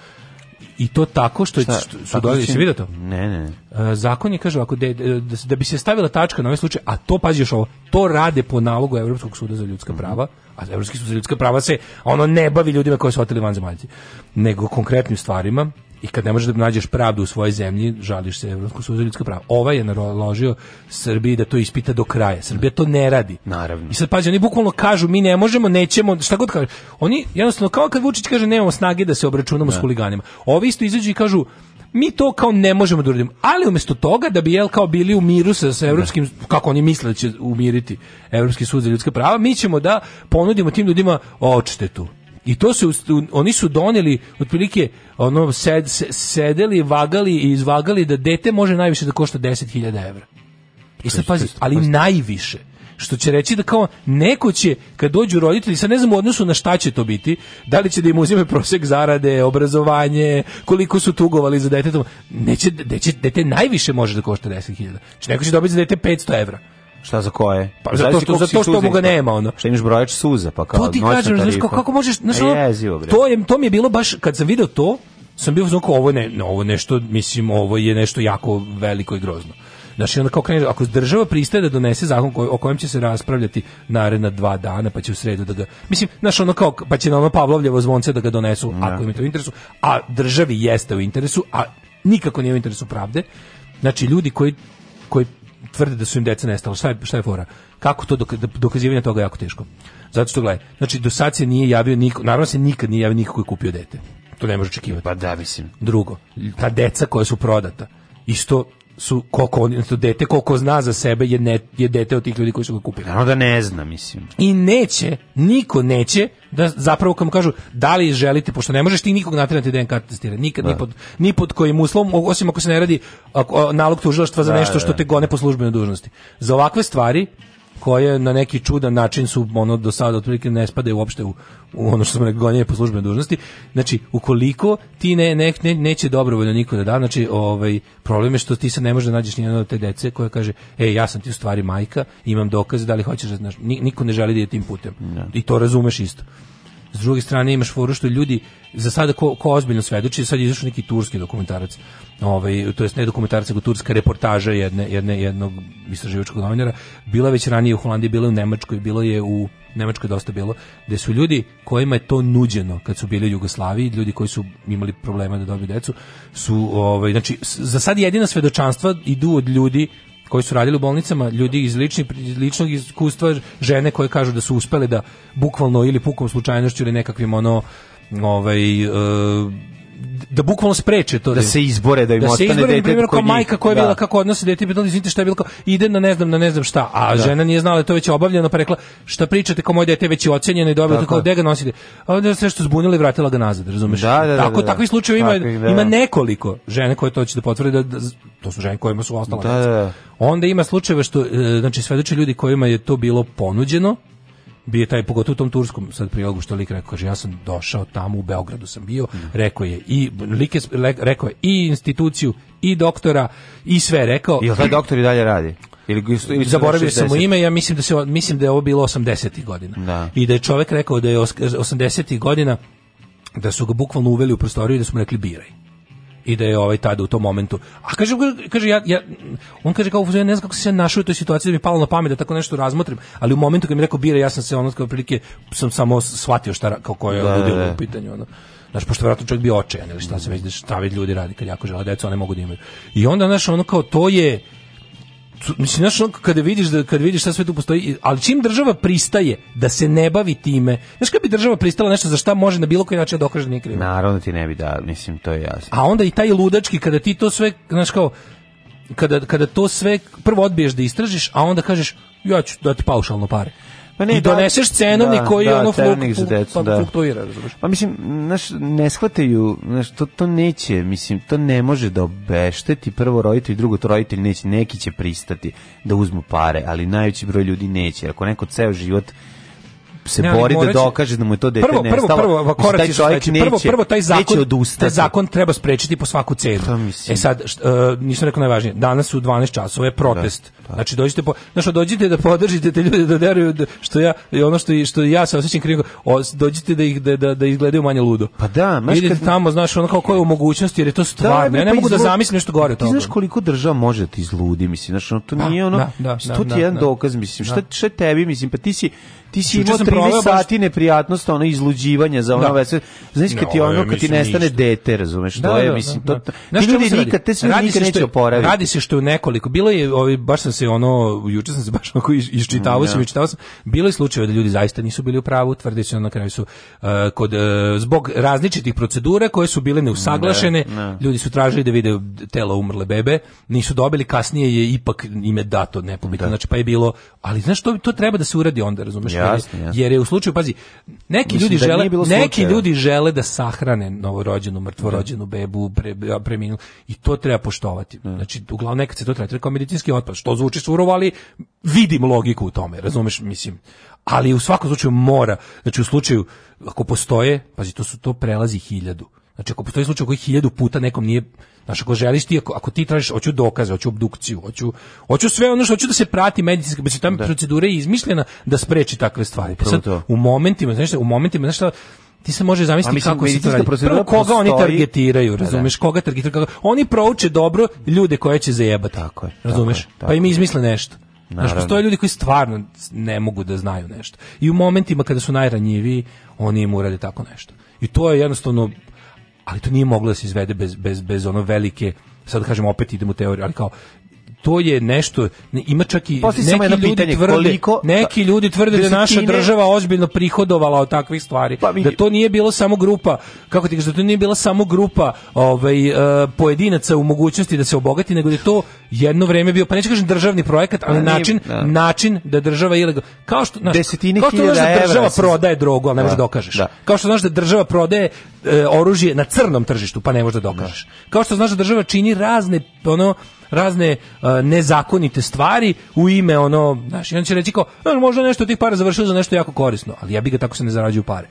I to tako što, Šta, su dodali, si vidio to? Ne, ne. E, zakon je, kaže ovako, da, da, da, bi se stavila tačka na ovaj slučaj, a to, pazi još ovo, to rade po nalogu Evropskog suda za ljudska mhm. prava, mm -hmm. a Evropski sud za ljudska prava se, ono, ne bavi ljudima koji su oteli van vanzemaljci, nego konkretnim stvarima, i kad ne možeš da nađeš pravdu u svojoj zemlji, žališ se Evropskom sudu za ljudska prava. Ova je naložio Srbiji da to ispita do kraja. Srbija to ne radi. Naravno. I sad pazi, oni bukvalno kažu mi ne možemo, nećemo, šta god kažu. Oni jednostavno kao kad Vučić kaže nemamo snage da se obračunamo ne. s da. huliganima. Ovi isto izađu i kažu mi to kao ne možemo da uradimo. Ali umesto toga da bi jel kao bili u miru sa, sa evropskim da. kako oni misle da će umiriti Evropski sud za ljudska prava, mi ćemo da ponudimo tim ljudima odštetu. I to su, oni su doneli otprilike ono sed, sedeli, vagali i izvagali da dete može najviše da košta 10.000 evra. I sad pazi, ali najviše što će reći da kao neko će kad dođu roditelji, sad ne znam u odnosu na šta će to biti, da li će da im uzime prosek zarade, obrazovanje, koliko su tugovali za dete, neće, dete, dete najviše može da košta 10.000. Znači neko će dobiti za dete 500 evra. Šta za koje? Pa, pa zato što zato što mu ga nema ono. Šta imaš brojač suza pa kao. To ti kažem, znaš kako, kako možeš, pa znaš, ono, to je to mi je bilo baš kad sam video to, sam bio znači ovo ne, ovo nešto, mislim ovo je nešto jako veliko i grozno. Znači, onda kao krenu, ako država pristaje da donese zakon koj, o kojem će se raspravljati naredna dva dana, pa će u sredu da ga... Mislim, znaš, ono kao, pa će na ono Pavlovljevo zvonce da ga donesu, ne. Da. ako im je to u interesu, a državi jeste u interesu, a nikako nije u interesu pravde. Znači, ljudi koji, koji tvrde da su im deca nestala. Šta je, šta je fora? Kako to dok, da, dokazivanje toga je jako teško? Zato što gledaj, znači do sad se nije javio niko, naravno se nikad nije javio niko koji je kupio dete. To ne može očekivati. Pa da, mislim. Drugo, ta deca koja su prodata, isto su koliko oni on dete koliko zna za sebe je ne, je dete od tih ljudi koji su ga kupili. Naravno da ne zna, mislim. I neće, niko neće da zapravo kako kažu da li želite pošto ne možeš ti nikog naterati da DNK testira nikad da. ni pod ni pod kojim uslovom osim ako se ne radi ako, nalog tužilaštva za da, nešto da, što da. te gone po službenoj dužnosti. Za ovakve stvari koje na neki čudan način su ono do sada otprilike ne spade uopšte u ono što smo rekli gonjenje po službenoj dužnosti. Znači, ukoliko ti ne, ne, ne neće dobrovoljno niko da da, znači ovaj problem je što ti se ne može da nađeš nijedno od te dece koja kaže: "Ej, ja sam ti u stvari majka, imam dokaze, da li hoćeš da znaš?" Niko ne želi da ide tim putem. Ja. Da. I to razumeš isto. S druge strane imaš foru što ljudi za sada ko, ko ozbiljno svedoči, sad je izašao neki turski dokumentarac ovaj, to jest ne dokumentarca, nego turska reportaža jedne, jedne, jednog istraživačkog novinara, bila već ranije u Holandiji, bila je u Nemačkoj, bilo je u Nemačkoj dosta bilo, gde su ljudi kojima je to nuđeno kad su bili u Jugoslaviji, ljudi koji su imali problema da dobiju decu, su, ovaj, znači, za sad jedina svedočanstva idu od ljudi koji su radili u bolnicama, ljudi iz lični, ličnog iskustva, žene koje kažu da su uspeli da bukvalno ili pukom slučajnošću ili nekakvim ono ovaj, e, da bukvalno spreče to da, da se izbore da im da ostane dete primjer, kao majka koja je da. bila kako odnosi dete bi pa izvinite šta je bilo kao ide na ne znam na ne znam šta a da. žena nije znala da je to već obavljeno pa rekla šta pričate kao moje dete već je ocenjeno i dobilo tako da ga nosite a onda sve što zbunila i vratila ga nazad razumeš da, da, da tako takvi slučajevi ima ima nekoliko žene koje to će da potvrde da, to su žene kojima su ostale onda ima slučajeva što e, znači svedoče ljudi kojima je to bilo ponuđeno bio taj pogotovo u tom turskom sad prilogu što lik rekao kaže ja sam došao tamo u Beogradu sam bio mhm. rekao je i lik rekao je i instituciju i doktora i sve rekao jel taj doktor i dalje radi ili, ili zaboravio sam mu ime ja mislim da se mislim da je ovo bilo 80 ih godina da. i da je čovjek rekao da je 80 ih godina da su ga bukvalno uveli u prostoriju i da su mu rekli biraj i da je ovaj tada u tom momentu. A kaže, kaže ja, ja, on kaže kao, ja ne znam kako se ja našao u toj situaciji da mi je palo na pamet da tako nešto razmotrim, ali u momentu kad mi rekao bira, ja sam se ono kao prilike, sam samo shvatio šta, kao koje je da, da, da, u pitanju. Ono. Znaš, pošto vratno čovjek bio očajan ili šta se već, šta već ljudi radi kad jako žele deca, one mogu da imaju. I onda, znaš, ono kao, to je, mislim znači ono kada vidiš da kad vidiš šta sve tu postoji ali čim država pristaje da se ne bavi time znači kad bi država pristala nešto za šta može na bilo koji način da dokaže da nije krivo naravno ti ne bi da mislim to je jasno a onda i taj ludački kada ti to sve znači kao kada, kada to sve prvo odbiješ da istražiš a onda kažeš ja ću dati paušalno pare Pa ne, I da, doneseš cenovnik da, koji da, ono fluk, za decu, pa da. fluktuira. Pa mislim, znaš, ne shvataju, znaš, to, to neće, mislim, to ne može da obešteti prvo roditelj, drugo to roditelj neće, neki će pristati da uzmu pare, ali najveći broj ljudi neće. Ako neko ceo život se ne, bori da dokaže da mu je to dete prvo, nestalo. Prvo, prvo, znači, prvo, korac taj čovjek neće, prvo, prvo taj zakon, neće Taj zakon treba sprečiti po svaku cenu. E sad, šta, uh, e, nisam rekao najvažnije, danas u 12 časova je protest. Da, da. Znači, dođite, po, znači, dođite da podržite te ljude da deruju da, što ja, i ono što, što ja se osjećam krivo, dođite da ih da, da, da izgledaju manje ludo. Pa da, maš kad... tamo, znaš, ono kao koje je u mogućnosti, jer je to da, stvarno. Da, ja ne pa mogu izlud... da zamislim nešto gore od toga. Pa ti znaš koliko država može da ti izludi, mislim, znači, ono, to da, nije ono, da, to ti je jedan dokaz, mislim, šta, šta tebi, mislim, pa ti si, ti si imao 13 sati neprijatnost ono izluđivanje za ono da. već znaš kad ti ono kad ti nestane ništa. dete razumeš da, to je da, mislim da, to ti ljudi nikad te sve nikad neće oporaviti radi se što je nekoliko bilo je ovi baš sam se ono juče sam se baš onako iščitavao mm, sam iščitavao sam bilo je slučajeva da ljudi zaista nisu bili u pravu tvrde se na kraju su uh, kod uh, zbog različitih procedura koje su bile neusaglašene ne, da, da. ljudi su tražili da vide telo umrle bebe nisu dobili kasnije je ipak ime dato nepobitno znači pa je bilo ali znaš to to treba da se uradi onda razumeš jasne, jasne. jer je u slučaju pazi neki Mislim ljudi da žele neki ljudi žele da sahrane novorođenu mrtvorođenu da. bebu pre, preminu i to treba poštovati ne. Da. znači uglavnom nekad se to treba kao medicinski otpad što zvuči surovo ali vidim logiku u tome razumeš mislim ali u svakom slučaju mora znači u slučaju ako postoje pazi to su to prelazi hiljadu Znači ako postoji slučaj koji hiljadu puta nekom nije Znaš, ako želiš ti, ako, ako ti tražiš, hoću dokaze, hoću obdukciju, hoću, hoću sve ono što hoću da se prati medicinska, pa bez tamo da. procedure je izmišljena da spreči takve stvari. Pa sad, u momentima, znaš, u momentima, znaš, šta, ti se može zamisliti mislim, kako se to radi. Prvo, koga postoji, oni targetiraju, razumeš? Da, da. Koga targetiraju? Koga? Oni prouče dobro ljude koje će zajebati. Tako je. Razumeš? Tako je, pa im izmisle nešto. Naravno. Znaš, postoje ljudi koji stvarno ne mogu da znaju nešto. I u momentima kada su najranjiviji, oni im urade tako nešto. I to je jednostavno ali to nije moglo da se izvede bez, bez, bez ono velike sad kažem opet idemo u teoriju, ali kao to je nešto ima čak i Posti neki ljudi pitanje, tvrde koliko, neki ljudi tvrde da naša država ozbiljno prihodovala od takvih stvari pa mi, da to nije bilo samo grupa kako ti kažeš da to nije bila samo grupa ovaj uh, pojedinaca u mogućnosti da se obogati nego da je to jedno vreme bio pa neću kažem državni projekat ali pa nije, način da. način da država ilegal kao što znaš, desetine kao što znaš da država prodaje drogu ali ne da, možeš da dokažeš da. kao što znaš da država prodaje e, oružje na crnom tržištu pa ne možeš da dokažeš da. kao što znaš da država čini razne ono razne uh, nezakonite stvari u ime ono, znaš, i on će reći kao, e, možda nešto od tih para završilo za nešto jako korisno, ali ja bi ga tako se ne zarađuju pare.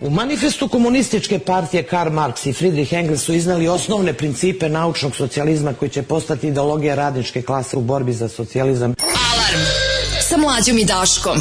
U manifestu komunističke partije Karl Marx i Friedrich Engels su iznali osnovne principe naučnog socijalizma koji će postati ideologija radničke klase u borbi za socijalizam. Alarm sa mlađom i Daškom.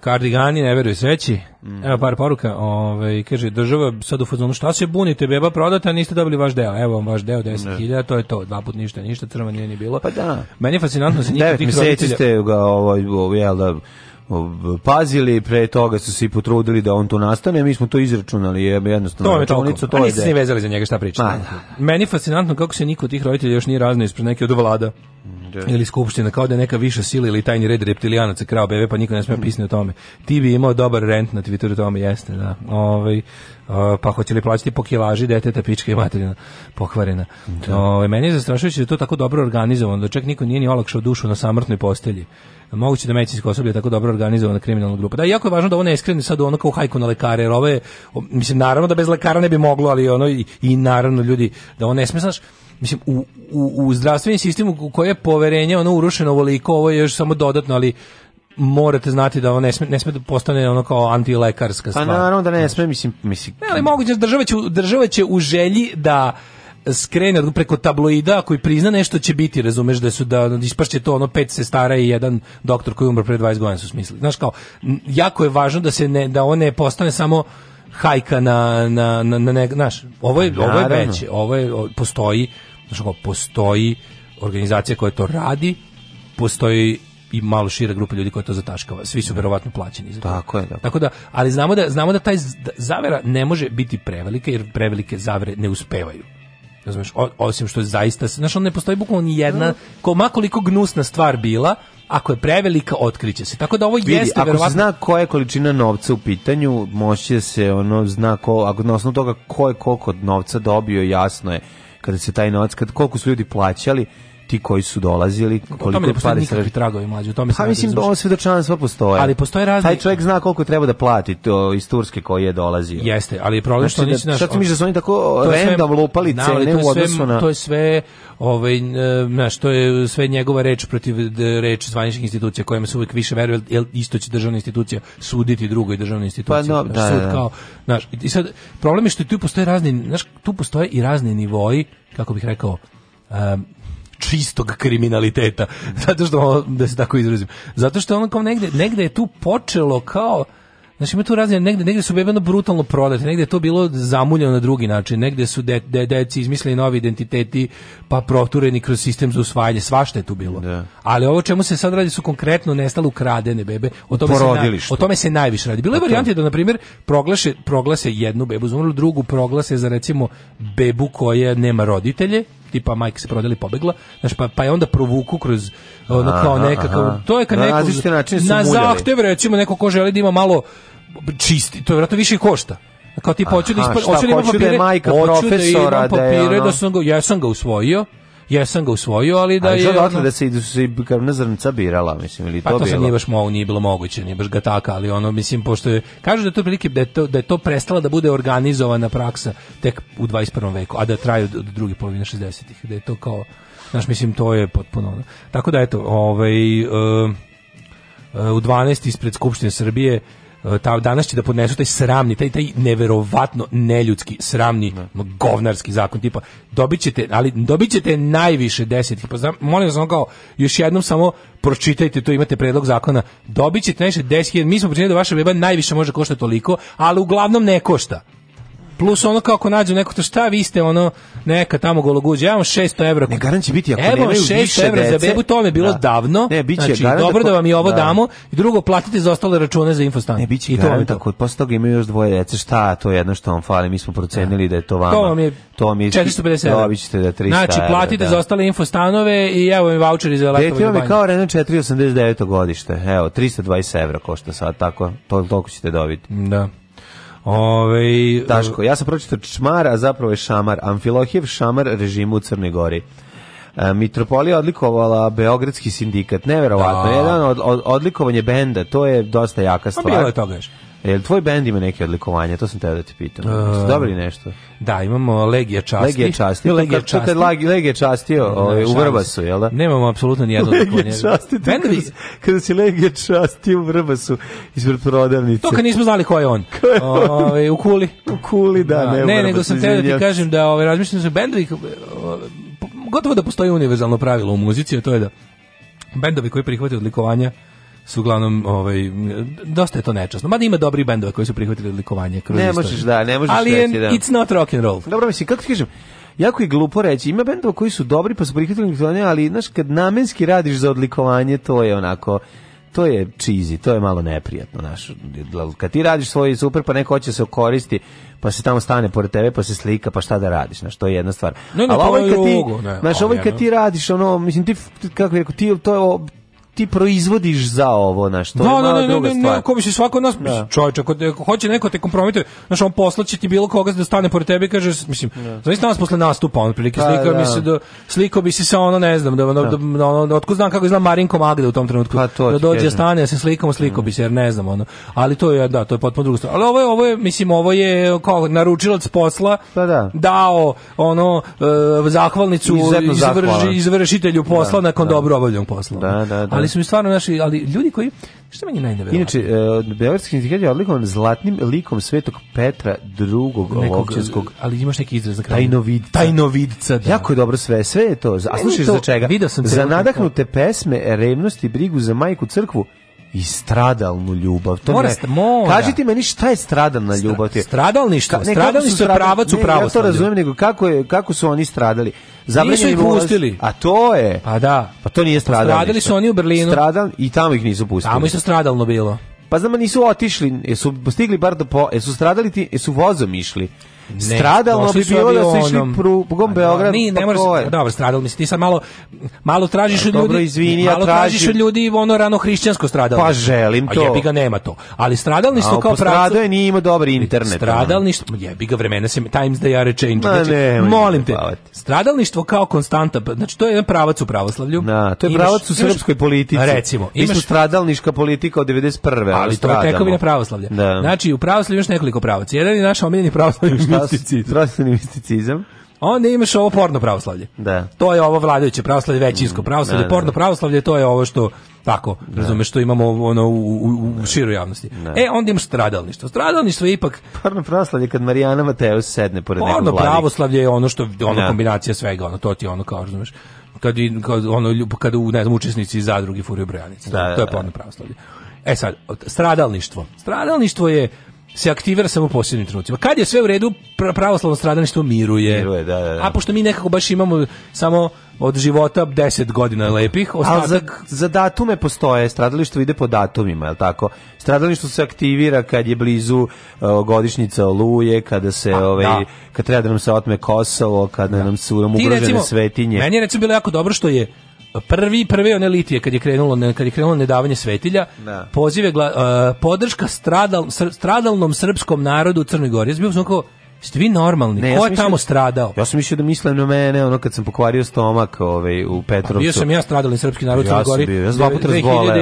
Kardigani ne veruju sreći. Mm. Evo par poruka. Ove, ovaj, kaže, država sad u fazonu, šta se bunite, beba prodata, niste dobili vaš deo. Evo vam vaš deo, 10.000, to je to. Dva put ništa, ništa, crva nije ni bilo. Pa da. Meni je fascinantno da se nikad tih roditelja... ste ga, ovo, ovaj, ovaj, jel da, pazili, pre toga su se i potrudili da on tu nastane, mi smo to izračunali jednostavno. To je toliko, to a niste se vezali za njega šta pa Da. Meni je fascinantno kako se niko od tih roditelja još nije razne ispred neke od vlada. Mm da. ili skupština, kao da je neka viša sila ili tajni red reptilijanaca krao bebe, pa niko ne smije mm. pisati o tome. Ti bi imao dobar rent na Twitteru, tome jeste, da. Ovaj, e, pa hoće li plaćati po kilaži deteta pička i materina pokvarena. Da. O, ovaj, meni je zastrašujuće da je to tako dobro organizovano, da čak niko nije ni olakšao dušu na samrtnoj postelji. Moguće da medicinsko osoblje je tako dobro organizovana kriminalna grupa. Da, jako je važno da ovo ne iskrene sad ono kao hajku na lekare, jer ovo je, mislim, naravno da bez lekara ne bi moglo, ali ono i, i naravno ljudi, da ovo ne sme, znaš, mislim u, u, u zdravstveni sistemu u koje je poverenje ono urušeno toliko ovo je još samo dodatno, ali morate znati da ono ne sme, ne sme da postane ono kao antilekarska pa stvar. Pa naravno da ne sme, mislim, mislim. Ne, ali moguće država će, država će u želji da skrene preko tabloida koji i prizna nešto će biti, razumeš da su da ispašće to ono pet sestara i jedan doktor koji umro pre 20 godina su smislili. Znaš kao jako je važno da se ne da one ne postane samo hajka na na na, na, na naš. Ovo je Naravno. ovo je veće, ovo je postoji znači kao postoji organizacija koja to radi, postoji i malo šira grupa ljudi koja to zataškava. Svi su da. verovatno plaćeni za to. Tako je, tako. Da. tako da, ali znamo da znamo da taj da, zavera ne može biti prevelika jer prevelike zavere ne uspevaju. Razumeš, osim što je zaista, znaš, on ne postoji bukvalno ni jedna, ko makoliko gnusna stvar bila, ako je prevelika, otkriće se. Tako da ovo Vidi, jeste ako verovatno... se zna koja je količina novca u pitanju, moće se ono zna ko, ako na osnovu toga ko je koliko novca dobio, jasno je kada se taj novac, kad koliko su ljudi plaćali ti koji su dolazili, koliko tome ne postoje nikakvi tragovi mlađi, u tome pa, mislim, da ovo svedočanstva postoje. Ali postoje razni... Taj čovjek zna koliko treba da plati to iz Turske koji je dolazio. Jeste, ali je problem znači, što da- nisi... Naš, šta ti misliš da su oni tako random lupali cene u odnosu na... To je sve ovaj znaš to je sve njegova reč protiv reč zvaničnih institucija kojima se uvijek više veruje jel isto će državna institucija suditi drugoj državnoj pa instituciji pa no, da, sud da, da. kao znaš i sad problem je što tu postoje razni znaš tu postoje i razni nivoi kako bih rekao čistog kriminaliteta. Zato što, ono, da se tako izrazim, zato što ono kao negde, negde je tu počelo kao Znači ima tu razine, negde, negde su bebeno brutalno prodate, negde je to bilo zamuljeno na drugi način, negde su de, de, deci izmislili novi identiteti, pa protureni kroz sistem za usvajanje, svašta je tu bilo. Da. Ali ovo čemu se sad radi su konkretno nestale ukradene bebe, o tome, se, na, o tome se najviše radi. Bilo je pa varijante da, na primjer, proglase, proglase jednu bebu za drugu proglase za recimo bebu koja nema roditelje, tipa majka se prodali pobegla, znači pa, pa je onda provuku kroz ono kao nekakav, to je kad neko, na, način na zahtev recimo neko ko želi da ima malo čisti, to je verovatno više košta kao tipa hoću da ispa, hoću da imam da da da papire, da majka hoću profesora, da imam papire da, je ono... da sam ga, ja sam ga usvojio, jesam ga usvojio, ali da ali je... Ali da se, da se krvna zrnca birala, mislim, ili pa to, to nije baš mogu, nije bilo moguće, nije baš ga taka, ali ono, mislim, pošto je... Kažu da to prilike, da je to, da je to prestala da bude organizovana praksa tek u 21. veku, a da traje od, druge polovine 60-ih, da je to kao... Znaš, mislim, to je potpuno... Tako da, eto, ovaj... Uh, u 12 ispred Skupštine Srbije E, ta, danas će da podnesu taj sramni, taj, taj neverovatno neljudski, sramni, da. ne. govnarski zakon, tipa, dobićete ali dobićete najviše 10 pa znam, molim vas, kao, još jednom samo pročitajte to, imate predlog zakona, dobićete najviše deset, mi smo pričali da vaša beba najviše može košta toliko, ali uglavnom ne košta plus ono kako nađu neko to šta vi ste ono neka tamo gologuđa. Ja imam 600 evra. Ne garan biti ako Evo, nemaju 600 više evra dece. za bebu, to je bilo da. davno. Ne, biće znači, garanta, dobro da vam i ovo da. damo i drugo platite za ostale račune za infostan. Ne biće i to vam tako. Posle toga imaju još dvoje dece. Šta to je jedno što vam fali? Mi smo procenili da, da je to vama. To vam je to vam je 450. Dobićete da 300. Da znači platite da. za ostale infostanove i evo im vaučeri za letovanje. Dete vam je kao Renault 489 godište. Evo 320 evra košta sad tako. To toliko ćete dobiti. Da. Ove, Taško, ja sam pročitao čmar, a zapravo je šamar. Amfilohijev šamar režimu u Crnoj Gori. E, Mitropolija odlikovala Beogradski sindikat, neverovatno. Da. Jedan od, od, odlikovanje benda, to je dosta jaka stvar. Pa bilo je toga još. E, jel tvoj bend ima neke odlikovanja? To sam te da te pitam. Uh, dobili nešto? Da, imamo Legija časti. Legija časti. Legija časti. Kad Legija častio da, ovaj, u Vrbasu, jel da? Nemamo apsolutno nijedno jedno odlikovanje. Legija časti. Bendovi kada se Legija častio u Vrbasu ispred prodavnice. To kad nismo znali ko je on. Ko je on? Ove, ovaj, u kuli. U kuli, da, da ne. Ne, nego sam te da ti kažem da ovaj razmišljam da se bendovi gotovo da postoji univerzalno pravilo u muzici, a to je da bendovi koji prihvate odlikovanja su uglavnom ovaj dosta je to nečasno. Mada ima dobri bendova koji su prihvatili likovanje kroz Ne možeš da, ne možeš Ali reći, da. it's not rock and roll. Dobro mislim kako ti kažem jako je glupo reći. Ima bendova koji su dobri pa su prihvatili likovanje, ali znaš kad namenski radiš za odlikovanje, to je onako to je cheesy, to je malo neprijatno, znaš. Kad ti radiš svoj super, pa neko hoće se koristi, pa se tamo stane pored tebe, pa se slika, pa šta da radiš, znaš, to je jedna stvar. Ne, ne, Ali ovaj kad ti, znaš, ovaj kad ti radiš, ono, mislim, ti, kako je, ti, to je, ti proizvodiš za ovo, na što no, da, je no, da, da, ne, druga ne, stvar. Ne, ko bi se svako od nas, da. čovječ, ako, ako hoće neko te kompromituje, znaš, on poslaće ti bilo koga da stane pored tebe i kaže, mislim, da. znaš nas posle nastupa, on prilike pa slikao mi se da, sliko bi se sa ono, ne znam, da, ono, da. da ono, otko znam kako izgleda Marinko Magda u tom trenutku, pa to da dođe kažem. stane, ja se slikamo, sliko mm. bi se, jer ne znam, ono, ali to je, da, to je potpuno druga stvar. Ali ovo je, ovo je, mislim, ovo je kao naručilac posla, pa da. dao, ono, e, zahvalnicu izvrži, izvršitelju posla nakon dobro obavljenog posla. Da, da, da. Ali mislim stvarno naši, ali ljudi koji Šta meni najneverovatnije? Inače, uh, Beogradski sindikat je odlikovan zlatnim likom Svetog Petra drugog Lovčevskog. Ali imaš neki izraz za kraju. Tajnovid, Tajnovidca, da. Jako je dobro sve, sve je to. A slušaš za čega? Video sam za da. nadahnute to. pesme, revnosti, brigu za majku crkvu i stradalnu ljubav. To mora, ne, mora. Kaži ti meni šta je stradalna ljubav? Stra, stradalništvo. Ka, ne, stradalništvo je pravac u pravosti. Ja to razumijem, nego kako, je, kako su oni stradali. Zabranjen nisu pustili. A to je. Pa da. Pa to nije stradalo. Stradali su oni u Berlinu. Stradal i tamo ih nisu pustili. Tamo je stradalno bilo. Pa znam, nisu otišli, jesu stigli bar do po, jesu stradali ti, jesu vozom išli. Ne, Stradalno bi bilo da su išli prugom Beograd. Ne, ne pa moraš, pa dobro, stradalo mislim, ti sad malo, malo tražiš od ljudi, dobro, izvini, malo tražiš od ljudi ono rano hrišćansko stradalo. Pa želim to. A jebi ga nema to. Ali stradalništvo kao pa pravcu... Stradao je nije imao dobar internet. Stradalništvo, jebi ga vremena se, times they are changing. Znači, ne, molim te, stradalništvo kao konstanta, znači to je jedan pravac u pravoslavlju. Na, to je pravac u srpskoj politici. Recimo. Mi smo stradalniška politika od 91. Ali to je tekovina pravoslavlja. Da. Znači, u pravoslavlju još nekoliko pravaca. Jedan je naš omiljeni pravoslavlju misticizam. Pravoslavni misticizam. Onda imaš ovo porno pravoslavlje. Da. To je ovo vladajuće pravoslavlje, većinsko mm, pravoslavlje, da, da. porno pravoslavlje, to je ovo što tako, da. razumeš, što imamo ono u, u, u široj javnosti. Da. E, onda imaš stradalništvo. Stradalništvo je ipak... Porno pravoslavlje kad Marijana Mateus sedne pored porno nekog Porno pravoslavlje je ono što, ono da. kombinacija svega, ono, to ti ono kao, razumeš, kad, kad, ono, kad u, ne znam, učesnici i zadrugi furio brojanice. Da, to je da, porno pravoslavlje. E sad, stradalništvo. Stradalništvo je se aktivira samo u posljednjim trenucima. Kad je sve u redu, pravoslavno stradaništvo miruje. miruje da, da, da. A pošto mi nekako baš imamo samo od života 10 godina lepih, ostatak... Ali za, za datume postoje, stradalištvo ide po datumima, je li tako? Stradalištvo se aktivira kad je blizu uh, godišnjica oluje, kada se, A, da, ovaj, da. kad treba da nam se otme Kosovo, kada da. nam se nam ugrožene recimo, svetinje. Meni je recimo bilo jako dobro što je prvi prve one litije kad je krenulo kad je krenulo nedavanje svetilja ne. Da. pozive gla, uh, podrška stradal, stradalnom srpskom narodu u Crnoj Gori. Ja bio sam kao Ste vi normalni? Ne, Ko ja je tamo stradao? Ja sam mislio da mislim na mene, ono kad sam pokvario stomak ovaj, u Petrovcu. A bio sam ja stradalni srpski narod u ja Crnoj Gori. Ja sam dva puta razboleo.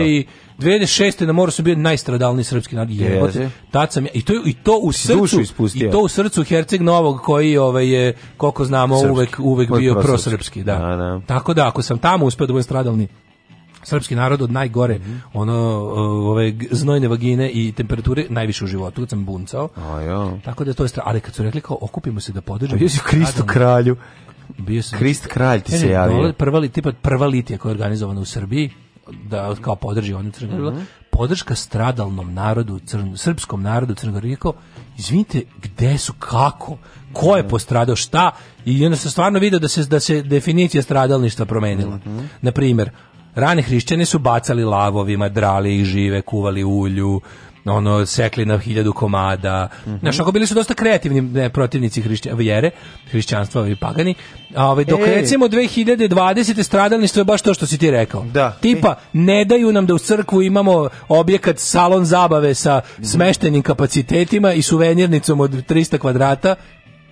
2006. na moru su bio najstradalniji srpski narod. Jebote. Tad sam ja, i to i to u srcu i to u srcu Herceg Novog koji ovaj je koliko znamo srpski. uvek uvek bio prosrpski, da. da. da. Tako da ako sam tamo uspeo da budem stradalni srpski narod od najgore mm -hmm. ono ove znojne vagine i temperature najviše u životu kad sam buncao. A ja. Tako da to je ali kad su rekli kao okupimo se da podržimo Jesu Kristu kralju. Bio sam Krist kralj ti se javio. Prva li tipa prva litija koja je organizovana u Srbiji da kao podrži oni crno mm -hmm. podrška stradalnom narodu crn, srpskom narodu crnogorsko izvinite gde su kako ko je mhm. postradao šta i onda se stvarno vidio da se da se definicija stradalništva promenila mm -hmm. na primer, Rane hrišćane su bacali lavovima, drali ih žive, kuvali ulju, ono sekli na hiljadu komada. Mm -hmm. Znaš, ako bili su dosta kreativni ne, protivnici hrišća, vjere, hrišćanstva i pagani. A ovaj dok e. recimo 2020. stradalništvo je baš to što si ti rekao. Da. Tipa ne daju nam da u crkvu imamo objekat salon zabave sa mhm. smeštenim kapacitetima i suvenirnicom od 300 kvadrata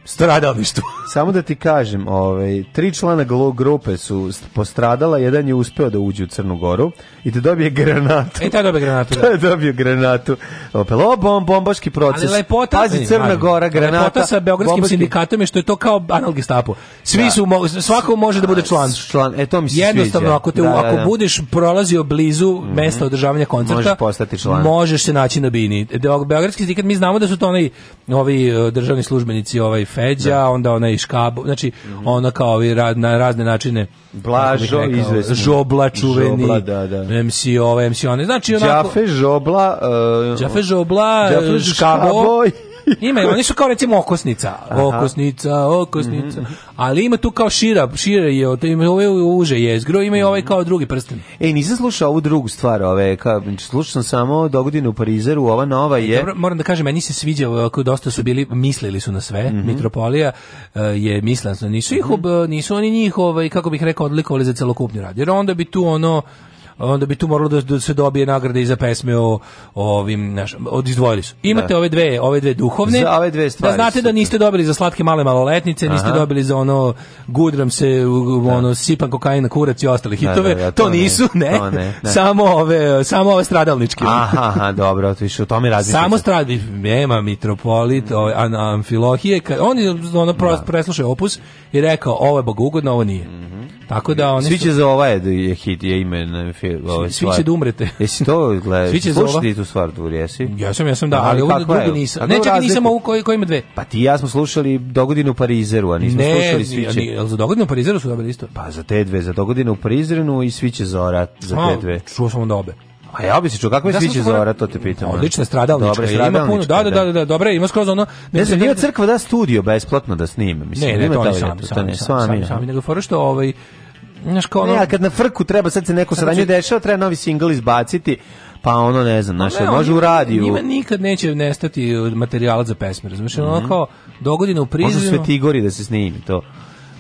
stradalništvu. Samo da ti kažem, ovaj, tri člana grupe su postradala, jedan je uspeo da uđe u Crnu Goru i te da dobije granatu. E, taj dobije granatu, da. taj dobio granatu. Opel, o, bom, bombaški proces. Ali lepota... Pazi, Crna ne, Gora, granata. Lepota sa Beogradskim bombaški... sindikatom je što je to kao anal gestapo. Svi da. su, mo, svako može da bude član. član e, to mi se Jednostavno, sviđa. ako, te, da, da, ako da. budeš prolazio blizu mm -hmm. mesta održavanja koncerta, možeš postati član. Možeš se naći na bini. Beogradski sindikat, mi znamo da su to onaj, ovi e, državni službenici, ovaj Feđa, da. onda ona i Škabo, znači mm -hmm. ona kao i ra, na razne načine Blažo izvesni. Žobla čuveni. Žobla, da, da. da. MC ovo, MC one. Znači onako... Đafe Žobla... Uh, Đafe Žobla, Đafe Škabo, škabo Ima, oni su kao recimo okosnica, okosnica, okosnica. Mm -hmm. Ali ima tu kao šira, šira je, ima ove uže jezgro, ima i ovaj mhm. kao drugi prsten. Ej, nisam slušao ovu drugu stvar, ove, ka, slušao sam samo dogodinu u Parizeru, ova nova je... Dobro, moram da kažem, meni se sviđa, ako dosta su bili, mislili su na sve, mm -hmm. Mitropolija eh, je mislila, nisu, ih, mhm. nisu oni njih, ovaj, kako bih rekao, odlikovali za celokupni rad, jer onda bi tu ono, onda bi tu moralo da, da se dobije nagrade i za pesme o, o ovim, znaš, izdvojili su. Imate da. ove dve, ove dve duhovne. Za ove dve stvari. Da znate da niste dobili za slatke male maloletnice, Aha. niste dobili za ono gudram se da. ono sipan kokain na kurac i ostale da, hitove. Da, da, to, to, nisu, ne. ne. To ne, ne. Samo ove, samo ove stradalničke. Aha, aha dobro, to više o tome razmišljate. Samo stradi nema mitropolit, ovaj an, Amfilohije, ka, on je ono prost da. preslušao opus i rekao ovo je bogougodno, ovo nije. Mm -hmm. Tako da oni Svi će su... za ovaj je hit je ime na Ovaj, će ovaj svi će da umrete. Jesi to gledaš? Svi će slušati tu stvar tu, jesi? Ja sam, ja sam da, ali, ali ovo nisam. Ne, čekaj, nisam ovu koji, koji ima dve. Pa ti ja smo slušali dogodinu u Parizeru, a nismo ne, slušali svi će. Ne, za dogodinu u Parizeru su dobili isto. Pa za te dve, za dogodinu u Parizeru i svi će zora za te dve. Čuo sam onda obe. A ja bi se čuo kako mi sviće zora, to te pitam. Odlična stradalnička, Dobre, ima puno, da, da, da, da, da, da dobre, ima skroz ono... Ne, znam, njima crkva da studio besplatno da snime, mislim. Ne, ne, to ne, sami, sami, sami, sami, sami, sami, sami, sami, sami, sami, Znaš kao ono... Ne, kad na frku treba, sad se neko znači, sranje dešava, treba novi singl izbaciti, pa ono ne znam, znaš, pa ne, može u radiju. Njima nikad neće nestati materijala za pesme, razumiješ? Mm -hmm. Ono mhm. kao, dogodine u prizinu... Može sve Tigori da se snimi, to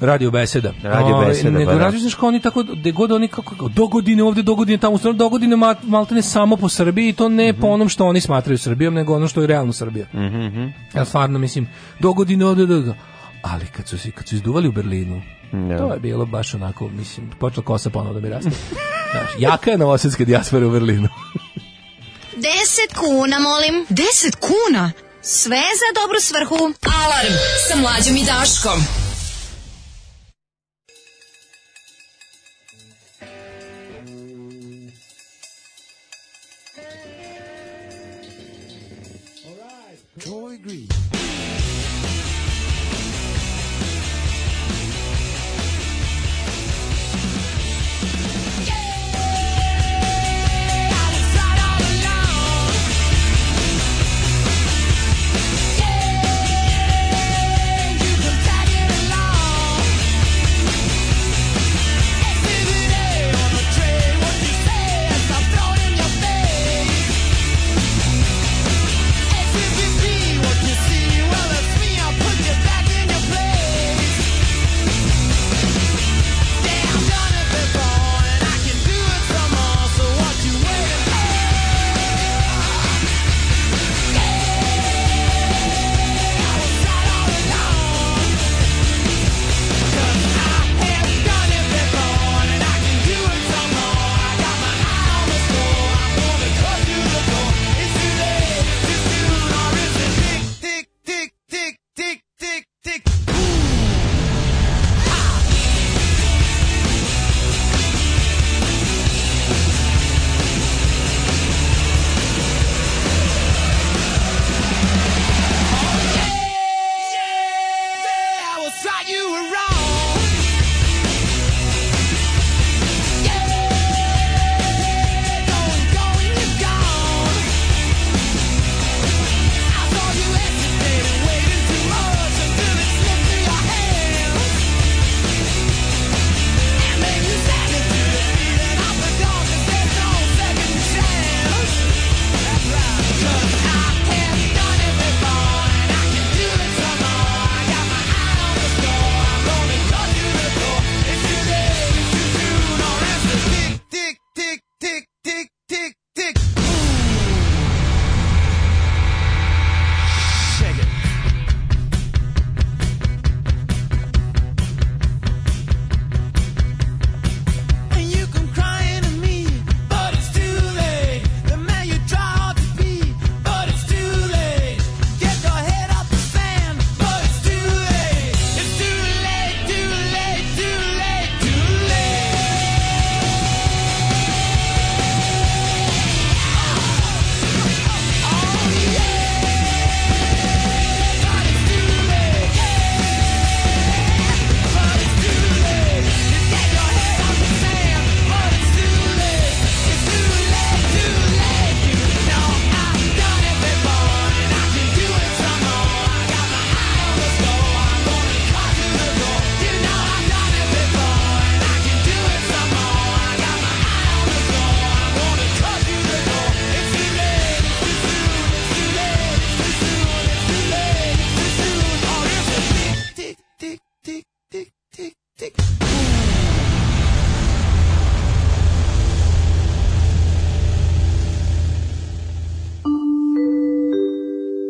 radio beseda. Radio ovaj, beseda. Ne, pa da. znaš kao oni tako, gde god oni kako, do godine ovde, do godine tamo, stvarno, do godine maltene samo po Srbiji i to ne mm -hmm. po mhm. onom što oni smatraju Srbijom, nego ono što je realno Srbija. Mm -hmm. Ja stvarno mislim, do godine ovde, do, do. Ali kad su, kad su izduvali u Berlinu, No. Da. To je bilo baš onako, mislim, počela kosa ponovo da mi raste. Znaš, jaka je novosadska dijaspora u Berlinu. 10 kuna, molim. 10 kuna? Sve za dobru svrhu. Alarm sa mlađom i Daškom. Joy Green.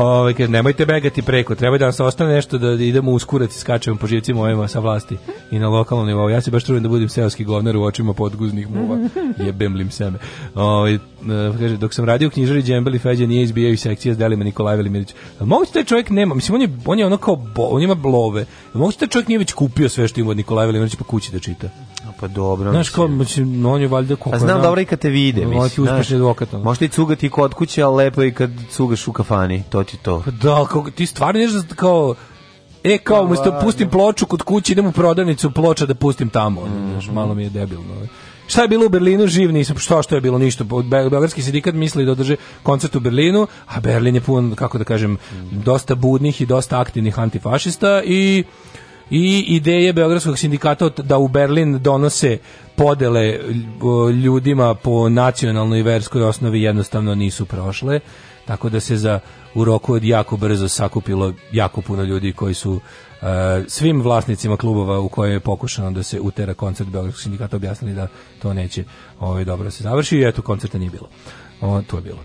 Ovaj kaže nemojte begati preko, treba da nas ostane nešto da idemo uskurac i skačemo po živcima ovima sa vlasti i na lokalnom nivou. Ja se baš trudim da budem seoski govnar u očima podguznih muva. Jebem lim seme. Ovaj kaže dok sam radio u knjižari Džembeli Feđa nije izbijao iz sekcije s Delima Nikolaj Velimirić. Moguće taj čovjek nema, mislim on je on je ono kao bo, on ima blove. Moguće taj čovjek nije već kupio sve što ima od Nikolaj Velimirić pa kući da čita. Pa dobro. Znaš kao, mislim, on je valjda kako... A znam nam, dobro i kad te vide, mislim. On ti uspešni advokat. Ono. Možda i cugati kod kuće, ali lepo i kad cugaš u kafani, to ti to. Pa da, kao, ti stvarno nešto da kao... E, kao, umesto no, pustim ploču kod kuće, idem u prodavnicu ploča da pustim tamo. Mm -hmm. Znaš, malo mi je debilno. Ovaj. Šta je bilo u Berlinu? Živ nisam. Šta što je bilo? Ništa. Beogradski sindikat misli da održe koncert u Berlinu, a Berlin je pun, kako da kažem, mhm. dosta budnih i dosta aktivnih antifašista i i ideje Beogradskog sindikata da u Berlin donose podele ljudima po nacionalnoj i verskoj osnovi jednostavno nisu prošle, tako da se za u roku od jako brzo sakupilo jako puno ljudi koji su uh, svim vlasnicima klubova u koje je pokušano da se utera koncert Beogradskog sindikata objasnili da to neće ovaj, dobro da se završi i eto koncerta nije bilo. O, to je bilo.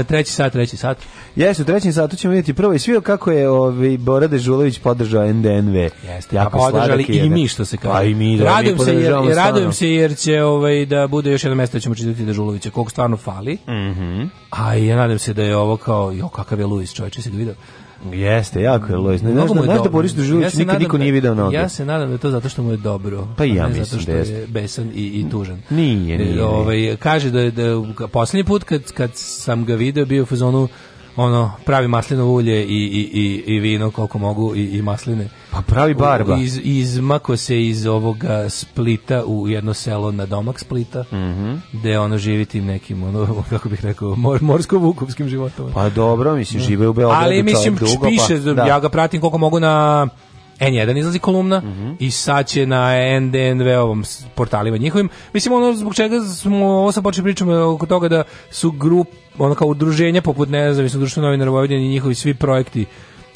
E, treći sat, treći sat. Jesi, u trećem satu ćemo vidjeti prvo i svio kako je ovaj Bora Dežulović podržao NDNV. Jeste, jako pa podržali i jedan. mi što se kaže. A pa i mi, da, radujem mi se jer, jer radujem se jer će ovaj da bude još jedno mesto da ćemo čitati Dežulovića, koliko stvarno fali. Mhm. Mm A i ja nadam se da je ovo kao jo kakav je Luis, čovjek, se ga video. Jeste, jako je Lois. Ne, znam, znaš da Boris Dežulović ja nikad niko da- nije video noge. Ja se nadam da je to zato što mu je dobro. Pa ja mislim zato što da je besan i, i tužan. E, nije, nije. Ovaj, kaže da je da, poslednji put kad, kad sam ga video bio u fazonu ono pravi maslinovo ulje i, i, i, i vino koliko mogu i, i masline. Pa pravi barba. U, iz, izmako se iz ovoga Splita u jedno selo na domak Splita, mm -hmm. gde ono živi tim nekim, ono, kako bih rekao, mor, morsko-vukovskim životom. Pa dobro, mislim, žive u Beogradu Ali mislim, dugo, piše, pa, da. ja ga pratim koliko mogu na N1 izlazi kolumna mm -hmm. i sad će na NDNV-ovom portalima njihovim. Mislim, ono zbog čega smo ovo sad počeli pričamo oko toga da su grup, ono kao udruženja poput nezavisno društvo novinara Vojvodine i njihovi svi projekti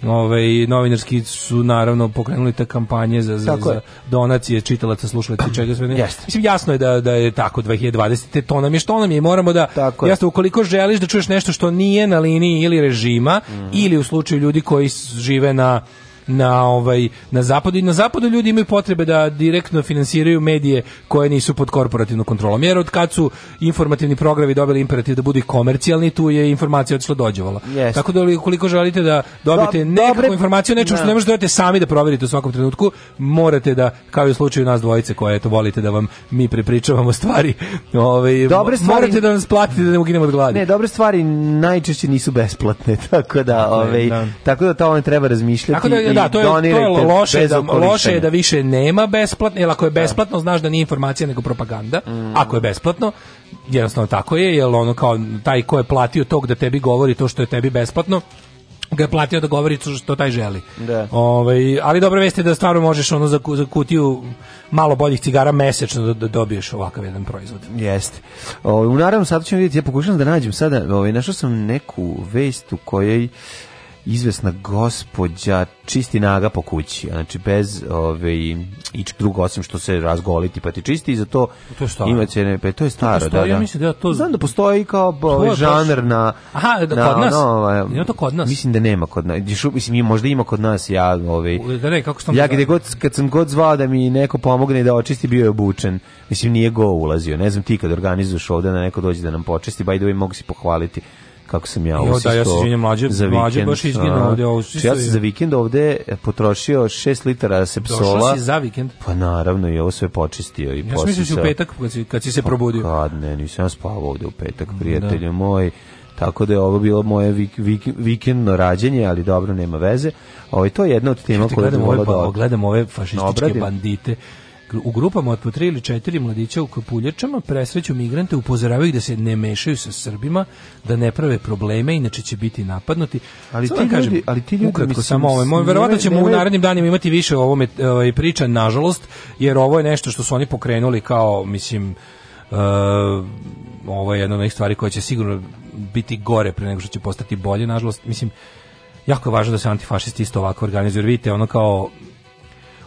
Ove, ovaj, novinarski su naravno pokrenuli te kampanje za, za, za donacije čitalaca, slušalaca čega sve ne. Jeste. Mislim, jasno je da, da je tako 2020. To nam je što nam je. Moramo da, tako jasno, ukoliko želiš da čuješ nešto što nije na liniji ili režima mm. ili u slučaju ljudi koji žive na na ovaj na zapadu i na zapadu ljudi imaju potrebe da direktno finansiraju medije koje nisu pod korporativnom kontrolom. Jer od kad su informativni programi dobili imperativ da budu komercijalni, tu je informacija odšla dođevala. Yes. Tako da koliko želite da dobijete Do, nekakvu dobre, informaciju, nečemu što da. ne možete dobiti sami da proverite u svakom trenutku, morate da kao i u slučaju nas dvojice koje eto volite da vam mi prepričavamo stvari, ovaj dobre stvari, morate da nas platite da ne uginemo od gladi. Ne, dobre stvari najčešće nisu besplatne, tako da, ovaj da. tako da to on treba razmišljati. Tako da, Da, da, to je, donirajte to je loše, da, loše je da više nema besplatno, jer ako je da. besplatno znaš da nije informacija nego propaganda, mm. ako je besplatno, jednostavno tako je, jer ono kao taj ko je platio tog da tebi govori to što je tebi besplatno, ga je platio da govori što taj želi. Da. Ove, ovaj, ali dobro veste da stvarno možeš ono za, za kutiju malo boljih cigara mesečno da, da dobiješ ovakav jedan proizvod. Jeste. Ove, ovaj, u naravno sad ćemo vidjeti, ja pokušam da nađem sada, ove, ovaj, našao sam neku vest u kojoj izvesna gospođa čisti naga po kući, znači bez ove ovaj, i drugo osim što se razgoliti pa ti čisti i za to to šta? Imaće ne, pa to je staro, to postoji, da, da. Ja da. mislim da ja to znam da postoji kao ovaj žanr na Aha, da, na, kod nas. No, ovaj, ima to kod nas. Mislim da nema kod nas. mislim ima možda ima kod nas ja, ovaj. Da ne, kako što Ja gde god kad sam god zvao da mi neko pomogne da očisti bio je obučen. Mislim nije go ulazio. Ne znam ti kad organizuješ ovde da neko dođe da nam počisti, by the way mogu se pohvaliti kako sam ja ovo da, ja se izvinjam, mlađe, za mlađe baš izginuo ovde. Ovo, znači, ja sam za vikend ovde potrošio 6 litara sepsola. Došao si za vikend? Pa naravno, i ovo sve počistio. I ja sam mislio da si u petak kad si, kad si se pa, probudio. Kad ne, nisam spavao ovde u petak, da. prijatelju da. moj. Tako da je ovo bilo moje vik, vik, vikendno rađenje, ali dobro, nema veze. Ovo, to je jedna od tema koje je bilo da... Pa- gledam ove fašističke Obradim. bandite u grupama od po tri ili četiri mladića u kapuljačama presreću migrante, upozoravaju ih da se ne mešaju sa Srbima, da ne prave probleme, inače će biti napadnuti. Ali Sada ti da kažem, ljudi, ali ti ljudi ukratko mislim, samo ovo, verovatno ćemo u narednim danima imati više ovome ovaj, priča, nažalost, jer ovo je nešto što su oni pokrenuli kao, mislim, uh, ovo je jedna od onih stvari koja će sigurno biti gore pre nego što će postati bolje, nažalost, mislim, jako je važno da se antifašisti isto ovako organizuju. jer Vidite, ono kao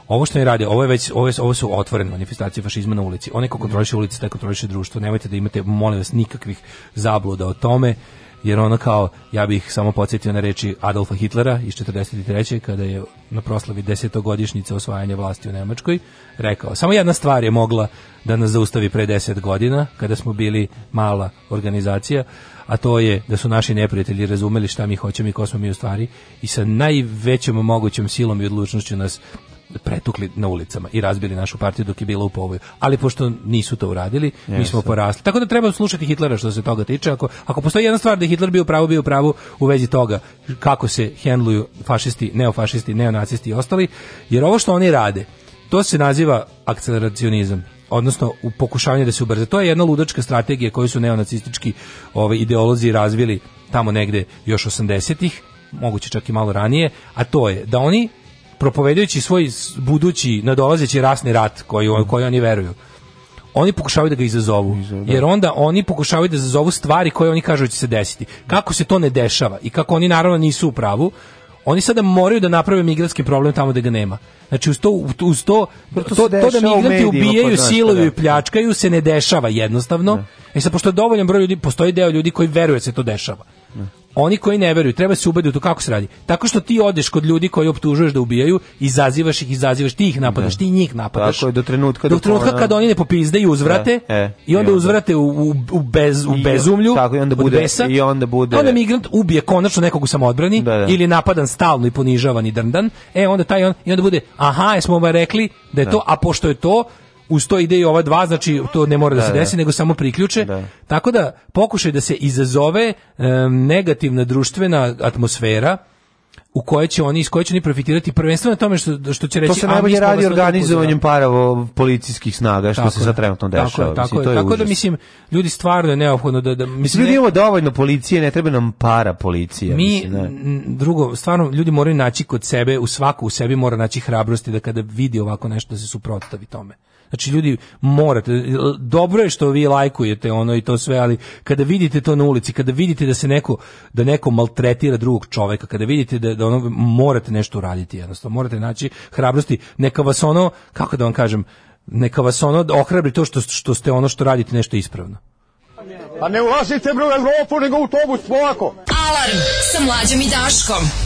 Ovo što ne rade, ovo je već ovo, je, ovo su otvorene manifestacije fašizma na ulici. One ko mhm. kontroliše ulice, taj kontroliše društvo. Nemojte da imate molim vas nikakvih zabluda o tome jer ono kao, ja bih samo podsjetio na reči Adolfa Hitlera iz 43. kada je na proslavi desetogodišnjice osvajanja vlasti u Nemačkoj rekao, samo jedna stvar je mogla da nas zaustavi pre deset godina kada smo bili mala organizacija a to je da su naši neprijatelji razumeli šta mi hoćemo i ko smo mi u stvari i sa najvećom mogućom silom i odlučnošću nas pretukli na ulicama i razbili našu partiju dok je bila u povoju. Ali pošto nisu to uradili, mi smo porasli. Tako da treba slušati Hitlera što se toga tiče. Ako, ako postoji jedna stvar da je Hitler bio pravo, bio pravo u vezi toga kako se hendluju fašisti, neofašisti, neonacisti i ostali, jer ovo što oni rade, to se naziva akceleracionizam odnosno u pokušavanje da se ubrza. To je jedna ludačka strategija koju su neonacistički ovaj, ideolozi razvili tamo negde još 80-ih, moguće čak i malo ranije, a to je da oni propovedajući svoj budući nadolazeći rasni rat koji, mm. koji oni veruju oni pokušavaju da ga izazovu. Da. Jer onda oni pokušavaju da izazovu stvari koje oni kažu da će se desiti. Kako se to ne dešava i kako oni naravno nisu u pravu, oni sada moraju da naprave migratski problem tamo da ga nema. Znači uz to, uz to, to, to, to da migranti ubijaju, pa pa siluju da. i pljačkaju se ne dešava jednostavno. Ne. Da. E sad, pošto je dovoljan broj ljudi, postoji deo ljudi koji veruje se to dešava. Ne oni koji ne veruju, treba se ubediti u to kako se radi. Tako što ti odeš kod ljudi koji optužuješ da ubijaju, izazivaš ih, izazivaš ti ih napadaš, da. ti njih napadaš. Tako je do trenutka do, trenutka ona... oni ne popizde i uzvrate e, e, i onda i uzvrate u, u, bez, u bezumlju. I, tako i onda bude besa, i onda bude. Onda migrant ubije konačno nekog u samoodbrani da, da. ili napadan stalno i ponižavan i drndan. E onda taj on i onda bude aha, jesmo vam rekli da je da. to, a pošto je to uz to ide i ova dva, znači to ne mora da, da se da. desi, da. nego samo priključe. Da. Tako da pokušaj da se izazove um, negativna društvena atmosfera u koje će oni iz koje će oni profitirati prvenstveno na tome što što će reći to se najbolje radi da organizovanjem paravo policijskih snaga što tako se sad trenutno dešava tako, mislim, tako, je tako da mislim ljudi stvarno je neophodno da, da mislim ljudi ne, imamo dovoljno policije ne treba nam para policija. mi mislim, da. ne. drugo stvarno ljudi moraju naći kod sebe u svaku u sebi mora naći hrabrosti da kada vidi ovako nešto da se suprotstavi tome Znači ljudi morate dobro je što vi lajkujete ono i to sve, ali kada vidite to na ulici, kada vidite da se neko da neko maltretira drugog čoveka, kada vidite da, da ono morate nešto uraditi jednostavno, morate naći hrabrosti, neka vas ono kako da vam kažem, neka vas ono ohrabri to što što ste ono što radite nešto ispravno. Pa ne ulazite bre u Evropu nego u autobus polako. Alarm sa mlađim i Daškom.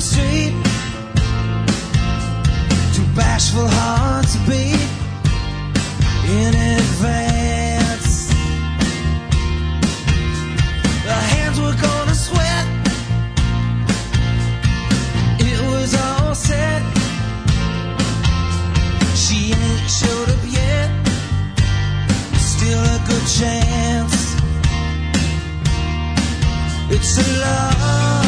Street. Too bashful heart to be in advance. The hands were gonna sweat. It was all set. She ain't showed up yet. Still a good chance. It's a love.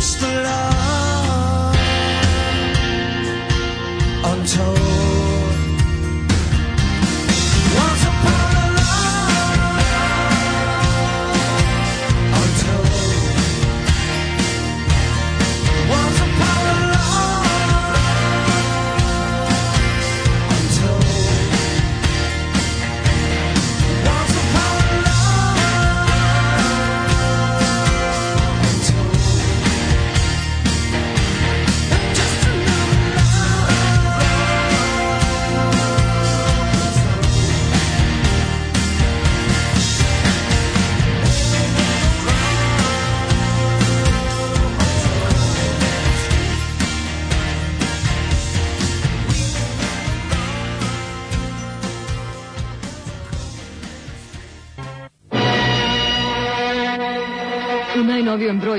It's the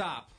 stop.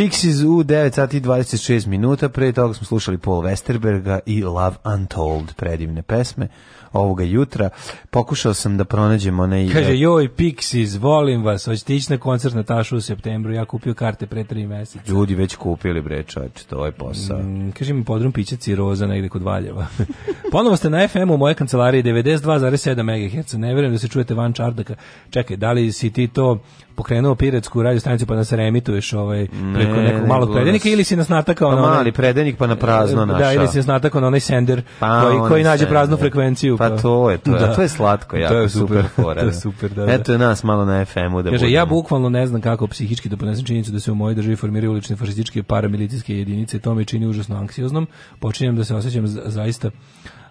Pixies u 9 sati 26 minuta, pre toga smo slušali Paul Westerberga i Love Untold, predivne pesme ovoga jutra. Pokušao sam da pronađem one... Kaže, e, joj, Pixis, volim vas, hoćete ići na koncert na Tašu u septembru, ja kupio karte pre tri meseca. Ljudi već kupili, bre, čovječ, to je posao. Mm, kaže mi podrum piće ciroza negde kod Valjeva. Ponovo ste na FM u moje kancelarije 92,7 MHz, ne verujem da se čujete van čardaka. Čekaj, da li si ti to pokrenuo piretsku radio stanicu pa nas remituješ ovaj preko ne, nekog malog ne, predenika ili si nas natakao pa na, na mali predenik pa na prazno našao. Da, ili si nas natakao na onaj sender pa koji, koji nađe praznu frekvenciju Pa to je, to da. to je slatko, jako, to je super, super fora. to je da. super, da, da. Eto je nas malo na FM-u da Kaže, ja bukvalno ne znam kako psihički da ponesem činjenicu da se u mojoj državi formiraju ulične fašističke paramilicijske jedinice, to me čini užasno anksioznom, počinjem da se osjećam zaista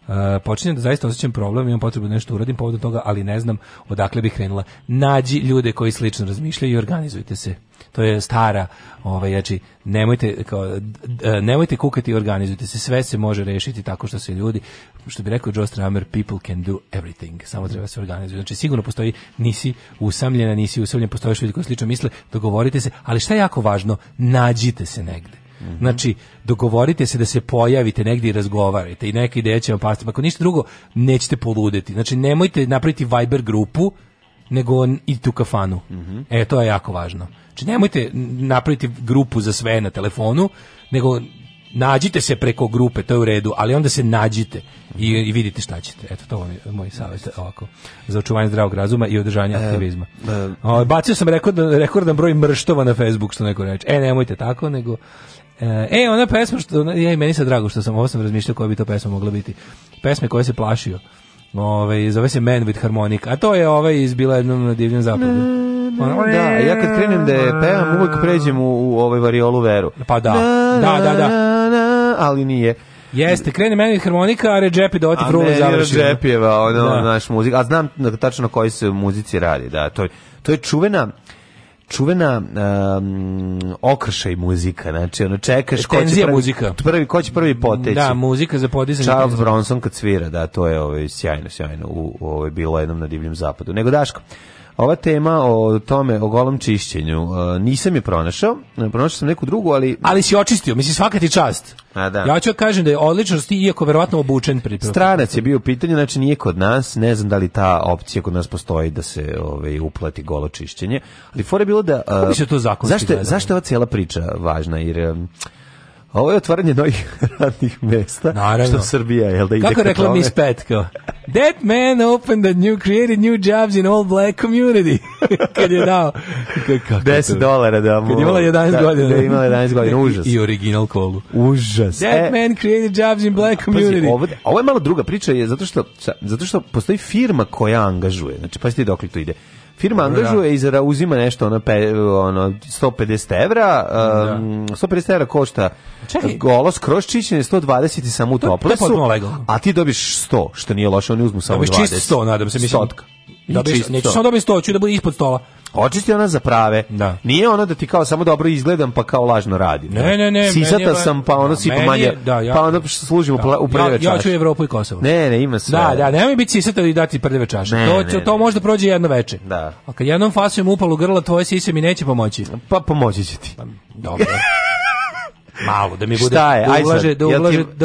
Uh, počinjem da zaista osjećam problem, imam potrebu da nešto uradim povodom toga, ali ne znam odakle bih krenula. Nađi ljude koji slično razmišljaju i organizujte se to je stara, ovaj, znači, nemojte, kao, e, nemojte kukati organizujte se, sve se može rešiti tako što se ljudi, što bi rekao Joe Stramer, people can do everything, samo treba se organizovati. Znači, sigurno postoji, nisi usamljena, nisi usamljen, postoje ljudi koji slično misle, dogovorite se, ali šta je jako važno, nađite se negde. Mm -hmm. Znači, dogovorite se da se pojavite negdje i razgovarajte i neke ideje će vam pasti. Ako ništa drugo, nećete poludeti. Znači, nemojte napraviti Viber grupu, nego i tu kafanu. Mm -hmm. E, to je jako važno. Znači, nemojte napraviti grupu za sve na telefonu, nego nađite se preko grupe, to je u redu, ali onda se nađite i, mhm. i vidite šta ćete. Eto, to je moj savjet ovako, za očuvanje zdravog razuma i održanje e, aktivizma. E, o, bacio sam rekordan, rekordan broj mrštova na Facebook, što neko reče. E, nemojte tako, nego... E, e ona pesma, što, ja i meni se drago što sam, ovo sam razmišljao koja bi to pesma mogla biti. Pesme koje se plašio. Ove, zove se Man with Harmonic, a to je ovaj izbila jednom na divljem zapadu. Ono, da, ja kad krenem da je pevam, uvijek pređem u, u ovaj variolu veru. Pa da, da, da, da, da. Ali nije. Jeste, krene meni harmonika, a Redžepi doti frulu završi. A da. meni ono, da. naš muzik. A znam tačno na koji se muzici radi, da. To je, to je čuvena čuvena um, okršaj muzika, znači ono čekaš ko će prvi, muzika. prvi ko će prvi da, poteći. Da, muzika za podizanje. Charles Bronson kad svira, da, to je ovaj sjajno, sjajno u, u ovaj bilo jednom na divljem zapadu. Nego Daško. Ova tema o tome, o golom čišćenju, e, nisam je pronašao, pronašao sam neku drugu, ali... Ali si očistio, mislim, svaka ti čast. A, da. Ja ću kažem da je odlično odličnost, iako verovatno obučen pripravo. Stranac je bio u pitanju, znači nije kod nas, ne znam da li ta opcija kod nas postoji da se ovaj, uplati golo čišćenje, ali fora je bilo da... Uh, se to zakonski zašto, zašto je ova cijela priča važna, jer... Um, Ovo je otvaranje novih radnih mesta. Naravno. Što Srbija, jel da ide Kako rekla mi Pet, That man opened a new, created new jobs in all black community. kad je dao... Kako 10 to? dolara da mu... Kad je imala 11 da, godina. Da je imala 11 godina, užas. I, original kolu. Užas. That e, man created jobs in black community. Pazi, ovo, ovo je malo druga priča, je zato što, zato što postoji firma koja angažuje. Znači, pa što dokle to ide Firma da. angažuje i zara uzima nešto ono, pe, ono 150 evra, da. um, 150 evra košta Čekaj. golos kroz čišćenje 120 i samo u toplesu, to a ti dobiš 100, što nije loše, oni uzmu samo dobiš 20. Dobiš čisto 100, nadam se, mislim. Stotka. Dobiješ, neću samo dobiti 100, hoću da bude ispod stola. Očisti ona za prave. Da. Nije ono da ti kao samo dobro izgledam pa kao lažno radim. Ne, ne, ne. Sisata sam pa ono da, si manje. Da, ja, pa onda služim da, u prljave čaše. Ja, ću u Evropu i Kosovo. Ne, ne, ima sve. Da, da, nemoj biti sisata i dati prljave čaše. Ne, to, ne, to ne. možda prođe jedno veče. Da. A kad jednom fasujem upalo grla, tvoje sise mi neće pomoći. Pa pomoći će ti. Pa, dobro. malo, da mi bude Šta je? da, da ulaže, da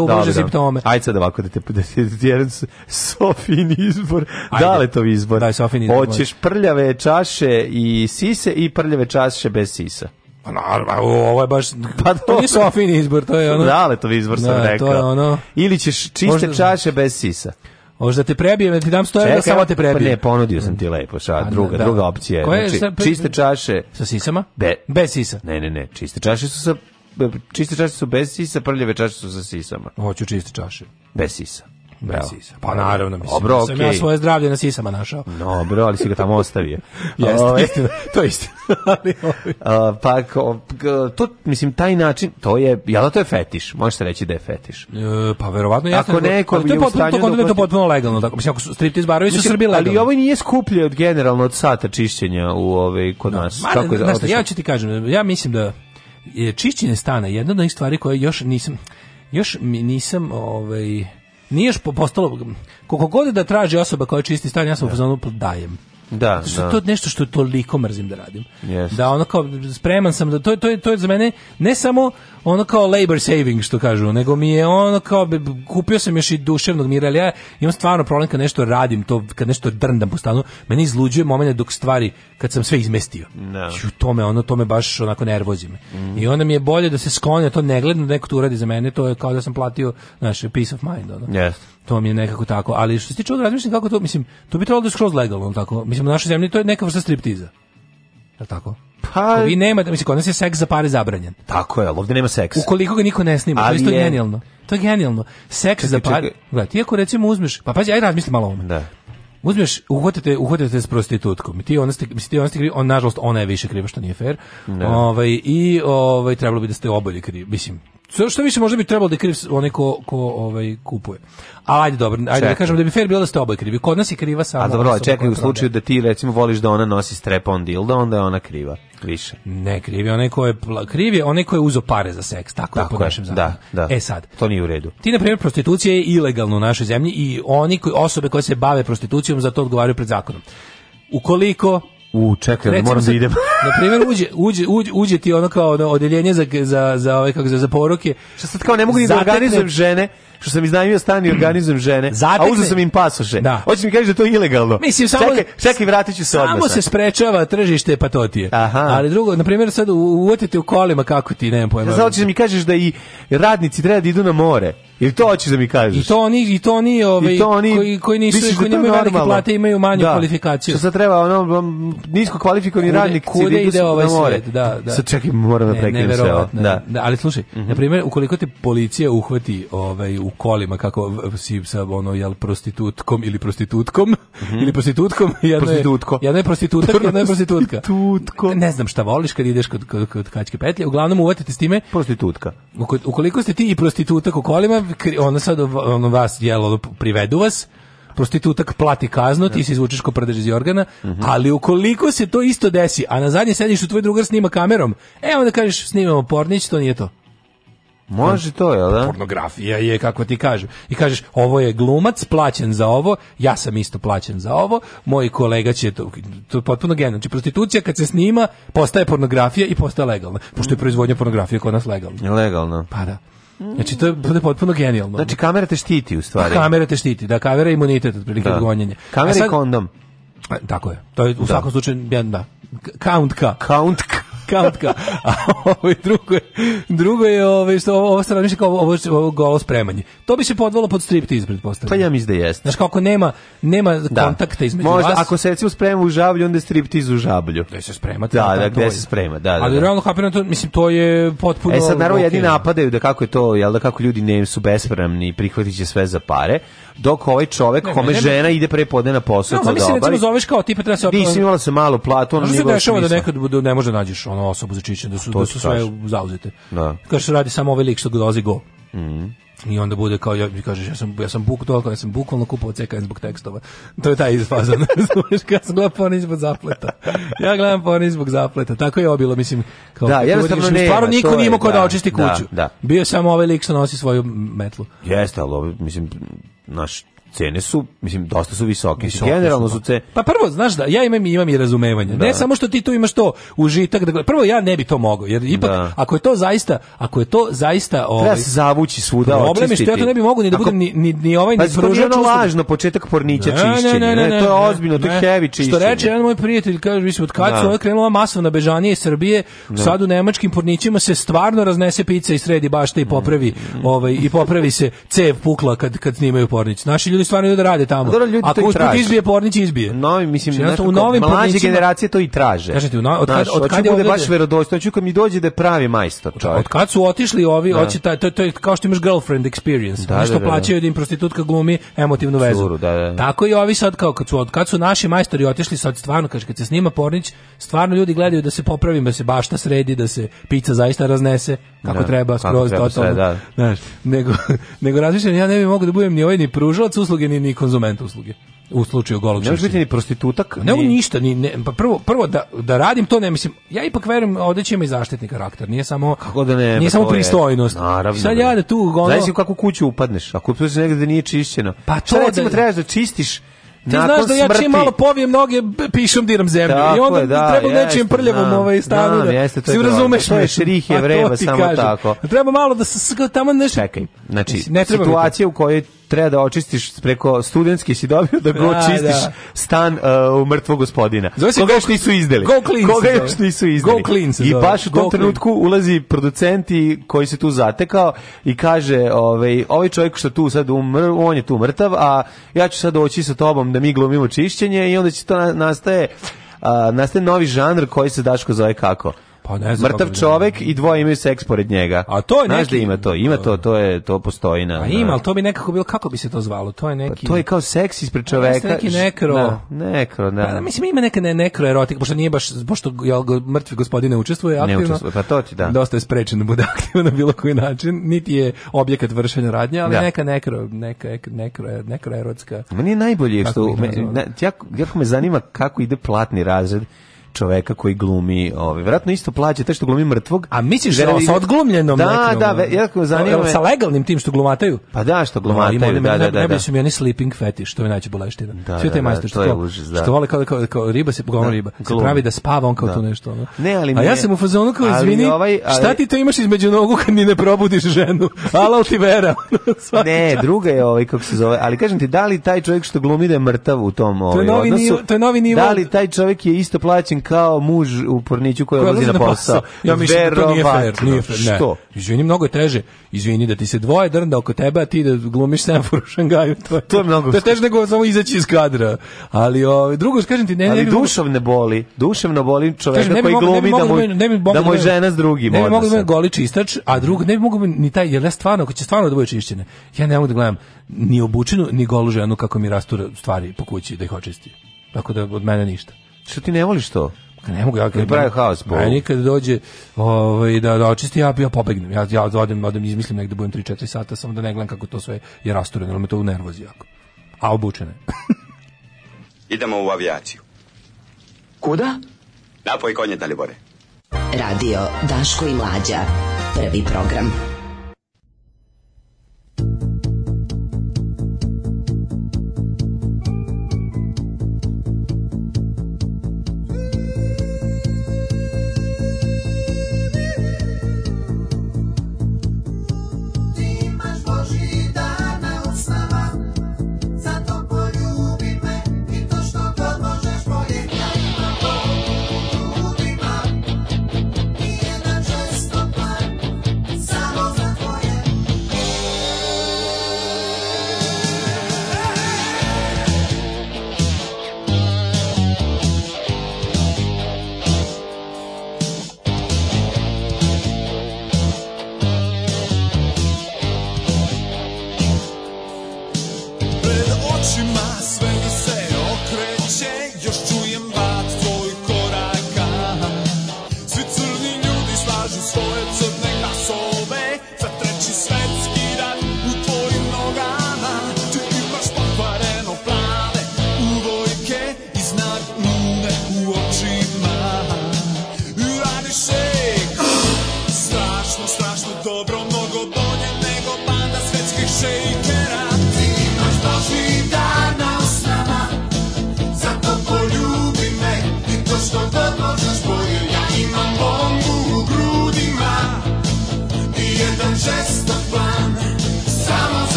ulaže, ja ti, da simptome. Ajde sad ovako da te da ti da jedan Sofin izbor, da Ajde. daletov izbor. Daj Sofin izbor. Hoćeš prljave čaše i sise i prljave čaše bez sisa. Pa naravno, ovo je baš... Pa to nije Sofin izbor, to je ono... Daletov izbor sam da, rekao. To je ono... Ili ćeš čiste Možda... čaše bez sisa. Možda da te prebijem, da ti dam 100 evra, samo te prebijem. Pa ne, ponudio sam ti lepo, ša, druga, da. druga opcija je. Koje znači, čiste čaše... Sa sisama? Be, bez sisa. Ne, ne, ne, čiste čaše su sa čiste čaše su bez sisa, prljave čaše su sa sisama. Hoću čiste čaše. Bez sisa. Bez sisa. Pa naravno, mislim. Dobro, okay. Sam ja svoje zdravlje na sisama našao. Dobro, ali si ga tamo ostavio. Jeste, Ove. istina. To je istina. ali, pa, ko, to, mislim, taj način, to je, jel da to je fetiš? Možeš se reći da je fetiš? E, pa, verovatno jeste. Ako neko ali to je potpuno, to, da je to potpuno legalno. Tako. Mislim, ako su striptiz barovi su Srbi legalno. Ali ovo nije skuplje od generalno od sata čišćenja u ove, ovaj, kod no. Da, nas. Ma, Kako je, znaš, ja ću ti kažem, ja mislim da je čišćenje stana jedna od onih stvari koje još nisam još mi nisam ovaj nije još postalo koliko god da traži osoba koja čisti stan ja sam da. u dajem da, što da. to nešto što toliko mrzim da radim. Yes. Da ono kao spreman sam da to to je to je za mene ne samo ono kao labor saving što kažu, nego mi je ono kao kupio sam još i duševnog mira, ali ja imam stvarno problem kad nešto radim, to kad nešto drndam po stanu, meni izluđuje momenat dok stvari kad sam sve izmestio. No. Da. I u tome ono to me baš onako nervozi me. Mm. I onda mi je bolje da se skonja to ne gledam neko to uradi za mene, to je kao da sam platio, naše piece of mind ono. Yes. To mi je nekako tako, ali što se tiče razmišljam kako to, mislim, to bi trebalo da je skroz legalno, tako. Mislim, u našoj zemlji to je neka vrsta striptiza je tako? Pa, vi nemate, mislim, kod nas je seks za pare zabranjen. Tako je, ali ovdje nema seksa. Ukoliko ga niko ne snima, to je isto genijalno. To je genijalno. Seks čekaj, za pare... Gledaj, ti ako recimo uzmeš... Pa pazi, aj razmisli malo ovome. Da. Uzmeš, uhvatite, uhvatite s prostitutkom. Ti ona ste, mislim, ti ona ste krivi, on, nažalost, ona je više kriva, što nije fair. Ne. Da. Ovaj, I ovaj, trebalo bi da ste obolje krivi. Mislim, Što, što više možda bi trebalo da je kriv onaj ko, ko ovaj, kupuje. A ajde, dobro, ajde da kažem da bi fair bilo da ste oboje krivi. Kod nas je kriva samo. A dobro, čekaj, u slučaju da ti recimo voliš da ona nosi strep-on dildo, onda je ona kriva više. Ne, krivi onaj ko je krivi, onaj ko je uzo pare za seks, tako, tako je po našem Da, da. E sad, to nije u redu. Ti na primjer prostitucija je ilegalna u našoj zemlji i oni koji osobe koje se bave prostitucijom za to odgovaraju pred zakonom. Ukoliko U, čekaj, Recimo moram da idem. na primjer, uđe, uđe, uđe, uđe ti ono kao ono, odeljenje za, za, za, ove, kako, za, za poruke. Što sad kao ne mogu ni da organizujem žene, što sam iznajmio stan i organizujem žene, Zatekne. a uzeo sam im pasoše. Da. Hoćeš mi kažeš da to je ilegalno. Mislim, samo, čekaj, čekaj, vratit ću se odmah. Samo se sprečava tržište pa to ti je. Aha. Ali drugo, na primjer, sad uvotite u kolima kako ti, nemam pojma. Znači, mi kažeš da i radnici treba da idu na more. Ili to hoćeš da mi kažeš? I to oni i to oni, ovaj, I to oni koji koji nisu koji da nemaju normalno. velike plate imaju manju da. kvalifikaciju. Što sad treba ono um, nisko kvalifikovani radnik kude da ide ovaj svet, da, da. Sad čekaj, moram da ne, da prekinem sve. Ovo. Da. da. ali slušaj, mm -hmm. na primjer, ukoliko te policija uhvati ovaj u kolima kako si sa ono jel prostitutkom ili prostitutkom mm -hmm. ili prostitutkom, jedno Prostitutko. jedno je prostitutak, jedno je prostitutka. Tutko. Ne znam šta voliš kad ideš kod kod, kod kačke petlje, uglavnom uvatite s time prostitutka. Ukoliko ste ti i prostitutak u kolima, ono sad ono vas jelo privedu vas prostitutak plati kaznu, ti se izvučeš ko prdež iz organa, mm -hmm. ali ukoliko se to isto desi, a na zadnje sediš u tvoj drugar snima kamerom, e onda kažeš snimamo pornić, to nije to. Može to, je da? Pornografija je, kako ti kažem. I kažeš, ovo je glumac, plaćen za ovo, ja sam isto plaćen za ovo, moji kolega će, to, to je potpuno geno. Znači, prostitucija kad se snima, postaje pornografija i postaje legalna. Pošto je proizvodnja pornografije kod nas legalna. Legalna. Pa da. Znači to je potpuno genijalno. Znači kamera te štiti u stvari. Kamera te štiti, da kamera imunitet otprilike da. od gonjenja. Kamera i kondom. Tako je. To je u da. svakom slučaju da. Count K. Count K discountka. A ovaj drugo je, drugo je ovaj što ovo strano kao ovo, ovo golo spremanje. To bi se podvelo pod striptiz ispred Pa ja mislim da jeste. Znaš kako nema nema da. kontakta između Možda, vas. ako se recimo sprema u žablju, onda je striptiz u žablju. Da se sprema. Da, da, gde se sprema, da, da. Ali da. realno kapirano to, mislim, to je potpuno... E sad, naravno, jedni napadaju da kako je to, jel da kako ljudi ne su bespravni, prihvatit će sve za pare, dok ovaj čovjek ne, kome ne, žena ide pre podne na posao no, to da mislim da zoveš kao tipa treba se opravo... Nisi imala se malu platu, ono da nije dešava da nekad bude ne može da nađeš ono osobu za čišćenje da su da su sve zauzete. Da. Kaže radi samo ovaj lik što dolazi go. Mhm. I onda bude kao ja kažeš ja sam ja sam buk toliko, ja sam bukvalno kupovao CKN zbog tekstova. To je taj izfaza, znaš, kad sam gledao porno zbog zapleta. Ja gledam porno zbog zapleta. Tako je obilo, mislim, kao Da, jednostavno ne. Stvarno niko nije imao ko da, očisti kuću. Da, da. Bio samo ovaj lik što nosi svoju metlu. Jeste, ali mislim naš cene su, mislim, dosta su visoke. visoke Generalno su te... Pa. pa prvo, znaš da, ja imam, imam i razumevanje. Da. Ne samo što ti tu imaš to užitak. Da, prvo, ja ne bi to mogao, jer ipak, da. ako je to zaista, ako je to zaista... Ovaj, Treba se zavući svuda, problem očistiti. Problem je što ja to ne bi mogao ni da ako, budem ni, ni, ni ovaj... Pa ni to je ono lažno, početak pornića ne, čišćenja. Ne, ne, ne, ne, to je ozbiljno, to je heavy čišćenje. Što reče jedan moj prijatelj, kaže, mislim, od kada da. su ovo krenula masovna bežanje iz Srbije, da. sad u nemačkim pornićima se stvarno raznese pica i sredi bašte i popravi, mm. ovaj, i popravi se cev pukla kad, kad snimaju pornić. Naši ljudi ljudi stvarno idu da rade tamo. Dobro, ljudi Ako usput izbije pornić izbije. No, mislim, znači, nekako, u novim mlađe generacije to i traže. Kažete, no, od kad, od kad je ovde... baš verodostojno, hoću kad mi dođe da pravi majstor, čovjek. Od kad su otišli ovi, da. hoće taj to to je kao što imaš girlfriend experience, da, nešto da, da, da. plaćaju da im prostitutka glumi emotivnu vezu. Suru, da, da. Tako i ovi sad kao kad su od kad su naši majstori otišli sad stvarno kaže kad se snima pornić, stvarno ljudi gledaju da se popravim, da se bašta sredi, da se pica zaista raznese kako da, treba skroz totalno. Da. Znaš, nego nego razmišljam ja ne bih mogao da budem ni ovaj ni pružalac usluge ni, ni konzumenta usluge u slučaju golog Ne biti ni prostitutak. Ne, ni... ništa, ni, ne, pa prvo, prvo da, da radim to, ne mislim, ja ipak verujem, ovdje ima i zaštitni karakter, nije samo, Kako da ne, nije samo pristojnost. Naravno. Sad da- ja da tu ono... Znaš u kakvu kuću upadneš, ako tu se negde nije čišćeno. Pa to Šta, recimo, da... trebaš da čistiš ti Nakon znaš da ja čim malo povijem noge, pišem diram zemlju. Tako I onda je, da, treba jeste, nečim prljavom na, ovaj stavu. Da, da, jeste, to si je razumeš to je šerih je vreba, samo kažem. tako. Treba malo da se tamo nešto... Čekaj, znači, ne situacija u kojoj treba da očistiš preko studentski si dobio da go očistiš da. stan uh, mrtvog gospodina. Zove Koga go, još nisu izdali. Go clean Koga još nisu izdali. Go clean I baš u tom trenutku ulazi producenti koji se tu zatekao i kaže ovaj, ovaj čovjek što tu sad umr, on je tu mrtav, a ja ću sad doći sa tobom da mi glumimo čišćenje i onda će to nastaje, uh, nastaje novi žanr koji se Daško zove kako? Pa ne znam Mrtav da- čovek i dvoje imaju seks pored njega. A to je da neki... da ima to, ima to, to je to postoji na. A ima, al to bi nekako bilo kako bi se to zvalo? To je neki pa To je kao seks ispred čoveka. neki nekro. Da, nekro, da. Pa, da, mislim ima neka ne, erotika, pošto nije baš pošto je mrtvi gospodine učestvuje aktivno. Ne učestvuje, pa to ti da. Dosta je sprečen da bude aktivno na bilo koji način, niti je objekat vršenja radnje, ali da. neka nekro, neka nekro, nekroerotska. Meni je najbolje što me, na, jako, jako me zanima kako ide platni razred čoveka koji glumi, ovaj verovatno isto plaća taj što glumi mrtvog. A misliš da sa odglumljenom da, nekim? Da, da, jako zanima me. Sa legalnim tim što glumataju? Pa da, što glumataju, da, da, da. Ne, da, ne, su mi oni sleeping fetish, to je najče boleština. Da, Sve da, te da, majstori što, je užas, da. što vole kao, kao, kao riba se pogovno riba. Se pravi da spava on kao to nešto. Ono. Ne, ali A ja sam u fazonu kao izvini, ovaj, ali... šta ti to imaš između nogu kad ni ne probudiš ženu? Ala ti vera. ne, druga je ovaj kako se zove, ali kažem ti da li taj čovjek što glumi da je mrtav u tom ovaj odnosu? To je ovaj, novi nivo, to je novi nivo. Da li taj čovjek je isto plaćen kao muž u porniću koji odlazi na posao. Ja mislim Verovatno. da to nije fair, nije fair. Ne. Što? Izvini, mnogo je teže. Izvini da ti se dvoje drnda oko tebe, a ti da glumiš semafor u Šangaju. To je, to je mnogo. To je teže nego samo izaći iz kadra. Ali o, ovaj, drugo, kažem ti, ne, ne, Ali duševne boli. Duševno boli čoveka koji glumi da moj, da mu žena s drugim. Ne bi mogu da me goli čistač, a drug ne bi mogu ni taj jer ja stvarno ako će stvarno da bude čišćene. Ja ne mogu da gledam ni obučenu ni golu ženu kako mi rastura stvari po kući da ih očisti. Tako da od mene ništa. Što ti ne voliš to? Pa ne mogu ja kad pravi haos po. Meni kad dođe ovaj da da očisti ja ja pobegnem. Ja ja odem odem izmislim negde budem 3 4 sata samo da ne gledam kako to sve je rastureno, me to u nervozi jako. A obučene. Idemo u avijaciju. Kuda? Na Napoj konje Dalibore. Radio Daško i Mlađa. Prvi program.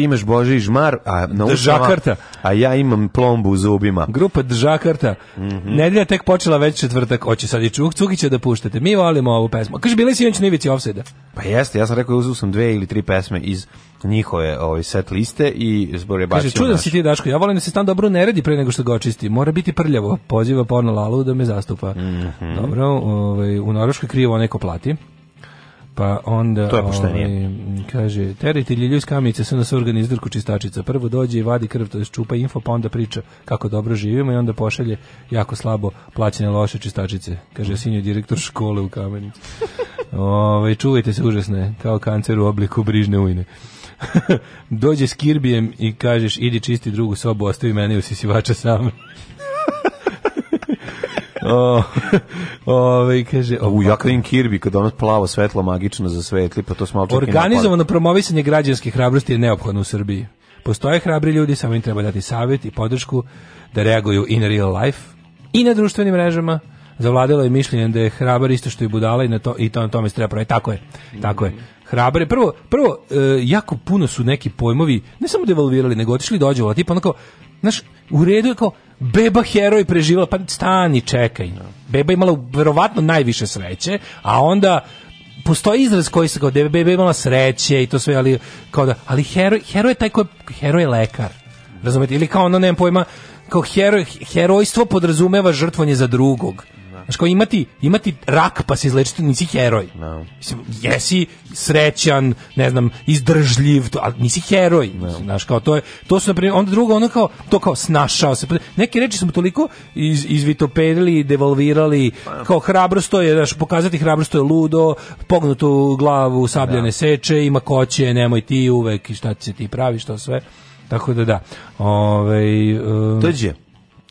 ti imaš Bože i žmar, a na ušama, a ja imam plombu u zubima. Grupa Džakarta. Mm -hmm. Nedelja tek počela već četvrtak, hoće sad i Čuk Cukića da puštate. Mi volimo ovu pesmu. Kaže, bili si na ivici offside Pa jeste, ja sam rekao, uzeo sam dve ili tri pesme iz njihove ovaj set liste i zbor je bacio. Kaže čudan si ti Daško, ja volim da se stan dobro ne redi pre nego što ga očisti. Mora biti prljavo. Poziva porno Lalu da me zastupa. Mm -hmm. Dobro, ovaj u Norveškoj krivo neko plati. Pa onda to je ovaj, kaže terajte ljuljju iz kamenice sa nas organizirku čistačica. Prvo dođe i vadi krv, to je čupa info, pa onda priča kako dobro živimo i onda pošalje jako slabo plaćene loše čistačice. Kaže sinjo direktor škole u kamenici. ovaj čuvajte se užasne kao kancer u obliku brižne ujne. Dođe s kirbijem i kažeš idi čisti drugu sobu, ostavi mene u sisivača sam. o, ove, kaže, u Jacqueline Kirby, kada ono plavo svetlo magično zasvetli, pa to smo Organizovano promovisanje građanske hrabrosti je neophodno u Srbiji. Postoje hrabri ljudi, samo im treba dati savjet i podršku da reaguju in real life i na društvenim mrežama Zavladalo je mišljenje da je hrabar isto što i budala i na to i to na tome se treba praviti. Tako je. Tako je. Mhm. Hrabar je. Prvo, prvo e, jako puno su neki pojmovi ne samo devalvirali, nego otišli dođe tipa onako znaš, u redu je kao beba heroj preživjela, pa stani, čekaj. Da. Beba imala verovatno najviše sreće, a onda postoji izraz koji se kao da beba imala sreće i to sve, ali kao da, ali heroj, heroj je taj koji heroj je lekar. Razumete? Ili kao ono, nemam pojma, kao heroj, herojstvo podrazumeva žrtvanje za drugog. Znaš, kao imati, imati rak pa se izlečiti, nisi heroj. No. Da. Mislim, jesi srećan, ne znam, izdržljiv, to, ali nisi heroj. No. Da. Znaš, kao to je, to su, naprimjer, onda drugo, ono kao, to kao snašao se. Neke reči smo toliko iz, izvitoperili, devolvirali, pa. kao hrabrosto je, znaš, pokazati hrabrosto je ludo, pognutu glavu sabljene da. no. seče, ima koće, nemoj ti uvek, šta ti se ti pravi, što sve. Tako da da. Ove, um, Dođe.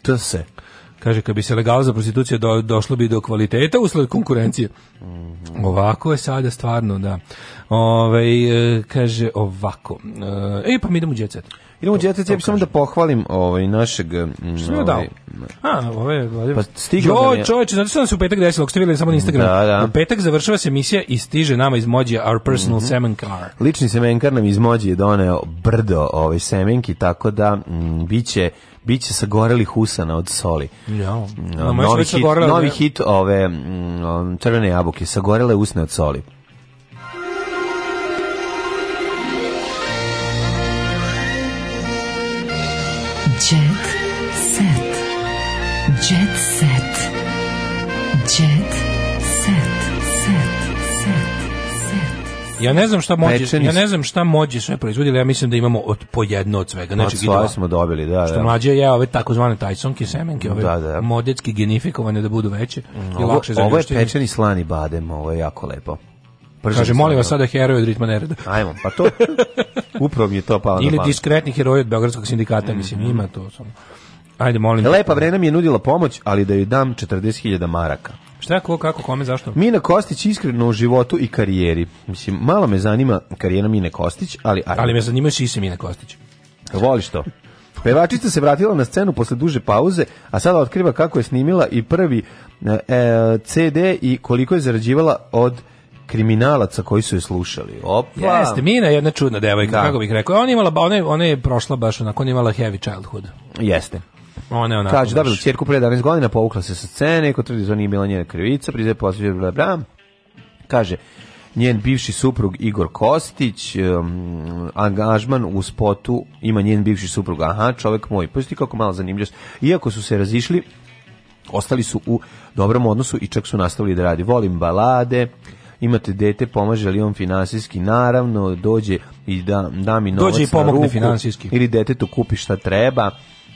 To se. Kaže, kad bi se legal za prostituciju do, došlo bi do kvaliteta usled konkurencije. Mm -hmm. Ovako je sada stvarno, da. Ove, e, kaže, ovako. E, pa mi idemo u djecet. Idemo u džetec, ja bih samo da pohvalim ovaj našeg mm, Što sam ovaj, dao? A, ove, ovaj, pa stiglo jo, nam je. čoveče, znači sam se u petak desilo, ako ste videli samo na Instagramu. Da, da. U petak završava se emisija i stiže nama iz Mođe our personal mm -hmm. semenkar. Lični semenkar nam iz Mođije doneo brdo ovaj semenki, tako da m, mm, biće biće sagorelih usana od soli. Ja. Mm, no, novi, hit, novi da. hit ove mm, crvene jabuke, sagorele usne od soli. Ja ne znam šta mođe, ja ne znam šta mođe sve proizvodili, ja mislim da imamo od po jedno od svega. Znači, od svoje smo dobili, da. Što da. mlađe ja ove takozvane tajsonke semenke, ove da, da. modetski genifikovane da budu veće mm, ovo, i lakše za Ovo je pečeni slani badem, ovo je jako lepo. Pržim Kaže, molim vas sada heroj od ritma nereda. Ajmo, pa to, upravo mi je to palo Ili diskretni heroj od Beogradskog sindikata, mm -hmm. mislim, mhm. ima to samo. Ajde, molim. Lepa vrena mi je nudila pomoć, ali da joj dam 40.000 maraka. Šta ko, kako, kome, zašto? Mina Kostić iskreno u životu i karijeri. Mislim, malo me zanima karijera Mine Kostić, ali... Ajde. Ali me i šise Mine Kostić. Voliš to? Pevačica se vratila na scenu posle duže pauze, a sada otkriva kako je snimila i prvi e, CD i koliko je zarađivala od kriminalaca koji su je slušali. Opa. Jeste, Mina je jedna čudna devojka, da. kako bih rekao. Ona je imala, ona je, ona je prošla baš onako, ona je imala heavy childhood. Jeste. Ona je onako. Kaže, dobila ćerku pre 11 godina, povukla se sa scene, kod tvrdi da nije bila njena krivica, priznaje posveđa, bla, bla. Kaže, njen bivši suprug Igor Kostić, um, angažman u spotu ima njen bivši suprug, aha, čovek moj, pusti kako malo zanimljivost. Iako su se razišli, ostali su u dobrom odnosu i čak su nastavili da radi. Volim balade, imate dete, pomaže li on finansijski, naravno, dođe i da, da mi novac dođe i pomogne finansijski. Ili dete to kupi šta treba,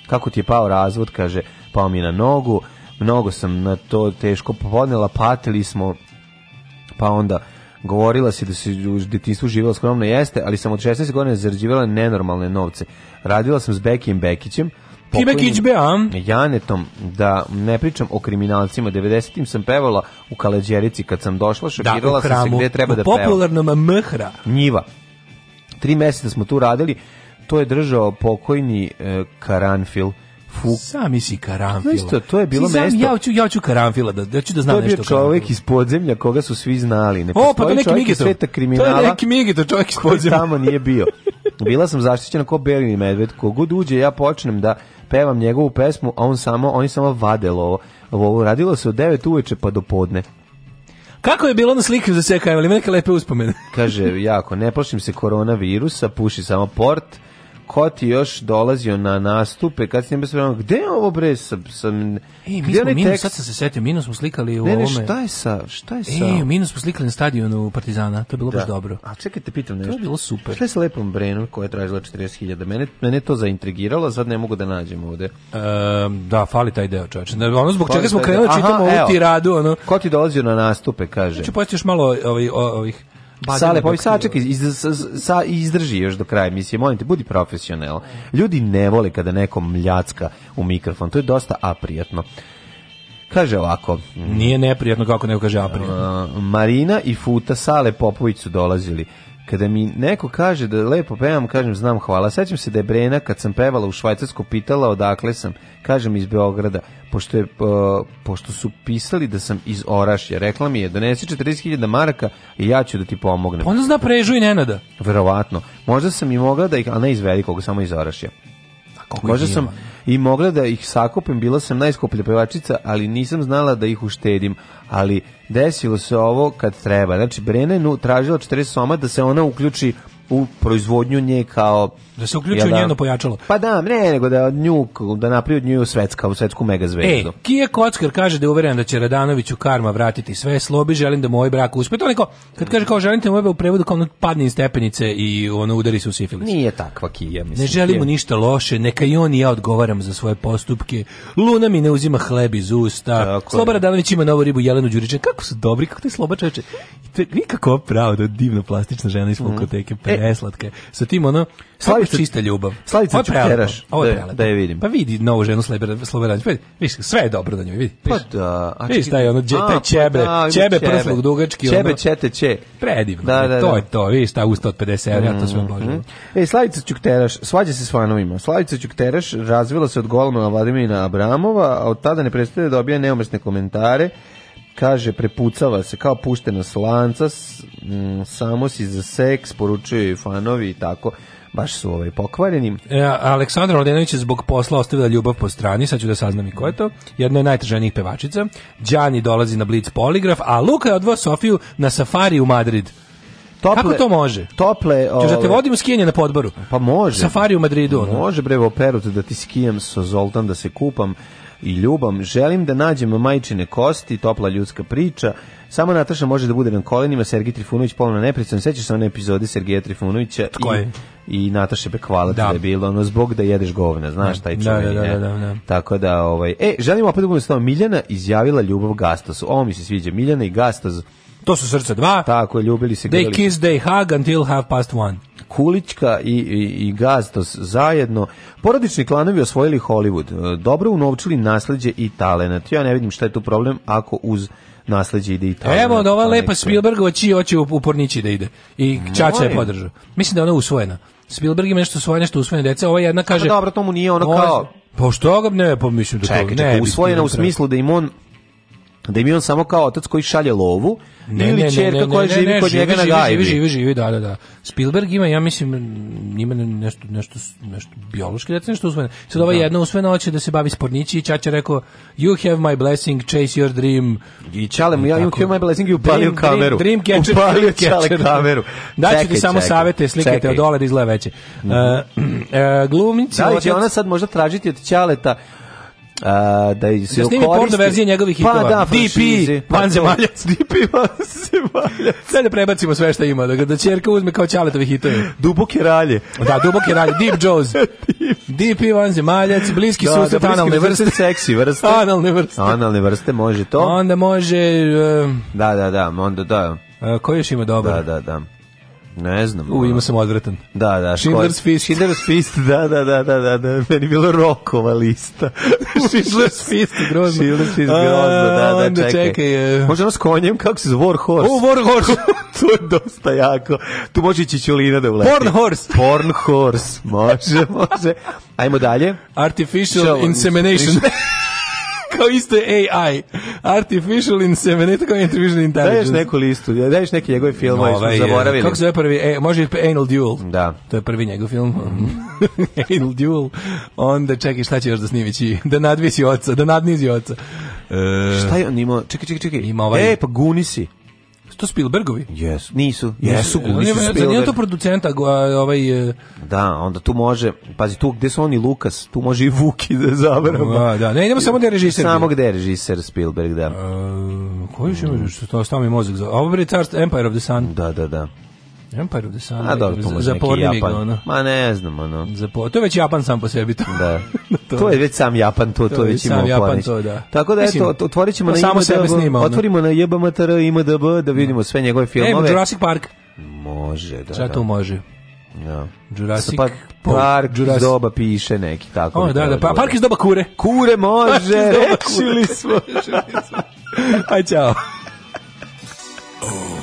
kako ti je pao razvod, kaže, pao mi na nogu, mnogo sam na to teško podnela, patili smo, pa onda govorila si da se u detinstvu živjela skromno jeste, ali sam od 16 godina zarađivala nenormalne novce. Radila sam s Bekijem Bekićem, Time Kičbea. Janetom, da ne pričam o kriminalcima, 90-im sam pevala u Kaleđerici kad sam došla, šokirala da, sam se gde treba da peva. popularnom Mhra. Njiva. Tri meseca smo tu radili, to je držao pokojni e, Karanfil. Fuk. Sami si karamfila. Isto, to je bilo si sam, mesto. Ja hoću, ja hoću Karanfila, da, da ću da znam nešto. To je bio čovjek iz podzemlja koga su svi znali. Ne o, pa to neki Migito. Sveta kriminala, to je neki Migito, čovjek iz podzemlja. tamo nije bio. Bila sam zaštićena ko Belini medved. Kogod uđe, ja počnem da pevam njegovu pesmu, a on samo, oni samo vade lovo. Ovo radilo se od 9 uveče pa do podne. Kako je bilo na slikim za sve ima neke lepe uspomene? Kaže, jako, ne plašim se koronavirusa, puši samo port, Koti još dolazio na nastupe, kad sam se gde je ovo bre, sam, sam Ej, mi smo minus, tekst? sad sam se setio, minus smo slikali u ne, ne, ovome. šta je sa, šta je sa? Ej, minus smo slikali na stadionu Partizana, to je bilo da. baš dobro. A čekajte, pitam nešto. To je bilo super. Šta je sa lepom brenom koja je tražila 40.000? Mene, mene to zaintrigiralo, sad ne mogu da nađem ovde. E, da, fali taj deo, čoveče. Ono zbog fali čega smo krenuli, da čitamo ovu tiradu. Ono. Koti dolazio na nastupe, kaže. Ja ću postiti još malo ovih, ovih Sale, pa saček iz, iz, sa, izdrži još do kraja emisije, molim te, budi profesional. Ljudi ne vole kada neko mljacka u mikrofon, to je dosta aprijatno. Kaže ovako. Nije neprijatno kako neko kaže aprijatno. Uh, Marina i Futa Sale Popović su dolazili kada mi neko kaže da lepo pevam, kažem znam hvala. Sećam se da je Brena kad sam pevala u Švajcarsku pitala odakle sam, kažem iz Beograda, pošto, je, uh, pošto su pisali da sam iz Orašja. Rekla mi je donesi 40.000 maraka i ja ću da ti pomognem. Onda zna Prežu i Nenada. Verovatno. Možda sam i mogla da ih, ali ne iz velikog, samo iz Orašja. Koliko Možda sam i mogla da ih sakupim, bila sam najskuplja pevačica, ali nisam znala da ih uštedim, ali desilo se ovo kad treba. Znači, Brene tražila 40 soma da se ona uključi u proizvodnju nje kao da se uključi u da? njeno pojačalo. Pa da, ne, nego da nju da napravi od nje svetska, svetsku mega e, zvezdu. E, Kije Kockar kaže da je uveren da će Radanović karma vratiti sve slobi, želim da moj brak uspe. To neko, kad kaže kao želite moj u prevodu kao on padne iz stepenice i ona udari se u sifilis. Nije takva Kije, mislim. Ne želimo ništa loše, neka i on i ja odgovaram za svoje postupke. Luna mi ne uzima hleb iz usta. Slobara Sloba ima novu ribu Jelenu Đurićan. Kako su dobri, kako te Sloba čoveče. Nikako da divno plastična žena iz mm e, preslatke. Sa tim ono, slavica čista ljubav. Slavica čukeraš. Ovo je Da, da je vidim. Pa vidi novu ženu Sloveranđu. Viš, sve je dobro da njoj, vidi. Pa da. A viš taj ono, dje, taj čebre, a, čebe, pa čebe da, prslog dugački. Čebe, ono, ćete će. Predivno. Da, da, da. To da. je to, viš, ta usta od 50 evra, mm, to sve mhm. obloženo. Mm. E, Slavica Čukteraš, svađa se s fanovima. Slavica Čukteraš razvila se od golmana Vladimira Abramova, a od tada ne prestaje da dobija neumesne komentare kaže prepucava se kao puštena slanca s, m, samo si za seks poručuju i fanovi i tako baš su ovaj pokvareni. E, Aleksandar Mladenović je zbog posla ostavila ljubav po strani, sad ću da saznam i ko je to. Jedna je najtraženijih pevačica. Đani dolazi na Blitz poligraf, a Luka je odvao Sofiju na safari u Madrid. Tople, Kako to može? Tople, Češ da te ovaj- vodim skijanje na podboru? Pa može. Safari u Madridu. Može, ono. Može operu da ti skijem sa Zoltan da se kupam i ljubom. Želim da nađemo majčine kosti, topla ljudska priča. Samo Nataša može da bude na kolenima, Sergij Trifunović polno neprican. Sećaš se one epizode Sergeja Trifunovića Tko je? i, i Nataše Bekvala da. da. je bilo, ono zbog da jedeš govna, znaš taj da, čovjek. Da, da, da, da, da, Tako da, ovaj, e, želim opet da budem s tom. Miljana izjavila ljubav Gastosu. Ovo mi se sviđa, Miljana i Gastos. To su srca dva. Tako, ljubili se. They kiss, they hug until half past one. Kulička i, i, i Gazdos zajedno. Porodični klanovi osvojili Hollywood, e, dobro unovčili nasleđe i talent. Ja ne vidim šta je tu problem ako uz nasleđe ide i talent. Evo, da ova lepa Spielbergova čiji oči u da ide. I Čača je podržao. Mislim da ona je usvojena. Spielberg ima nešto svoje, nešto usvojene dece. Ova jedna pa kaže... Pa dobro, tomu nije ono kao... Pa što ga ne, pa mislim da čekaj, to ne. Čekaj, usvojena u smislu da im on da im je on samo kao otac koji šalje lovu ne, ili čerka koja živi ne, ne, kod živi, njega živi, na gajbi. Živi, živi, živi, da, da, da. Spielberg ima, ja mislim, ima nešto, nešto, nešto biološki dete, nešto usvojeno. Sad ova da. jedna usvojena hoće da se bavi spornići i Čača rekao, you have my blessing, chase your dream. I Čale mu, ja you have my blessing i upalio dream, kameru. Dream, dream catcher. Upalio Čale kameru. Daću ti samo čekaj, savete, slikajte od dole da izgleda veće. Mm -hmm. uh, uh, e, glumnici... Da li će ona sad možda tražiti od Čaleta a, da se da snimi porno verzije njegovih pa hitova. Da, pa da, DP, vanzemaljac. DP, vanzemaljac. Sada prebacimo sve što ima, da, da čerka uzme kao čaletovi hitovi. Duboke ralje. Da, duboke ralje, Deep Joes. DP, vanzemaljac, bliski da, da susret, da, analne vrste. Seksi vrste. Analne vrste. Analne vrste, može to. Onda može... Uh, da, da, da, onda da. Uh, e, koji još ima dobar? Da, da, da. Ne znam. U, ima sam odvratan. Da, da. Schindler's ško... Fist. Schindler's Fist, da, da, da, da, da, da. Meni bilo rokova lista. Schindler's Fist, grozno. Schindler's Fist, grozno, da, da, onda čekaj. čekaj e. Može ono s konjem, kako se zove, War Horse. U, Horse. to je dosta jako. Tu može i Čičulina da uleti. Porn Horse. Porn Horse, može, može. Ajmo dalje. Artificial Shall insemination. kao isto AI. Artificial inseminate, kao artificial intelligence. Daješ neku listu, daješ neke njegove filmove, no, ovaj, e, zaboravili. Kako se je prvi, e, može Anal Duel. Da. To je prvi njegov film. Anal Duel. Onda čekaj, šta će još da snimići? Da nadvisi oca, da nadnizi oca. E, šta je on imao? Čekaj, čekaj, čekaj. Ima ovaj... E, pa Gunisi to Spielbergovi? Yes. Nisu. Jesu, nisu Spielberg. to producenta, ovaj... E- da, onda tu može, pazi, tu gde su oni Lukas, tu može i Vuki da zavramo. A, da, ne idemo samo gde je režiser. Samo gde je režiser Spielberg, da. A, e, koji još ima, što to stao mi mozak za... Ovo je Empire of the Sun. Da, da, da. Empire pa of the Sun. A dobro, to može neki Japan. Ono. Ma ne znam, ono. Za po... To je već Japan sam po sebi to. Da. to, to je već sam Japan, to, to, to je već sam Japan, to, da. Tako da, Mislim, eto, otvorit ćemo pa na samo IMDb, sebe snima, otvorimo na JBMTR, IMDB, da vidimo da. sve njegove e, filmove. E, Jurassic Park. Može, da. Šta da. to može? Ja. Da. Jurassic pa, Park Jurassic. doba piše neki tako. Oh, da, da, pa Park iz doba kure. Kure može, rešili smo. Aj, čao. Oh.